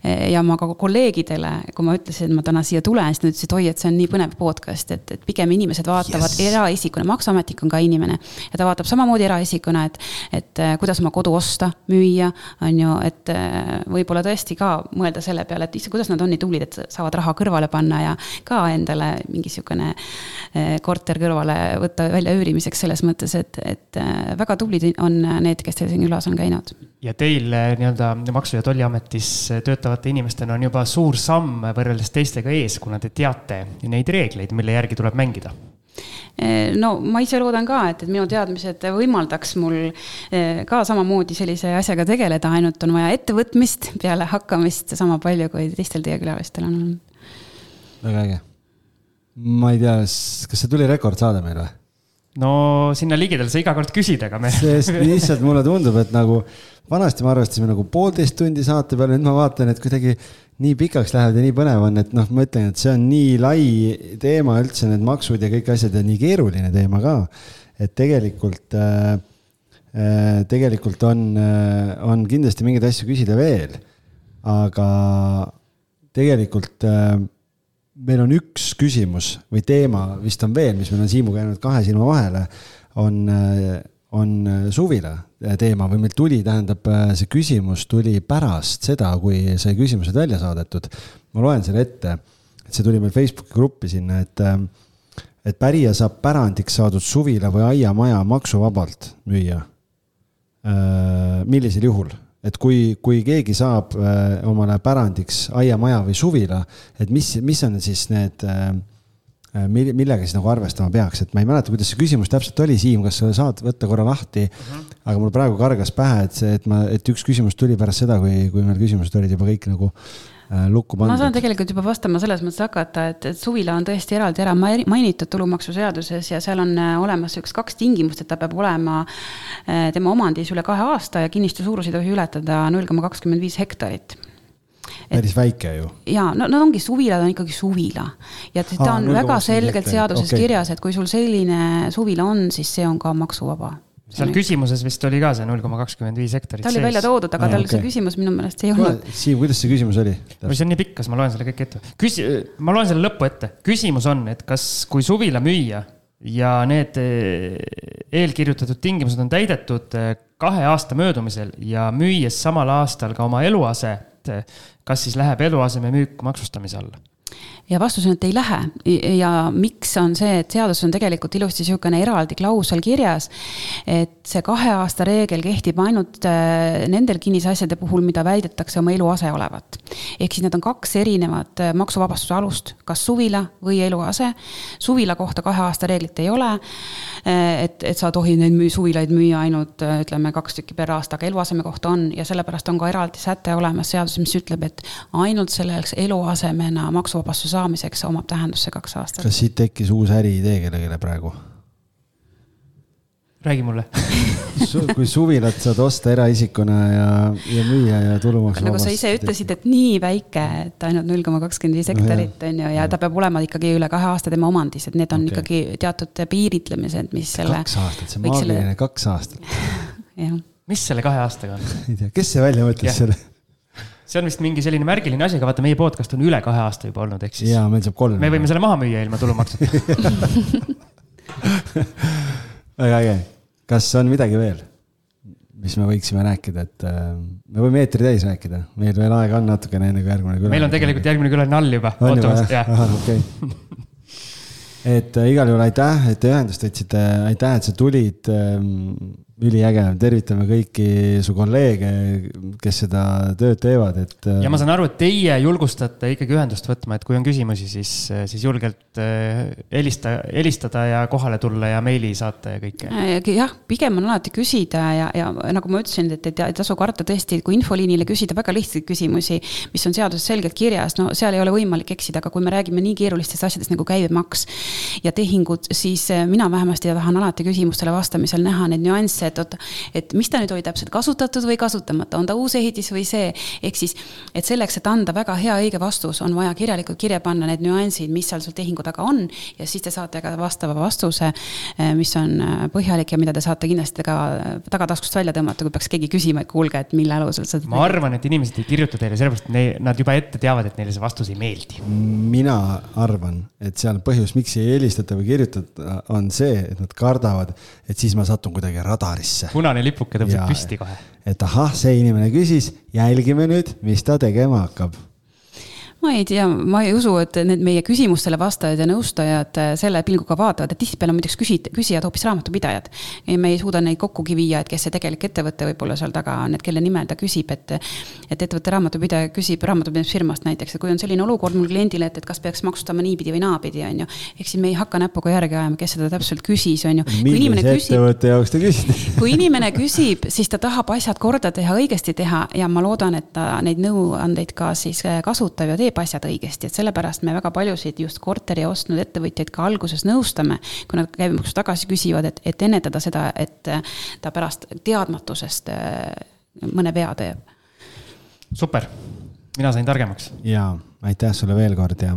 Ja ma ka kolleegidele, kui ma ütlesin, et ma täna siia tulen, siis nad ütlesid, oi, et see on nii põnev podcast sellest, et, et pigem inimesed vaatavad yes. eraisikuna, maksuametnik on ka inimene. ja ta vaatab samamoodi eraisikuna, et, et äh, kuidas oma kodu osta, müüa, on ju, et äh, võib-olla tõesti ka mõelda selle peale, et issand, kuidas nad on nii tublid, et saavad raha kõrvale panna ja ka endale mingi sihukene äh, korter kõrvale võtta välja üürimiseks selles mõttes, et, et väga tublid on need, kes teil siin külas on käinud ja teil nii-öelda Maksu- ja Tolliametis töötavate inimestena on juba suur samm võrreldes teistega ees, kuna te teate neid reegleid, mille järgi tuleb mängida no ma ise loodan ka, et, et minu teadmised võimaldaks mul ka samamoodi sellise asjaga tegeleda, ainult on vaja ettevõtmist peale hakkamist sama palju, kui teistel teie külalistel on olnud. väga äge. ma ei tea, kas see tuli rekordsaade meil või? No sinna ligidal sa iga kord küsid, aga me. sest lihtsalt mulle tundub, et nagu vanasti me arvestasime nagu poolteist tundi saate peale, nüüd ma vaatan, et kuidagi nii pikaks lähevad ja nii põnev on, et noh, ma ütlen, et see on nii lai teema üldse, need maksud ja kõik asjad ja nii keeruline teema ka. et tegelikult äh,, äh tegelikult on, äh, on kindlasti mingeid asju küsida veel. aga tegelikult äh, meil on üks küsimus või teema vist on veel, mis meil on Siimuga jäänud kahe silma vahele, on äh, on äh, suvila äh, teema või meil tuli, tähendab, äh, see küsimus tuli pärast seda, kui sai küsimused välja saadetud. ma loen selle ette, et see tuli meil Facebooki gruppi sinna, et, et pärija saab pärandiks saadud suvila või aiamaja maksuvabalt müüa. millisel juhul? Et kui, kui keegi saab omale pärandiks aiamaja või suvila, et mis, mis on siis need äh, Äh, millega siis nagu arvestama peaks, et ma ei mäleta, kuidas see küsimus täpselt oli, Siim, kas sa saad võtta korra lahti uh? -huh. aga mul praegu kargas pähe, et see, et ma, et üks küsimus tuli pärast seda, kui, kui meil küsimused olid juba kõik nagu äh, lukku pandud. ma saan tegelikult juba vastama selles mõttes hakata, et, et suvila on tõesti eraldi ära mainitud tulumaksuseaduses ja seal on äh, olemas üks kaks tingimust, et ta peab olema tema omandis üle kahe aasta ja kinnistu suurus ei tohi ületada null koma kakskümmend viis hektarit päris väike ju. ja no nad ongi, suvilad on ikkagi suvila ja ta Aa, on väga selgelt seaduses okay. kirjas, et kui sul selline suvila on, siis see on ka maksuvaba seal küsimuses vist oli ka see null koma kakskümmend viis hektarit. ta oli sees. välja toodud, aga tal okay. see küsimus minu meelest ei olnud. Siim, kuidas see küsimus oli? no see on nii pikk, kas ma loen selle kõik ette? küsi-, ma loen selle lõppu ette. küsimus on, et kas, kui suvila müüa ja need eh, eelkirjutatud tingimused on täidetud eh, kahe aasta möödumisel ja müües samal aastal ka oma eluase et kas siis läheb eluasememüük maksustamise alla? Ja vastus on, et ei lähe ja miks on see, et seaduses on tegelikult ilusti niisugune eraldi klausel kirjas, et see kahe aasta reegel kehtib ainult äh, nendel kinnisasjade puhul, mida väidetakse oma eluase olevat. ehk siis need on kaks erinevat äh, maksuvabastuse alust, kas suvila või eluase. suvila kohta kahe aasta reeglit ei ole. Äh, et, et sa tohid neid müü, suvilaid müüa ainult ütleme kaks tükki per aasta, aga eluaseme kohta on ja sellepärast on ka eraldi säte olemas seaduses, mis ütleb, et ainult selleks eluasemena maksuvabastuse saamiseks omab tähendust see kaks aastat. kas siit tekkis uus äriidee kellelegi praegu? räägi mulle kui suvilat saad osta eraisikuna ja, ja müüa ja tulumaksu. nagu sa ise ütlesid, et nii väike, et ainult null koma kakskümmend viis hektarit on ju, ja ta peab olema ikkagi üle kahe aasta tema omandis, et need on okay. ikkagi teatud piiritlemised, mis selle. kaks aastat, see maagiline selle... kaks aastat jah. mis selle kahe aastaga on? ei tea, kes see välja mõtles selle? See on vist mingi selline märgiline asi, aga vaata, meie podcast on üle kahe aasta juba olnud, ehk siis. jaa, meil saab kolm. me võime selle maha müüa ilma tulumaksuta väga äge. kas on midagi veel, mis me võiksime rääkida, et äh, me võime eetri täis rääkida, meil veel aega on natukene, enne kui järgmine külaline. meil on tegelikult järgmine külaline all juba. on juba jah? ahah, okei okay. et äh, igal juhul aitäh, et te ühendust võtsite, aitäh, et sa tulid ähm, üliäge, tervitame kõiki su kolleege, kes seda tööd teevad, et. ja ma saan aru, et teie julgustate ikkagi ühendust võtma, et kui on küsimusi, siis, siis julgelt äh, helista, helistada ja kohale tulla ja meili saata ja kõike. Äh, jah, pigem on alati küsida ja, ja nagu ma ütlesin, et, ei tasu karta tõesti, kui infoliinile küsida väga lihtsaid küsimusi, mis on seaduses selgelt kirjas, no seal ei ole võimalik eksida, aga kui me räägime nii keerulistest asjadest nagu käibemaks ja tehingud, siis äh, mina vähemasti tahan alati küsimustele vastamisel näha neid nüansse, et oota, et mis ta nüüd oli täpselt kasutatud või kasutamata, on ta uus ehitis või see. ehk siis, et selleks, et anda väga hea õige vastus, on vaja kirjalikult kirja panna need nüansid, mis seal sul tehingu taga on. ja siis te saate ka vastava vastuse, eh, mis on eh, põhjalik ja mida te saate kindlasti ka tagataskust välja tõmmata, kui peaks keegi küsima, et kuulge, et mille alusel seda. ma arvan, et inimesed ei kirjuta teile sellepärast, et nad juba ette teavad, et neile see vastus ei meeldi. mina arvan, et seal põhjus, miks ei helistata või kirjutata, on see, et nad kardavad, et siis ma satun kuidagi radari kaarisse. punane lipuke tõuseb püsti kohe. et ahah, see inimene küsis, jälgime nüüd, mis ta tegema hakkab ma ei tea, ma ei usu, et need meie küsimustele vastajad ja nõustajad äh, selle pilguga vaatavad, et tihtipeale muideks küsid, küsijad hoopis raamatupidajad. me ei suuda neid kokkugi viia, et kes see tegelik ettevõte võib-olla seal taga on, et kelle nimel ta küsib, et. et ettevõtte raamatupidaja küsib raamatupidamisfirmast näiteks, et kui on selline olukord mul kliendile, et, et kas peaks maksustama niipidi või naapidi, on ju. ehk siis me ei hakka näpuga järge ajama, kes seda täpselt küsis, on ju. millise ettevõtte jaoks te küsite kui inimene küsib, siis ta tahab asjad korda teha, õigesti teha ja ma loodan, et ta neid nõuandeid ka siis äh, kasutab ja teeb teeb asjad õigesti, et sellepärast me väga paljusid just korteri ostnud ettevõtjaid ka alguses nõustame, kui nad käibemaksu tagasi küsivad, et, et ennetada seda, et ta pärast teadmatusest äh, mõne vea teeb. super, mina sain targemaks. ja aitäh sulle veel kord ja,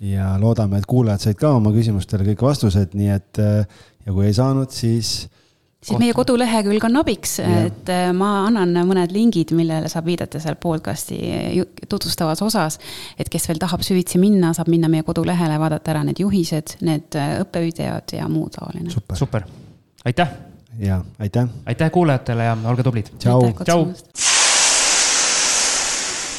ja loodame, et kuulajad said ka oma küsimustele kõik vastused, nii et äh, ja kui ei saanud, siis siis meie kodulehekülg on abiks, et äh, ma annan mõned lingid, millele saab viidata seal podcast'i tutvustavas osas. et kes veel tahab süvitsi minna, saab minna meie kodulehele, vaadata ära need juhised, need äh, õppevideod ja muu taoline. super, super., aitäh. ja aitäh. aitäh kuulajatele ja olge tublid. tšau.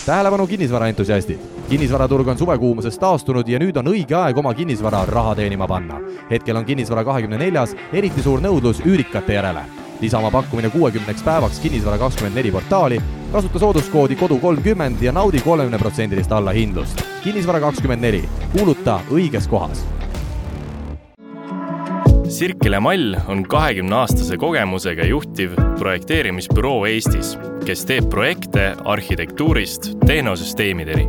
Tähelepanu kinnisvaraentusiastid! kinnisvaraturg on suvekuumusest taastunud ja nüüd on õige aeg oma kinnisvara raha teenima panna. hetkel on kinnisvara kahekümne neljas eriti suur nõudlus üürikate järele. lisa oma pakkumine kuuekümneks päevaks Kinnisvara kakskümmend neli portaali, kasuta sooduskoodi kodu kolmkümmend ja naudi kolmekümneprotsendilist allahindlust. kinnisvara kakskümmend neli, kuuluta õiges kohas Sirkele Mall on kahekümne aastase kogemusega juhtiv projekteerimisbüroo Eestis, kes teeb projekte arhitektuurist tehnosüsteemideni